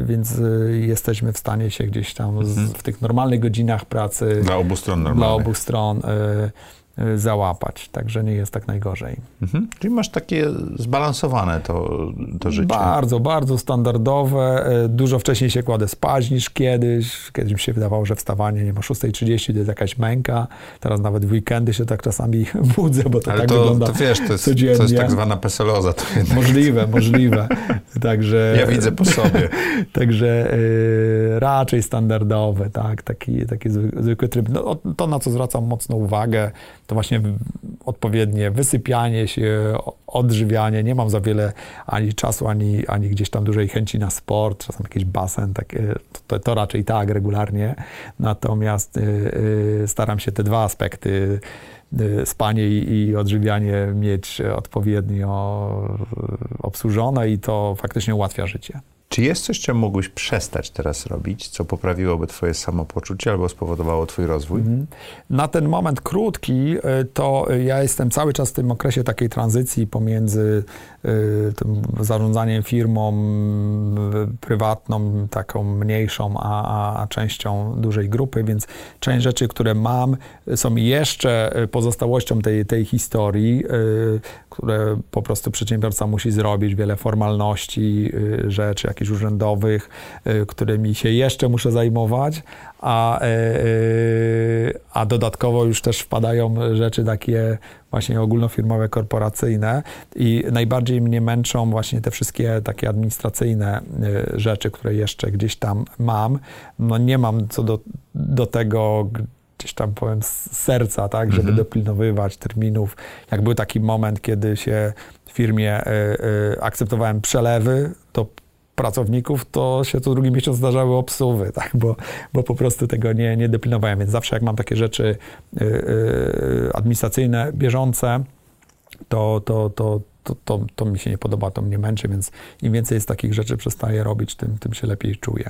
więc jesteśmy w stanie się gdzieś tam mhm. w tych normalnych godzinach pracy dla obu stron normalnych. Dla obu stron Y, załapać, także nie jest tak najgorzej. Mhm. Czyli masz takie zbalansowane to, to życie. Bardzo, bardzo standardowe. Y, dużo wcześniej się kładę spać niż kiedyś. Kiedyś mi się wydawało, że wstawanie nie ma 6.30 to jest jakaś męka. Teraz nawet w weekendy się tak czasami budzę, bo to Ale tak to, wygląda to wiesz, to jest, to jest tak zwana peseloza. To możliwe, możliwe. Także, ja widzę po sobie. Także y, raczej standardowe, tak, taki, taki zwykły tryb. No, to, na co zwracam mocno uwagę, to właśnie odpowiednie wysypianie się, odżywianie. Nie mam za wiele ani czasu, ani, ani gdzieś tam dużej chęci na sport, czasem jakiś basen, takie, to, to raczej tak, regularnie. Natomiast y, y, staram się te dwa aspekty y, spanie i odżywianie mieć odpowiednio obsłużone i to faktycznie ułatwia życie. Czy jest coś, czym mógłbyś przestać teraz robić, co poprawiłoby Twoje samopoczucie albo spowodowało Twój rozwój? Mhm. Na ten moment krótki, y, to ja jestem cały czas w tym okresie takiej tranzycji pomiędzy y, zarządzaniem firmą y, prywatną, taką mniejszą, a, a częścią dużej grupy, więc część rzeczy, które mam, są jeszcze pozostałością tej, tej historii, które po prostu przedsiębiorca musi zrobić, wiele formalności, rzeczy, jakichś urzędowych, y, którymi się jeszcze muszę zajmować, a, y, y, a dodatkowo już też wpadają rzeczy takie właśnie ogólnofirmowe, korporacyjne i najbardziej mnie męczą właśnie te wszystkie takie administracyjne rzeczy, które jeszcze gdzieś tam mam. No nie mam co do, do tego gdzieś tam powiem z serca, tak, żeby mhm. dopilnowywać terminów. Jak był taki moment, kiedy się w firmie y, y, akceptowałem przelewy, to pracowników, to się co drugi miesiąc zdarzały obsuwy, tak? bo, bo po prostu tego nie, nie dopilnowałem. Więc zawsze jak mam takie rzeczy y, y, administracyjne, bieżące, to, to, to, to, to, to mi się nie podoba, to mnie męczy, więc im więcej jest takich rzeczy przestaję robić, tym, tym się lepiej czuję.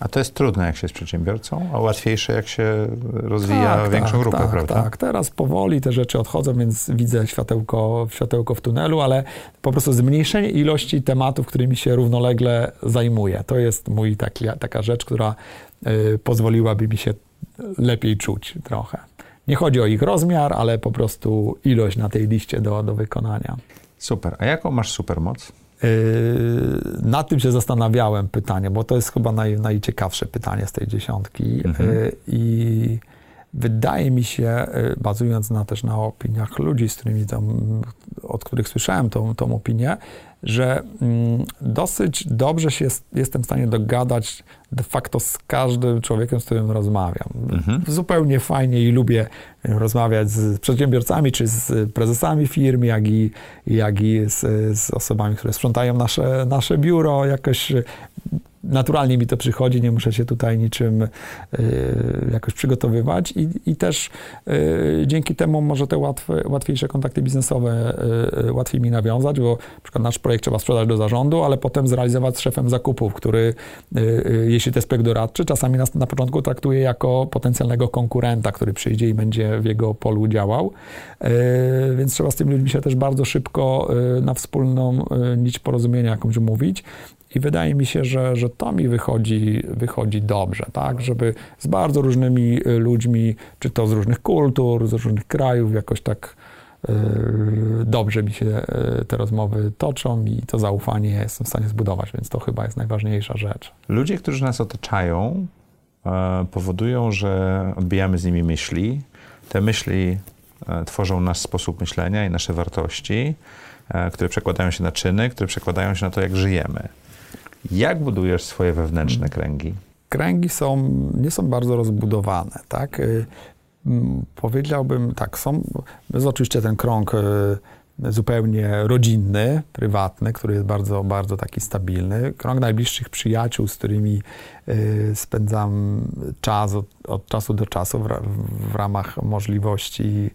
A to jest trudne, jak się jest przedsiębiorcą, a łatwiejsze, jak się rozwija tak, większą tak, grupę, tak, prawda? Tak, teraz powoli te rzeczy odchodzą, więc widzę światełko, światełko w tunelu, ale po prostu zmniejszenie ilości tematów, którymi się równolegle zajmuję. To jest mój taki, taka rzecz, która y, pozwoliłaby mi się lepiej czuć trochę. Nie chodzi o ich rozmiar, ale po prostu ilość na tej liście do, do wykonania. Super. A jaką masz supermoc? Yy, na tym się zastanawiałem pytanie, bo to jest chyba naj, najciekawsze pytanie z tej dziesiątki. Mhm. Yy, I wydaje mi się, yy, bazując na też na opiniach ludzi, z którymi tam, od których słyszałem tą, tą opinię, że mm, dosyć dobrze się jest, jestem w stanie dogadać de facto z każdym człowiekiem, z którym rozmawiam. Mhm. Zupełnie fajnie i lubię rozmawiać z przedsiębiorcami, czy z prezesami firm, jak i, jak i z, z osobami, które sprzątają nasze, nasze biuro. Jakoś naturalnie mi to przychodzi, nie muszę się tutaj niczym y, jakoś przygotowywać i, i też y, dzięki temu może te łatwe, łatwiejsze kontakty biznesowe y, łatwiej mi nawiązać, bo na przykład nasz projekt trzeba sprzedać do zarządu, ale potem zrealizować z szefem zakupów, który jeśli to jest projekt doradczy, czasami nas na początku traktuje jako potencjalnego konkurenta, który przyjdzie i będzie w jego polu działał, więc trzeba z tymi ludźmi się też bardzo szybko na wspólną nić porozumienia jakąś umówić i wydaje mi się, że, że to mi wychodzi, wychodzi dobrze, tak? Żeby z bardzo różnymi y, ludźmi, czy to z różnych kultur, z różnych krajów, jakoś tak yy, dobrze mi się y, te rozmowy toczą i to zaufanie jestem w stanie zbudować, więc to chyba jest najważniejsza rzecz. Ludzie, którzy nas otaczają, e, powodują, że odbijamy z nimi myśli. Te myśli e, tworzą nasz sposób myślenia i nasze wartości, e, które przekładają się na czyny, które przekładają się na to, jak żyjemy. Jak budujesz swoje wewnętrzne kręgi? Kręgi są, nie są bardzo rozbudowane, tak? Y, powiedziałbym tak, są, jest oczywiście ten krąg y, zupełnie rodzinny, prywatny, który jest bardzo, bardzo taki stabilny. Krąg najbliższych przyjaciół, z którymi y, spędzam czas od, od czasu do czasu w, w ramach możliwości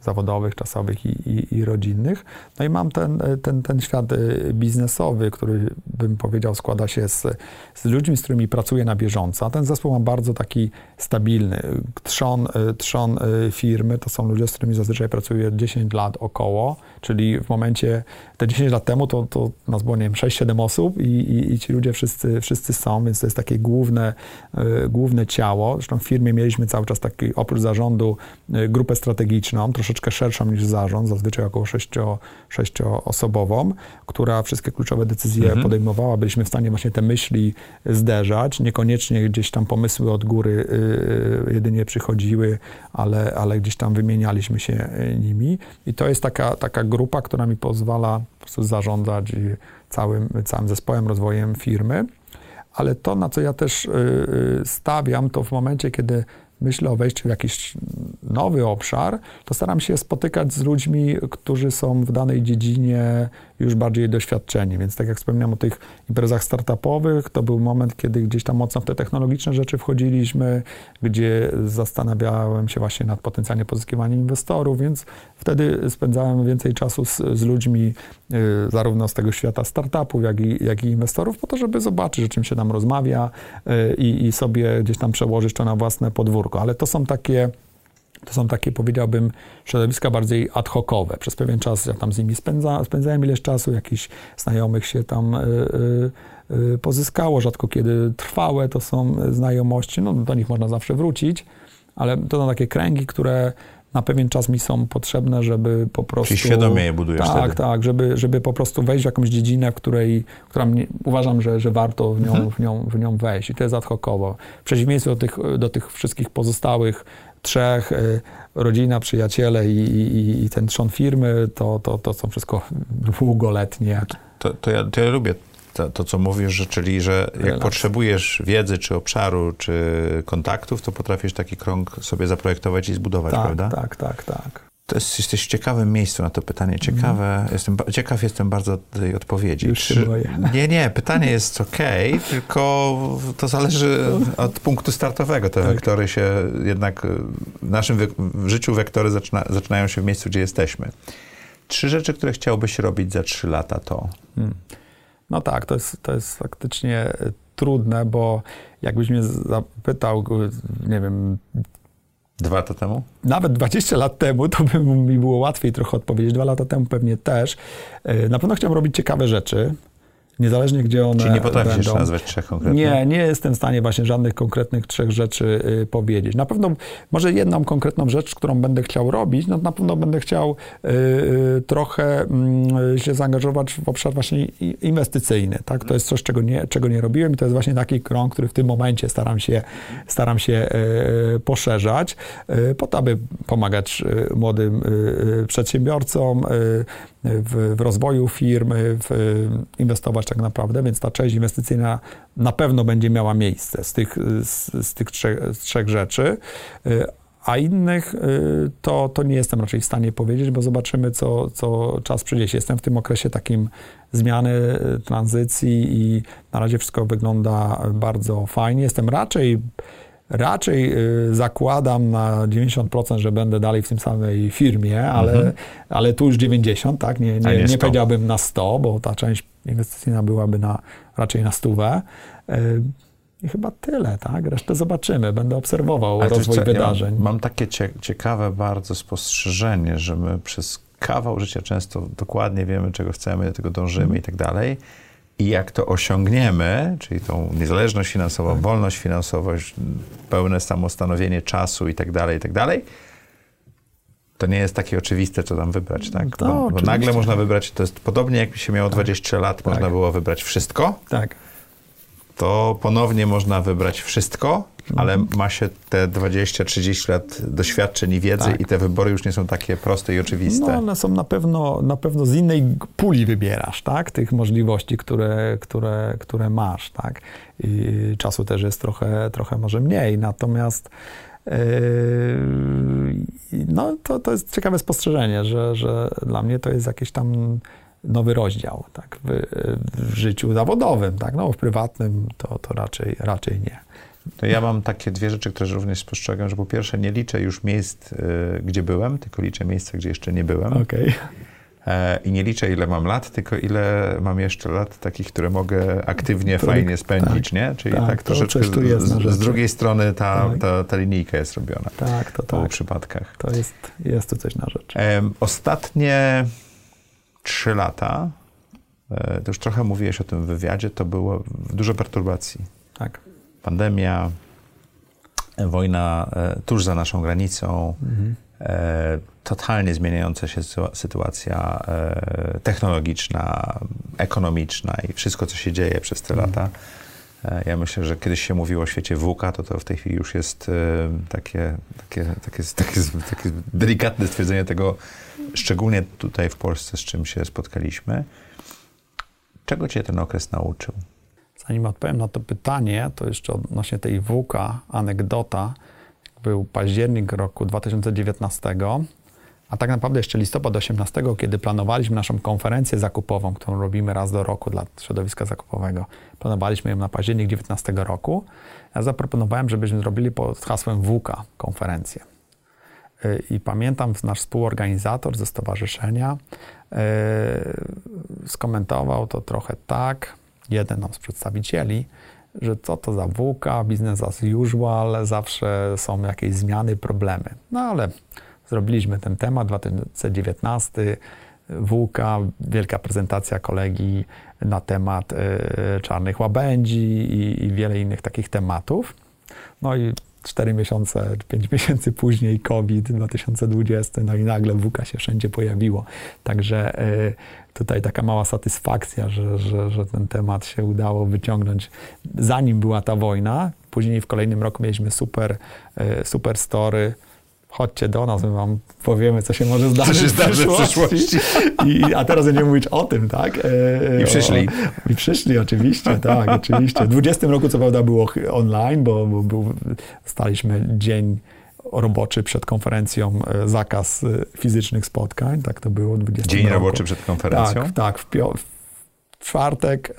zawodowych, czasowych i, i, i, rodzinnych. No i mam ten, ten, ten świat y, biznesowy, który bym powiedział składa się z, z ludźmi, z którymi pracuję na bieżąco. A ten zespół mam bardzo taki stabilny. Trzon, y, trzon y, firmy to są ludzie, z którymi zazwyczaj pracuję 10 lat około, czyli w momencie, te 10 lat temu to, to nas było, nie wiem, 6-7 osób i, i, i, ci ludzie wszyscy, wszyscy są, więc to jest takie główne, główne ciało. Zresztą w firmie mieliśmy cały czas taki, oprócz zarządu, grupę strategiczną, troszeczkę szerszą niż zarząd, zazwyczaj około sześcio, sześcioosobową, która wszystkie kluczowe decyzje mhm. podejmowała. Byliśmy w stanie właśnie te myśli zderzać. Niekoniecznie gdzieś tam pomysły od góry y, jedynie przychodziły, ale, ale gdzieś tam wymienialiśmy się nimi. I to jest taka, taka grupa, która mi pozwala zarządzać całym, całym zespołem, rozwojem firmy. Ale to, na co ja też y, stawiam, to w momencie, kiedy myślę o wejściu w jakiś nowy obszar, to staram się spotykać z ludźmi, którzy są w danej dziedzinie już bardziej doświadczeni. Więc tak jak wspomniałem o tych imprezach startupowych, to był moment, kiedy gdzieś tam mocno w te technologiczne rzeczy wchodziliśmy, gdzie zastanawiałem się właśnie nad potencjalnie pozyskiwaniem inwestorów, więc wtedy spędzałem więcej czasu z, z ludźmi y, zarówno z tego świata startupów, jak i, jak i inwestorów, po to, żeby zobaczyć, o czym się tam rozmawia y, i, sobie gdzieś tam przełożyć to na własne podwórko. Ale to są takie to są takie, powiedziałbym, środowiska bardziej ad hocowe. Przez pewien czas ja tam z nimi spędza, spędzałem ileś czasu, jakichś znajomych się tam y, y, pozyskało, rzadko kiedy trwałe to są znajomości, no do nich można zawsze wrócić, ale to są takie kręgi, które na pewien czas mi są potrzebne, żeby po prostu... Czyli świadomie je budujesz Tak, wtedy. tak, żeby, żeby po prostu wejść w jakąś dziedzinę, w której, która mnie, uważam, że, że warto w nią, Mhm. w, nią, w nią wejść i to jest ad hocowo. W przeciwieństwie do tych, do tych wszystkich pozostałych trzech, y, rodzina, przyjaciele i, i, i ten trzon firmy, to, to, to są wszystko długoletnie. To, to, ja, to ja lubię to, to, co mówisz, że, czyli że jak Relacje. potrzebujesz wiedzy, czy obszaru, czy kontaktów, to potrafisz taki krąg sobie zaprojektować i zbudować, Tak, prawda? tak, tak, tak. To jest, jesteś w ciekawym miejscu na to pytanie. Ciekawe, jestem, ba- ciekaw jestem bardzo tej odpowiedzi. Już boję. Nie, nie, pytanie jest ok, tylko to zależy od punktu startowego. Te Tak. wektory się jednak, w naszym w życiu wektory zaczyna, zaczynają się w miejscu, gdzie jesteśmy. Trzy rzeczy, które chciałbyś robić za trzy lata to... Hmm. No tak, to jest, to jest faktycznie y, trudne, bo jakbyś mnie zapytał, y, nie wiem, Dwa lata temu? nawet 20 lat temu, to by mi było łatwiej trochę odpowiedzieć. Dwa lata temu pewnie też. Y, Na pewno chciałem robić ciekawe rzeczy, niezależnie gdzie one Czyli nie potrafisz będą. nazwać trzech konkretnych? Nie, nie jestem w stanie właśnie żadnych konkretnych trzech rzeczy y, powiedzieć. Na pewno, może jedną konkretną rzecz, którą będę chciał robić, no na pewno będę chciał y, y, trochę y, się zaangażować w obszar właśnie inwestycyjny. Tak? To jest coś, czego nie, czego nie robiłem i to jest właśnie taki krąg, który w tym momencie staram się, staram się y, poszerzać, y, po to, aby pomagać młodym przedsiębiorcom w, w rozwoju firmy, w, inwestować tak naprawdę, więc ta część inwestycyjna na pewno będzie miała miejsce z tych, z, z tych trzech, z trzech rzeczy. Y, A innych y, to, to nie jestem raczej w stanie powiedzieć, bo zobaczymy, co, co czas przyniesie. Jestem w tym okresie takim zmiany, tranzycji i na razie wszystko wygląda bardzo fajnie. Jestem raczej Raczej y, zakładam na 90%, że będę dalej w tym samej firmie, ale, Mhm. ale tu już 90, tak? Nie, nie, nie nie 100. powiedziałbym na 100, bo ta część inwestycyjna byłaby na, raczej na stówę. Y, I chyba tyle, tak? Resztę zobaczymy. Będę obserwował Ale rozwój co, ja wydarzeń. Mam, mam takie cie, ciekawe bardzo spostrzeżenie, że my przez kawał życia często dokładnie wiemy, czego chcemy, do tego dążymy Mhm. i tak dalej. I jak to osiągniemy, czyli tą niezależność finansową, Tak. wolność finansową, pełne samostanowienie czasu i tak dalej, i tak dalej, to nie jest takie oczywiste, co tam wybrać, tak? No, bo, bo oczywiście. nagle można wybrać, to jest podobnie jakby się miało 20 lat, można Tak. było wybrać wszystko, Tak. to ponownie można wybrać wszystko, ale Mhm. ma się te 20-30 lat doświadczeń i wiedzy Tak. i te wybory już nie są takie proste i oczywiste. No, one są na pewno, na pewno z innej puli wybierasz, tak? Tych możliwości, które, które, które masz, tak? I czasu też jest trochę, trochę może mniej, natomiast yy, no, to, to jest ciekawe spostrzeżenie, że, że dla mnie to jest jakiś tam nowy rozdział, tak? W, w życiu zawodowym, tak? No, w prywatnym to, to raczej, raczej nie. To ja mam takie dwie rzeczy, które również spostrzegam, że po pierwsze nie liczę już miejsc, y, gdzie byłem, tylko liczę miejsca, gdzie jeszcze nie byłem. Okej. E, I nie liczę, ile mam lat, tylko ile mam jeszcze lat takich, które mogę aktywnie, fajnie spędzić, tak, nie? Czyli tak, tak, to troszeczkę z, z drugiej strony ta, Tak. ta, ta linijka jest robiona Tak, to w obu tak. przypadkach. To jest, jest tu coś na rzecz. Ostatnie trzy lata, e, to już trochę mówiłeś o tym w wywiadzie, to było dużo perturbacji. Tak. Pandemia, e, wojna e, tuż za naszą granicą, Mhm. e, totalnie zmieniająca się sytua- sytuacja technologiczna, ekonomiczna i wszystko, co się dzieje przez te lata. E, Ja myślę, że kiedyś się mówiło o świecie VUCA, to to w tej chwili już jest takie, takie, takie, takie, takie delikatne stwierdzenie tego, szczególnie tutaj w Polsce, z czym się spotkaliśmy. Czego cię ten okres nauczył? Zanim odpowiem na to pytanie, to jeszcze odnośnie tej WUKA, anegdota. był październik roku 2019, a tak naprawdę jeszcze listopad 18, kiedy planowaliśmy naszą konferencję zakupową, którą robimy raz do roku dla środowiska zakupowego. Planowaliśmy ją na październik 19 roku. Ja zaproponowałem, żebyśmy zrobili pod hasłem WUKA konferencję. Y, I pamiętam, nasz współorganizator ze stowarzyszenia yy, skomentował to trochę tak, jeden z przedstawicieli, że co to za WUKA, business as usual, zawsze są jakieś zmiany, problemy. No ale zrobiliśmy ten temat, 2019, WUKA, wielka prezentacja kolegi na temat y, czarnych łabędzi i, i wiele innych takich tematów. No i 4 miesiące, 5 miesięcy później COVID 2020, no i nagle WUKA się wszędzie pojawiło. Także y, tutaj taka mała satysfakcja, że, że, że ten temat się udało wyciągnąć zanim była ta wojna. Później w kolejnym roku mieliśmy super, y, super story, chodźcie do nas, my wam powiemy, co się może zdarzyć, się zdarzy w przyszłości. I, a teraz będziemy mówić o tym, tak? E, I przyszli. O, I przyszli, oczywiście, tak, oczywiście. W 20 roku co prawda było online, bo, bo był, staliśmy dzień roboczy przed konferencją, e, zakaz e, fizycznych spotkań, tak to było. 20 dzień roku. roboczy przed konferencją? Tak, tak. W, w czwartek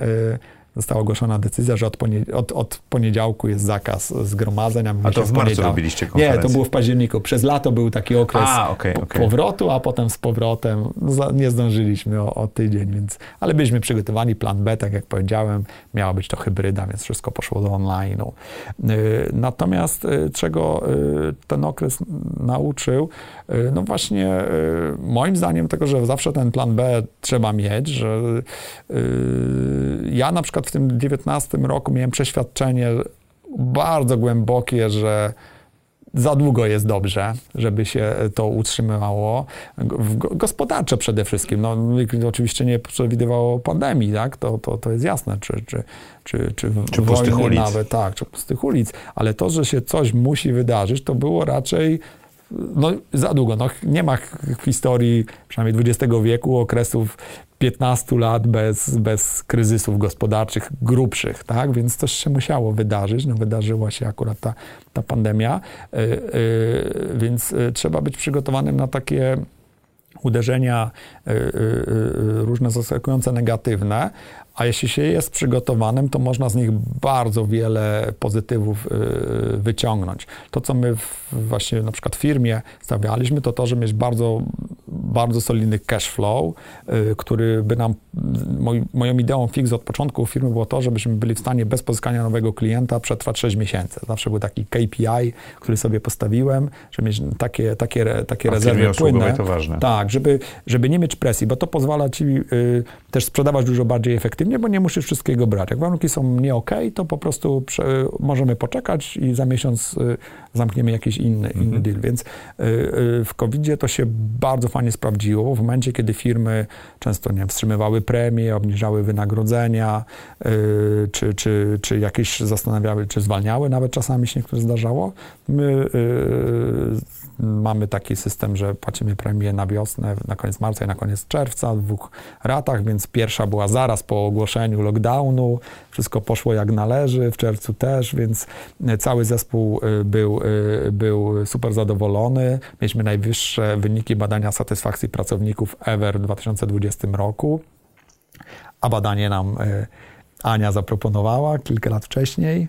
została ogłoszona decyzja, że od, ponie- od, od poniedziałku jest zakaz zgromadzeń. A, a to w marcu robiliście konferencję? Nie, to było w październiku. Przez lato był taki okres a, okay, okay. powrotu, a potem z powrotem no, nie zdążyliśmy o, o, tydzień, więc, ale byliśmy przygotowani. Plan B, tak jak powiedziałem, miała być to hybryda, więc wszystko poszło do online'u. Y, natomiast y, czego y, ten okres nauczył, no właśnie moim zdaniem tego, że zawsze ten plan B trzeba mieć, że ja na przykład przykład w tym 19 roku miałem przeświadczenie bardzo głębokie, że za długo jest dobrze, żeby się to utrzymywało. Gospodarcze przede wszystkim. No, oczywiście nie przewidywało pandemii, tak? to, to, to jest jasne, czy, czy, czy, czy, czy pustych ulic. nawet, tak, czy pustych ulic, ale to, że się coś musi wydarzyć, to było raczej no, za długo. No, nie ma w historii przynajmniej XX wieku okresów 15 lat bez, bez kryzysów gospodarczych grubszych, tak? Więc coś się musiało wydarzyć. No, wydarzyła się akurat ta, ta pandemia, yy, yy, więc yy, trzeba być przygotowanym na takie uderzenia różne zaskakujące negatywne, a jeśli się jest przygotowanym, to można z nich bardzo wiele pozytywów y, wyciągnąć. To, co my właśnie na przykład w firmie stawialiśmy, to to, że mieć bardzo, bardzo solidny cash flow, y, który by nam, moj, moją ideą fix od początku firmy było to, żebyśmy byli w stanie bez pozyskania nowego klienta przetrwać 6 miesięcy. Zawsze był taki KPI, który sobie postawiłem, żeby mieć takie, takie, takie rezerwy płynne. to ważne. Tak, żeby, żeby nie mieć presji, bo to pozwala ci y, też sprzedawać dużo bardziej efektywnie bo nie musisz wszystkiego brać. Jak warunki są nie ok, to po prostu prze, możemy poczekać i za miesiąc y, zamkniemy jakiś inny, mhm. inny deal. Więc y, y, w covid to się bardzo fajnie sprawdziło. W momencie, kiedy firmy często nie wstrzymywały premie, obniżały wynagrodzenia, y, czy, czy, czy jakieś zastanawiały, czy zwalniały, nawet czasami się niektóre zdarzało, my y, Mamy taki system, że płacimy premię na wiosnę, na koniec marca i na koniec czerwca w dwóch ratach, więc pierwsza była zaraz po ogłoszeniu lockdownu, wszystko poszło jak należy, w czerwcu też, więc cały zespół y, był, y, był super zadowolony. Mieliśmy najwyższe wyniki badania satysfakcji pracowników ever w 2020 roku, a badanie nam Ania zaproponowała kilka lat wcześniej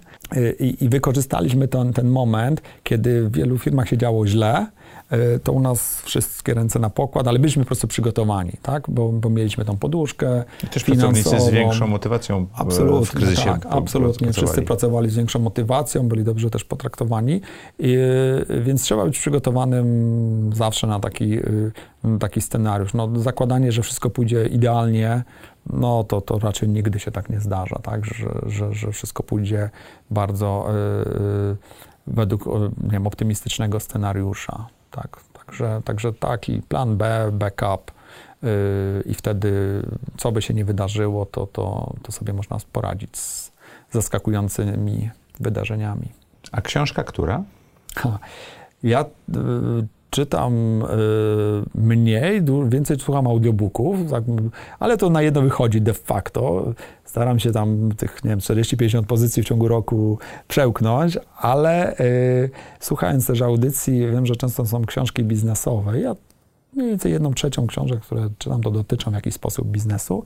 i, i wykorzystaliśmy ten, ten moment, kiedy w wielu firmach się działo źle, E, to u nas wszystkie ręce na pokład, ale byliśmy po prostu przygotowani, tak? bo, bo mieliśmy tą poduszkę I też pracownicy z większą motywacją e, absolutnie, w kryzysie tak, absolutnie. Pracowali. Wszyscy pracowali z większą motywacją, byli dobrze też potraktowani, I, więc trzeba być przygotowanym zawsze na taki, taki scenariusz. No, zakładanie, że wszystko pójdzie idealnie, no to, to raczej nigdy się tak nie zdarza, tak? Że, że, że wszystko pójdzie bardzo yy, według nie wiem, optymistycznego scenariusza. Tak, także, także taki plan B, backup yy, i wtedy co by się nie wydarzyło, to, to, to sobie można poradzić z zaskakującymi wydarzeniami. A książka która? Ja yy, czytam y, mniej, więcej słucham audiobooków, tak, ale to na jedno wychodzi de facto. Staram się tam tych, nie wiem, 40-50 pozycji w ciągu roku przełknąć, ale y, słuchając też audycji, wiem, że często są książki biznesowe. Ja mniej więcej jedną trzecią książek, które czytam, to dotyczą w jakiś sposób biznesu.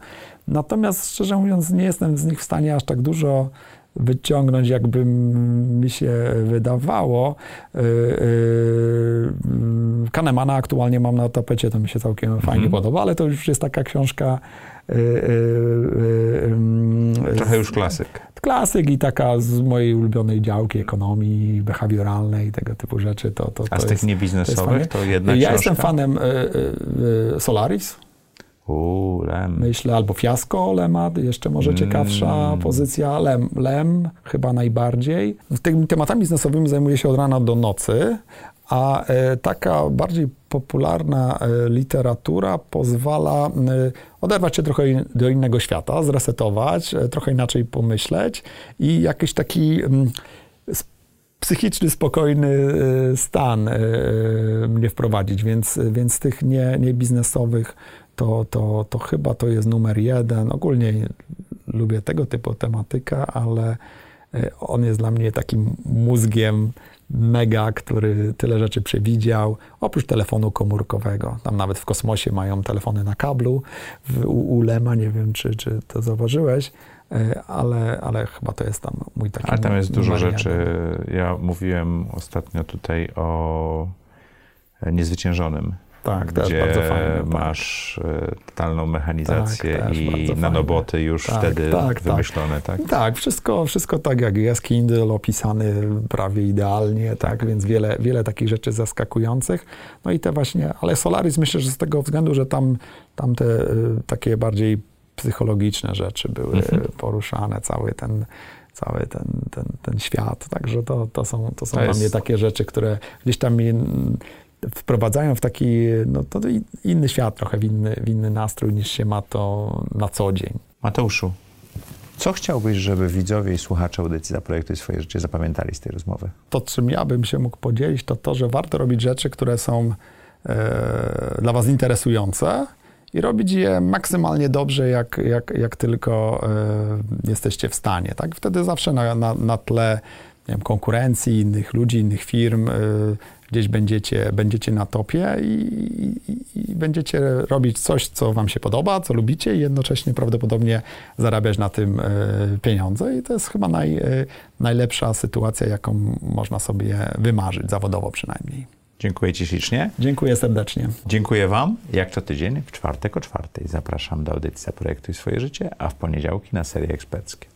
Natomiast szczerze mówiąc, nie jestem z nich w stanie aż tak dużo wyciągnąć, jakby mi się wydawało. Y, y, Kahnemana aktualnie mam na tapecie, to mi się całkiem mhm. fajnie podoba, ale to już jest taka książka. Y, Trochę już klasyk. Klasyk i taka z mojej ulubionej działki ekonomii behawioralnej, tego typu rzeczy. To, to, A z tych niebiznesowych to, to jedna Ja książka? jestem fanem Solaris Uuu, Lem. Myślę, albo Fiasko Lema, jeszcze może ciekawsza mm. pozycja. Lem, Lem chyba najbardziej. Tymi tematami biznesowymi zajmuję się od rana do nocy, a e, taka bardziej popularna e, literatura pozwala e, oderwać się trochę do innego świata, zresetować, trochę inaczej pomyśleć i jakiś taki mm, psychiczny, spokojny stan mnie wprowadzić, więc, więc tych nie, nie biznesowych to, to, to chyba to jest numer jeden. Ogólnie lubię tego typu tematykę, ale e, on jest dla mnie takim mózgiem mega, który tyle rzeczy przewidział, oprócz telefonu komórkowego. Tam nawet w kosmosie mają telefony na kablu. W, u, u Lema, nie wiem, czy, czy to zauważyłeś, e, ale, ale chyba to jest tam mój taki... Ale tam jest dużo rzeczy. Ja mówiłem ostatnio tutaj o niezwyciężonym tak, gdzie bardzo fajne, tak. masz tak. totalną mechanizację tak, i nanoboty już tak, wtedy tak, wymyślone, tak? Tak, wszystko, wszystko tak jak jest, Kindle opisany prawie idealnie, tak, więc wiele, wiele takich rzeczy zaskakujących. No i te właśnie, ale Solaris myślę, że z tego względu, że tam, tam te y, takie bardziej psychologiczne rzeczy były mhm. poruszane, cały ten cały ten, ten, ten świat. Także to, to są, to są to jest... dla mnie takie rzeczy, które gdzieś tam mi wprowadzają w taki no, to inny świat, trochę w inny, w inny nastrój niż się ma to na co dzień. Mateuszu, co chciałbyś, żeby widzowie i słuchacze audycji Zaprojektuj swoje życie zapamiętali z tej rozmowy? To, czym ja bym się mógł podzielić, to to, że warto robić rzeczy, które są e, dla was interesujące i robić je maksymalnie dobrze, jak, jak, jak tylko e, jesteście w stanie. Tak? Wtedy zawsze na, na, na tle wiem, konkurencji, innych ludzi, innych firm, e, gdzieś będziecie, będziecie na topie i, i, i, będziecie robić coś, co wam się podoba, co lubicie i jednocześnie prawdopodobnie zarabiać na tym e, pieniądze i to jest chyba naj, e, najlepsza sytuacja, jaką można sobie wymarzyć, zawodowo przynajmniej. Dziękuję Ci ślicznie. Dziękuję serdecznie. Dziękuję Wam. Jak co tydzień w czwartek o czwartej zapraszam do audycji Projektuj swoje życie, a w poniedziałki na serie eksperckie.